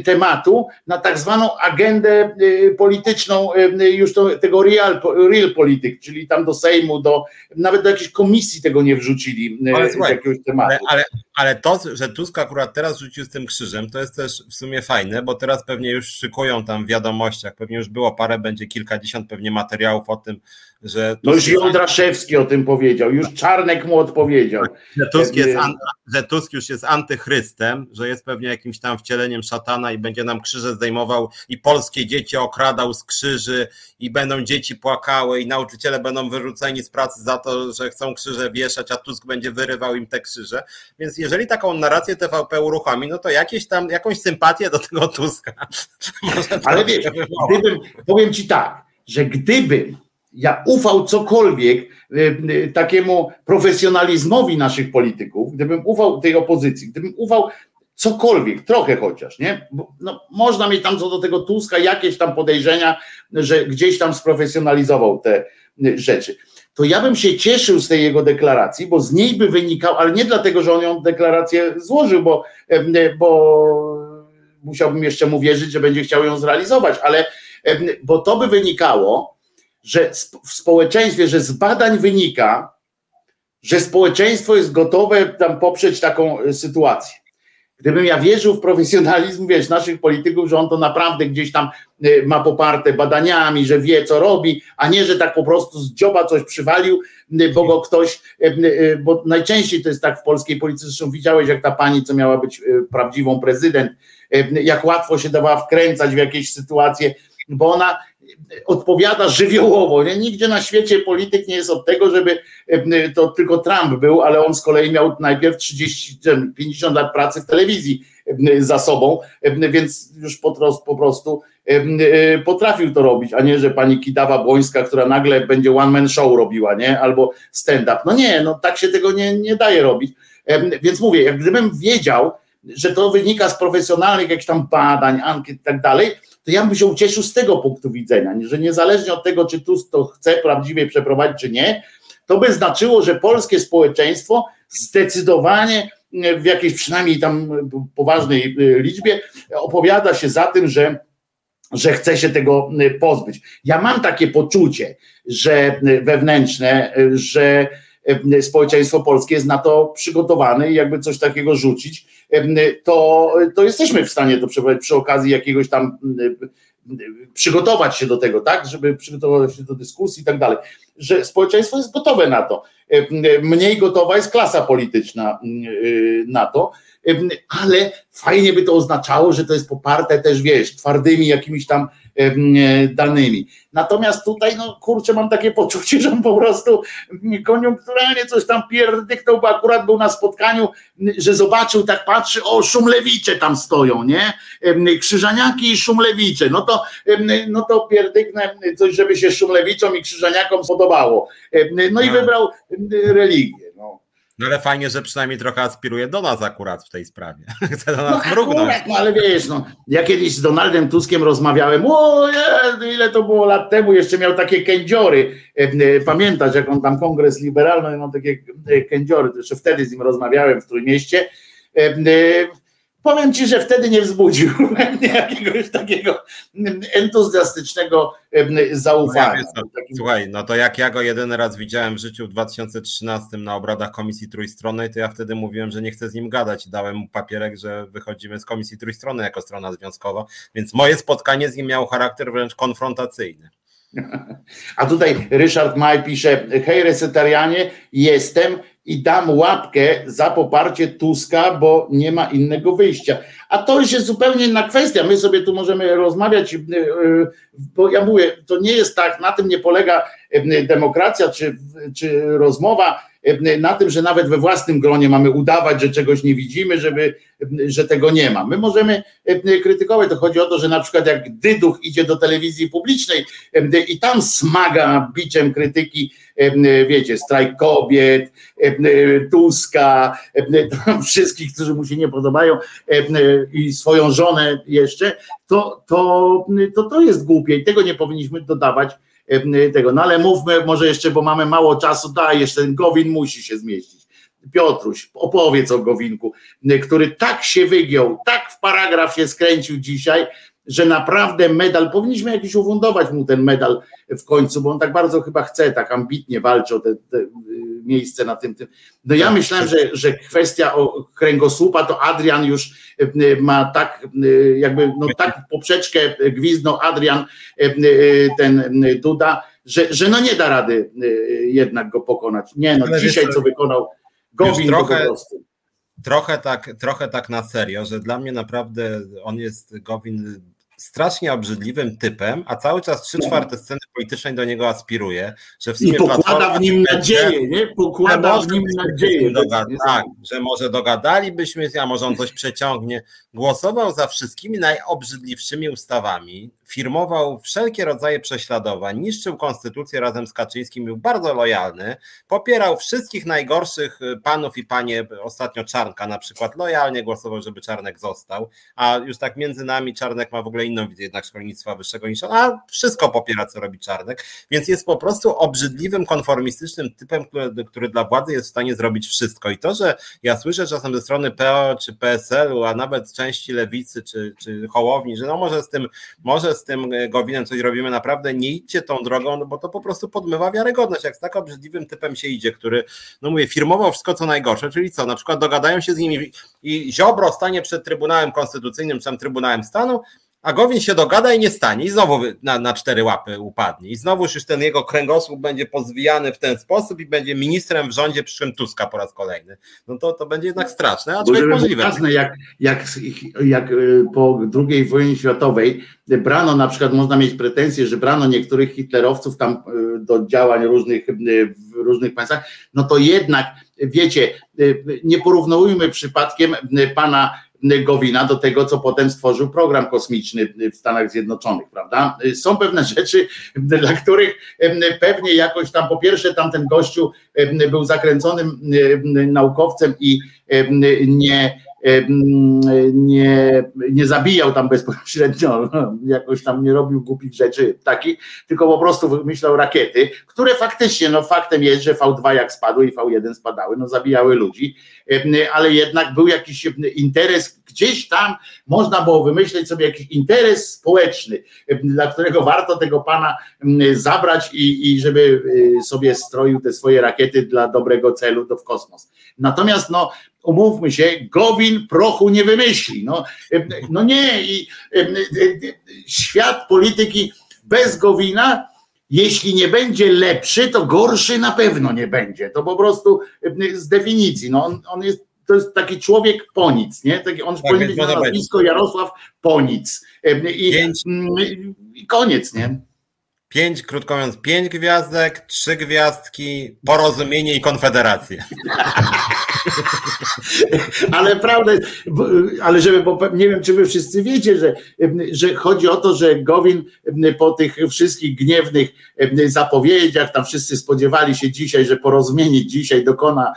tematu na tak zwaną agendę y, polityczną y, już to, tego real, real polityk, czyli tam do Sejmu, do nawet do jakiejś komisji tego nie wrzucili ale, z jakiegoś tematu. Ale, ale, ale, to, że Tusk akurat teraz rzucił z tym krzyżem, to jest też w sumie fajne, bo teraz pewnie już szykują tam w wiadomościach, pewnie już było parę, będzie kilkadziesiąt pewnie materiałów o tym, że... No już Jądraszewski o tym powiedział, już Czarnek mu odpowiedział. Że Tusk, jest, że Tusk już jest antychrystem, że jest pewnie jakimś tam wcieleniem szatana i będzie nam krzyże zdejmował i polskie dzieci okradał z krzyży i będą dzieci płakały i nauczyciele będą wyrzuceni z pracy za to, że chcą krzyże wieszać, a Tusk będzie wyrywał im te krzyże. Więc jeżeli taką narrację TVP uruchomi, no to jakieś tam, jakąś sympatię do tego Tuska. Ale wiesz, gdybym, powiem ci tak, że gdybym ja ufał cokolwiek y, y, takiemu profesjonalizmowi naszych polityków, gdybym ufał tej opozycji, gdybym ufał cokolwiek, trochę chociaż, nie? Bo, no, można mieć tam co do tego Tuska jakieś tam podejrzenia, że gdzieś tam sprofesjonalizował te rzeczy. To ja bym się cieszył z tej jego deklaracji, bo z niej by wynikał, ale nie dlatego, że on ją deklarację złożył, bo, bo musiałbym jeszcze mu wierzyć, że będzie chciał ją zrealizować, ale bo to by wynikało, że w społeczeństwie, że z badań wynika, że społeczeństwo jest gotowe tam poprzeć taką e, sytuację. Gdybym ja wierzył w profesjonalizm, wiesz, naszych polityków, że on to naprawdę gdzieś tam e, ma poparte badaniami, że wie, co robi, a nie, że tak po prostu z dzioba coś przywalił, e, bo go ktoś, bo najczęściej to jest tak w polskiej polityce, zresztą widziałeś, jak ta pani, co miała być prawdziwą prezydent, jak łatwo się dawała wkręcać w jakieś sytuacje, bo ona odpowiada żywiołowo. Nie? Nigdzie na świecie polityk nie jest od tego, żeby e, to tylko Trump był, ale on z kolei miał najpierw 30, 50 lat pracy w telewizji e, za sobą, e, więc już po prostu potrafił to robić, a nie, że pani Kidawa Błońska, która nagle będzie one man show robiła, nie? Albo stand-up. No nie, no tak się tego nie, nie daje robić. Więc mówię, jak gdybym wiedział, że to wynika z profesjonalnych jakichś tam badań, ankiet i tak dalej, to ja bym się ucieszył z tego punktu widzenia, że niezależnie od tego, czy Tusk to chce prawdziwie przeprowadzić, czy nie, to by znaczyło, że polskie społeczeństwo zdecydowanie w jakiejś przynajmniej tam poważnej y, liczbie opowiada się za tym, że że chce się tego y, pozbyć. Ja mam takie poczucie, że wewnętrzne, że społeczeństwo polskie jest na to przygotowane i jakby coś takiego rzucić, to, to jesteśmy w stanie to przeprowadzić przy okazji jakiegoś tam przygotować się do tego, tak, żeby przygotować się do dyskusji i tak dalej, że społeczeństwo jest gotowe na to. Mniej gotowa jest klasa polityczna na to, ale fajnie by to oznaczało, że to jest poparte też, wiesz, twardymi jakimiś tam danymi. Natomiast tutaj, no kurczę, mam takie poczucie, że on po prostu koniunkturalnie coś tam pierdyknął, bo akurat był na spotkaniu, że zobaczył, tak patrzy, o, szumlewicze tam stoją, nie? Krzyżaniaki i szumlewicze. No to, no to pierdyknę coś, żeby się szumlewiczom i krzyżaniakom podobało. No i wybrał religię. No ale fajnie, że przynajmniej trochę aspiruje do nas akurat w tej sprawie. Chce do nas no, mrugnąć. Akurat, no ale wiesz, no, ja kiedyś z Donaldem Tuskiem rozmawiałem, o ile to było lat temu, jeszcze miał takie kędziory. E, e, pamiętasz, jak on tam kongres liberalny, miał takie e, kędziory, to jeszcze wtedy z nim rozmawiałem w Trójmieście powiem ci, że wtedy nie wzbudził jakiegoś takiego entuzjastycznego zaufania. No, słuchaj, no to jak ja go jeden raz widziałem w życiu w 2013 na obradach Komisji Trójstronnej, to ja wtedy mówiłem, że nie chcę z nim gadać dałem mu papierek, że wychodzimy z Komisji Trójstronnej jako strona związkowa, więc moje spotkanie z nim miało charakter wręcz konfrontacyjny. A tutaj Ryszard Maj pisze, hej resetarianie, jestem i dam łapkę za poparcie Tuska, bo nie ma innego wyjścia. A to już jest zupełnie inna kwestia. My sobie tu możemy rozmawiać, y, y, bo ja mówię, to nie jest tak, na tym nie polega y, demokracja czy, czy rozmowa na tym, że nawet we własnym gronie mamy udawać, że czegoś nie widzimy, żeby, że tego nie ma. My możemy krytykować, to chodzi o to, że na przykład jak Dyduch idzie do telewizji publicznej i tam smaga biciem krytyki, wiecie, strajk kobiet, Tuska, wszystkich, którzy mu się nie podobają i swoją żonę jeszcze, to to, to, to jest głupie i tego nie powinniśmy dodawać tego. No ale mówmy może jeszcze, bo mamy mało czasu, daj jeszcze ten Gowin musi się zmieścić. Piotruś, opowiedz o Gowinku, który tak się wygiął, tak w paragraf się skręcił dzisiaj, że naprawdę medal, powinniśmy jakiś ufundować mu ten medal w końcu, bo on tak bardzo chyba chce, tak ambitnie walczy o te, te y, miejsce na tym, tym. No ja tak, myślałem, że, że kwestia o kręgosłupa to Adrian już y, y, ma tak jakby, no tak poprzeczkę gwizdnął Adrian, ten Duda, że, że no nie da rady jednak go pokonać. Nie no, dzisiaj co wykonał Gowin trochę, po prostu trochę tak, trochę tak na serio, że dla mnie naprawdę on jest Gowin strasznie obrzydliwym typem, a cały czas trzy czwarte sceny politycznej do niego aspiruje, że w I sumie pokłada Platforma w nim nadzieję, nie? Pokłada w nim nadzieję. doga- tak, że może dogadalibyśmy się, a może on coś przeciągnie. Głosował za wszystkimi najobrzydliwszymi ustawami, firmował wszelkie rodzaje prześladowań, niszczył konstytucję razem z Kaczyńskim, był bardzo lojalny, popierał wszystkich najgorszych y, panów i panie, ostatnio Czarnka na przykład, lojalnie głosował, żeby Czarnek został, a już tak między nami Czarnek ma w ogóle inną wizję jednak szkolnictwa wyższego niż on, a wszystko popiera, co robi Czarnek, więc jest po prostu obrzydliwym, konformistycznym typem, który, który dla władzy jest w stanie zrobić wszystko. I to, że ja słyszę czasem ze strony PO czy PSL-u, a nawet części lewicy czy, czy Hołowni, że no może z tym, może z tym Gowinem coś robimy, naprawdę nie idźcie tą drogą, no bo to po prostu podmywa wiarygodność. Jak z tak obrzydliwym typem się idzie, który, no mówię, firmował wszystko co najgorsze, czyli co, na przykład dogadają się z nimi i Ziobro stanie przed Trybunałem Konstytucyjnym czy tam Trybunałem Stanu, a Gowin się dogada i nie stanie i znowu na, na cztery łapy upadnie. I znowu już ten jego kręgosłup będzie pozwijany w ten sposób i będzie ministrem w rządzie przyszłym Tuska po raz kolejny. No to, to będzie jednak straszne, aczkolwiek możliwe. jasne, jak, jak, jak y, po II wojnie światowej brano, na przykład można mieć pretensje, że brano niektórych hitlerowców tam y, do działań różnych y, w różnych państwach, no to jednak, wiecie, y, nie porównujmy przypadkiem y, pana Gowina do tego, co potem stworzył program kosmiczny w Stanach Zjednoczonych, prawda? Są pewne rzeczy, dla których pewnie jakoś tam, po pierwsze, tamten gościu był zakręconym em, naukowcem i nie, nie, nie zabijał tam bezpośrednio, jakoś tam nie robił głupich rzeczy takich, tylko po prostu wymyślał rakiety, które faktycznie, no faktem jest, że V2 jak spadły i V1 spadały, no zabijały ludzi, ale jednak był jakiś interes, gdzieś tam można było wymyśleć sobie jakiś interes społeczny, dla którego warto tego pana zabrać i, i żeby y, sobie stroił te swoje rakiety dla dobrego celu to w kosmos. Natomiast no, umówmy się, Gowin prochu nie wymyśli. No, no nie, i em, y, y, świat polityki bez Gowina, jeśli nie będzie lepszy, to gorszy na pewno nie będzie. To po prostu z definicji. No, on, on jest, to jest taki człowiek po nic, nie? Taki, on powinien więc mieć na nazwisko Jarosław po nic. I, I koniec, nie? Pięć, krótko mówiąc, pięć gwiazdek, trzy gwiazdki, porozumienie i konfederację. Ale prawda, ale żeby, bo nie wiem, czy wy wszyscy wiecie, że, że chodzi o to, że Gowin po tych wszystkich gniewnych zapowiedziach, tam wszyscy spodziewali się dzisiaj, że porozumienie dzisiaj dokona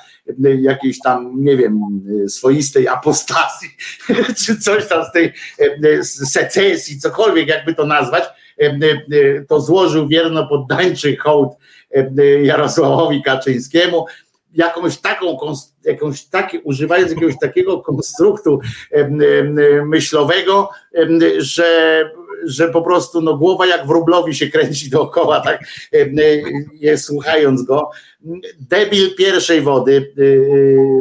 jakiejś tam, nie wiem, swoistej apostazji, czy coś tam z tej secesji, cokolwiek jakby to nazwać, to złożył wierno poddańczy hołd Jarosławowi Kaczyńskiemu, jakąś taką, jakąś taki, używając jakiegoś takiego konstruktu myślowego, że, że po prostu no, głowa jak wróblowi się kręci dookoła, tak je, słuchając go. Debil pierwszej wody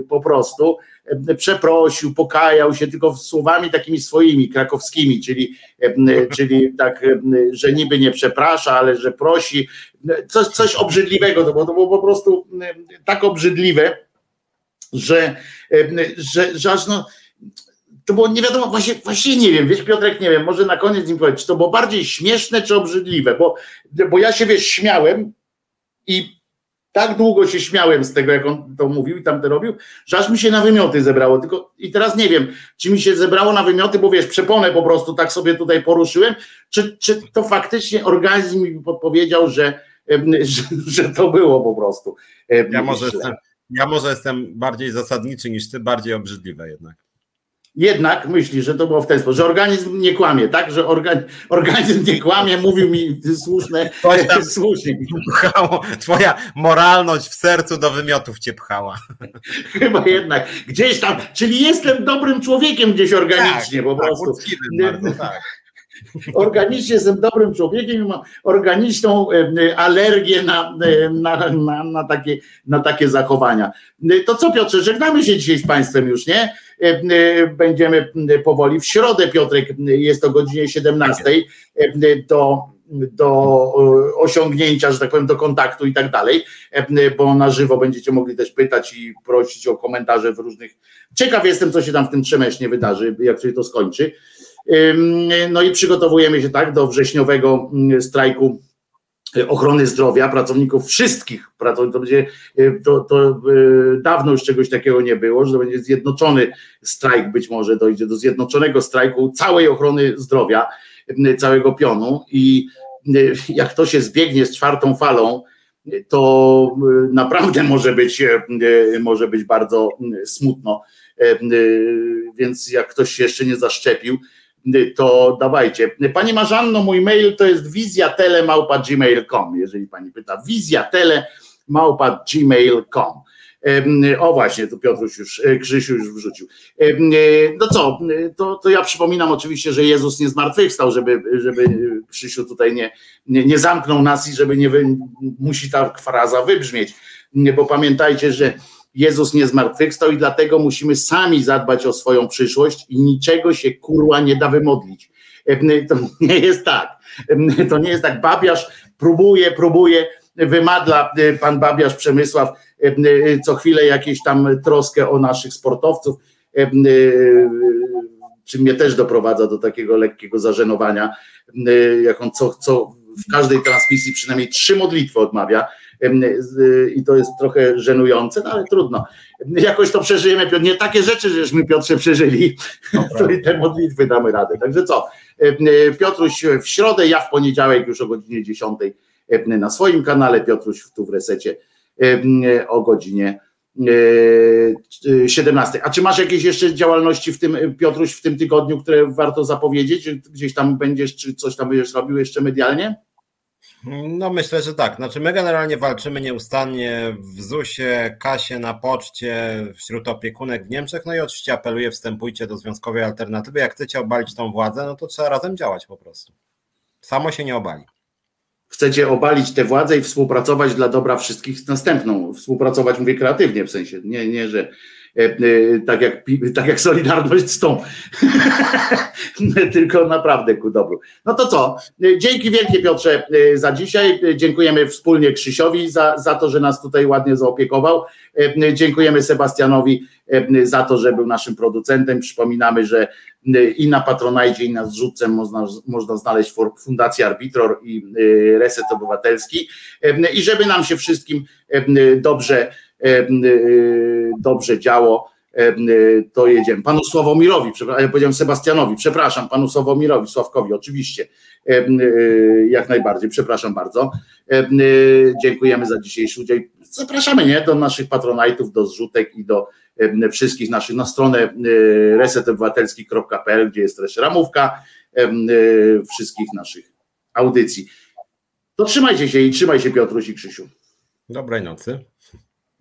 po prostu przeprosił, pokajał się tylko słowami takimi swoimi, krakowskimi, czyli, em, czyli tak, że niby nie przeprasza, ale że prosi, coś, coś obrzydliwego, to było, to było po prostu tak obrzydliwe, że, że, że aż no, to było nie wiadomo, właśnie, właśnie nie wiem, wiesz Piotrek, nie wiem, może na koniec mi powiedzieć, czy to było bardziej śmieszne czy obrzydliwe, bo, bo ja się wiesz, śmiałem i tak długo się śmiałem z tego, jak on to mówił i tam to robił, że aż mi się na wymioty zebrało. Tylko i teraz nie wiem, czy mi się zebrało na wymioty, bo wiesz, przeponę po prostu tak sobie tutaj poruszyłem, czy, czy to faktycznie organizm mi podpowiedział, że, że, że to było po prostu. Ja może, jestem, ja może jestem bardziej zasadniczy niż ty, bardziej obrzydliwe jednak. Jednak myśli, że to było w ten sposób, że organizm nie kłamie, tak? Że organ, organizm nie kłamie, mówił mi słuszne, Coś tam- słusznie. Pchało, twoja moralność w sercu do wymiotów cię pchała. Chyba jednak gdzieś tam, czyli jestem dobrym człowiekiem gdzieś organicznie po Tak, prostu. uczciwym Nie- bardzo, tak. Organicznie jestem dobrym człowiekiem i mam organiczną alergię na, na, na, na, takie, na takie zachowania. To co Piotrze, żegnamy się dzisiaj z Państwem już, nie? E, e, Będziemy powoli. W środę Piotrek jest o godzinie 17 e, do, do osiągnięcia, że tak powiem, do kontaktu i tak dalej, bo na żywo będziecie mogli też pytać i prosić o komentarze w różnych. Ciekaw jestem, co się tam w tym Trzemesznie wydarzy, jak się to skończy. No i przygotowujemy się tak do wrześniowego strajku ochrony zdrowia, pracowników wszystkich, to będzie, to, to dawno już czegoś takiego nie było, że to będzie zjednoczony strajk, być może dojdzie do zjednoczonego strajku całej ochrony zdrowia, całego pionu i jak to się zbiegnie z czwartą falą, to naprawdę może być, może być bardzo smutno. Więc jak ktoś się jeszcze nie zaszczepił, to dawajcie. Pani Marzanno, mój mail to jest wizjatele.gmail.com, jeżeli pani pyta. wizjatele.gmail.com. O właśnie, tu Piotruś już, e, Krzysiu już wrzucił. No co, to, to ja przypominam oczywiście, że Jezus nie zmartwychwstał, żeby, żeby Krzysiu tutaj nie, nie, nie zamknął nas i żeby nie musi ta fraza wybrzmieć, bo pamiętajcie, że Jezus nie zmartwychwstał i dlatego musimy sami zadbać o swoją przyszłość i niczego się kurła nie da wymodlić. To nie jest tak. To nie jest tak. Babiarz próbuje, próbuje, wymadla pan Babiarz Przemysław co chwilę jakieś tam troskę o naszych sportowców, czy mnie też doprowadza do takiego lekkiego zażenowania, jak on co, co w każdej transmisji przynajmniej trzy modlitwy odmawia i to jest trochę żenujące, no ale trudno. Jakoś to przeżyjemy, Piotr. Nie takie rzeczy, żeśmy Piotrze przeżyli, to i te modlitwy damy radę. Także co, Piotruś w środę, ja w poniedziałek już o godzinie 10 na swoim kanale, Piotruś tu w resecie o godzinie 17. A czy masz jakieś jeszcze działalności w tym, Piotruś, w tym tygodniu, które warto zapowiedzieć? Gdzieś tam będziesz, czy coś tam będziesz robił jeszcze medialnie? No myślę, że tak. Znaczy my generalnie walczymy nieustannie w ZUS-ie, kasie, na poczcie, wśród opiekunek w Niemczech. No i oczywiście apeluję, wstępujcie do Związkowej Alternatywy. Jak chcecie obalić tą władzę, no to trzeba razem działać po prostu. Samo się nie obali. Chcecie obalić tę władzę i współpracować dla dobra wszystkich z następną. Współpracować mówię kreatywnie w sensie, nie, nie że tak jak, tak jak Solidarność z tą, tylko naprawdę ku dobru. No to co, dzięki wielkie Piotrze e, za dzisiaj, dziękujemy wspólnie Krzysiowi za, za to, że nas tutaj ładnie zaopiekował, dziękujemy Sebastianowi za to, że był naszym producentem, przypominamy, że i na Patronajdzie i na zrzutce można, można znaleźć Fundację Arbitror i Reset Obywatelski. I żeby nam się wszystkim dobrze dobrze działo, to jedziemy. Panu Sławomirowi, ja powiedziałem Sebastianowi, przepraszam, panu Sławomirowi, Sławkowi, oczywiście, jak najbardziej, przepraszam bardzo. Dziękujemy za dzisiejszy udział. Zapraszamy nie, do naszych patronajtów, do zrzutek i do wszystkich naszych na stronę resetobywatelski.pl, gdzie jest też ramówka wszystkich naszych audycji. To trzymajcie się i trzymaj się Piotruś i Krzysiu. Dobrej nocy.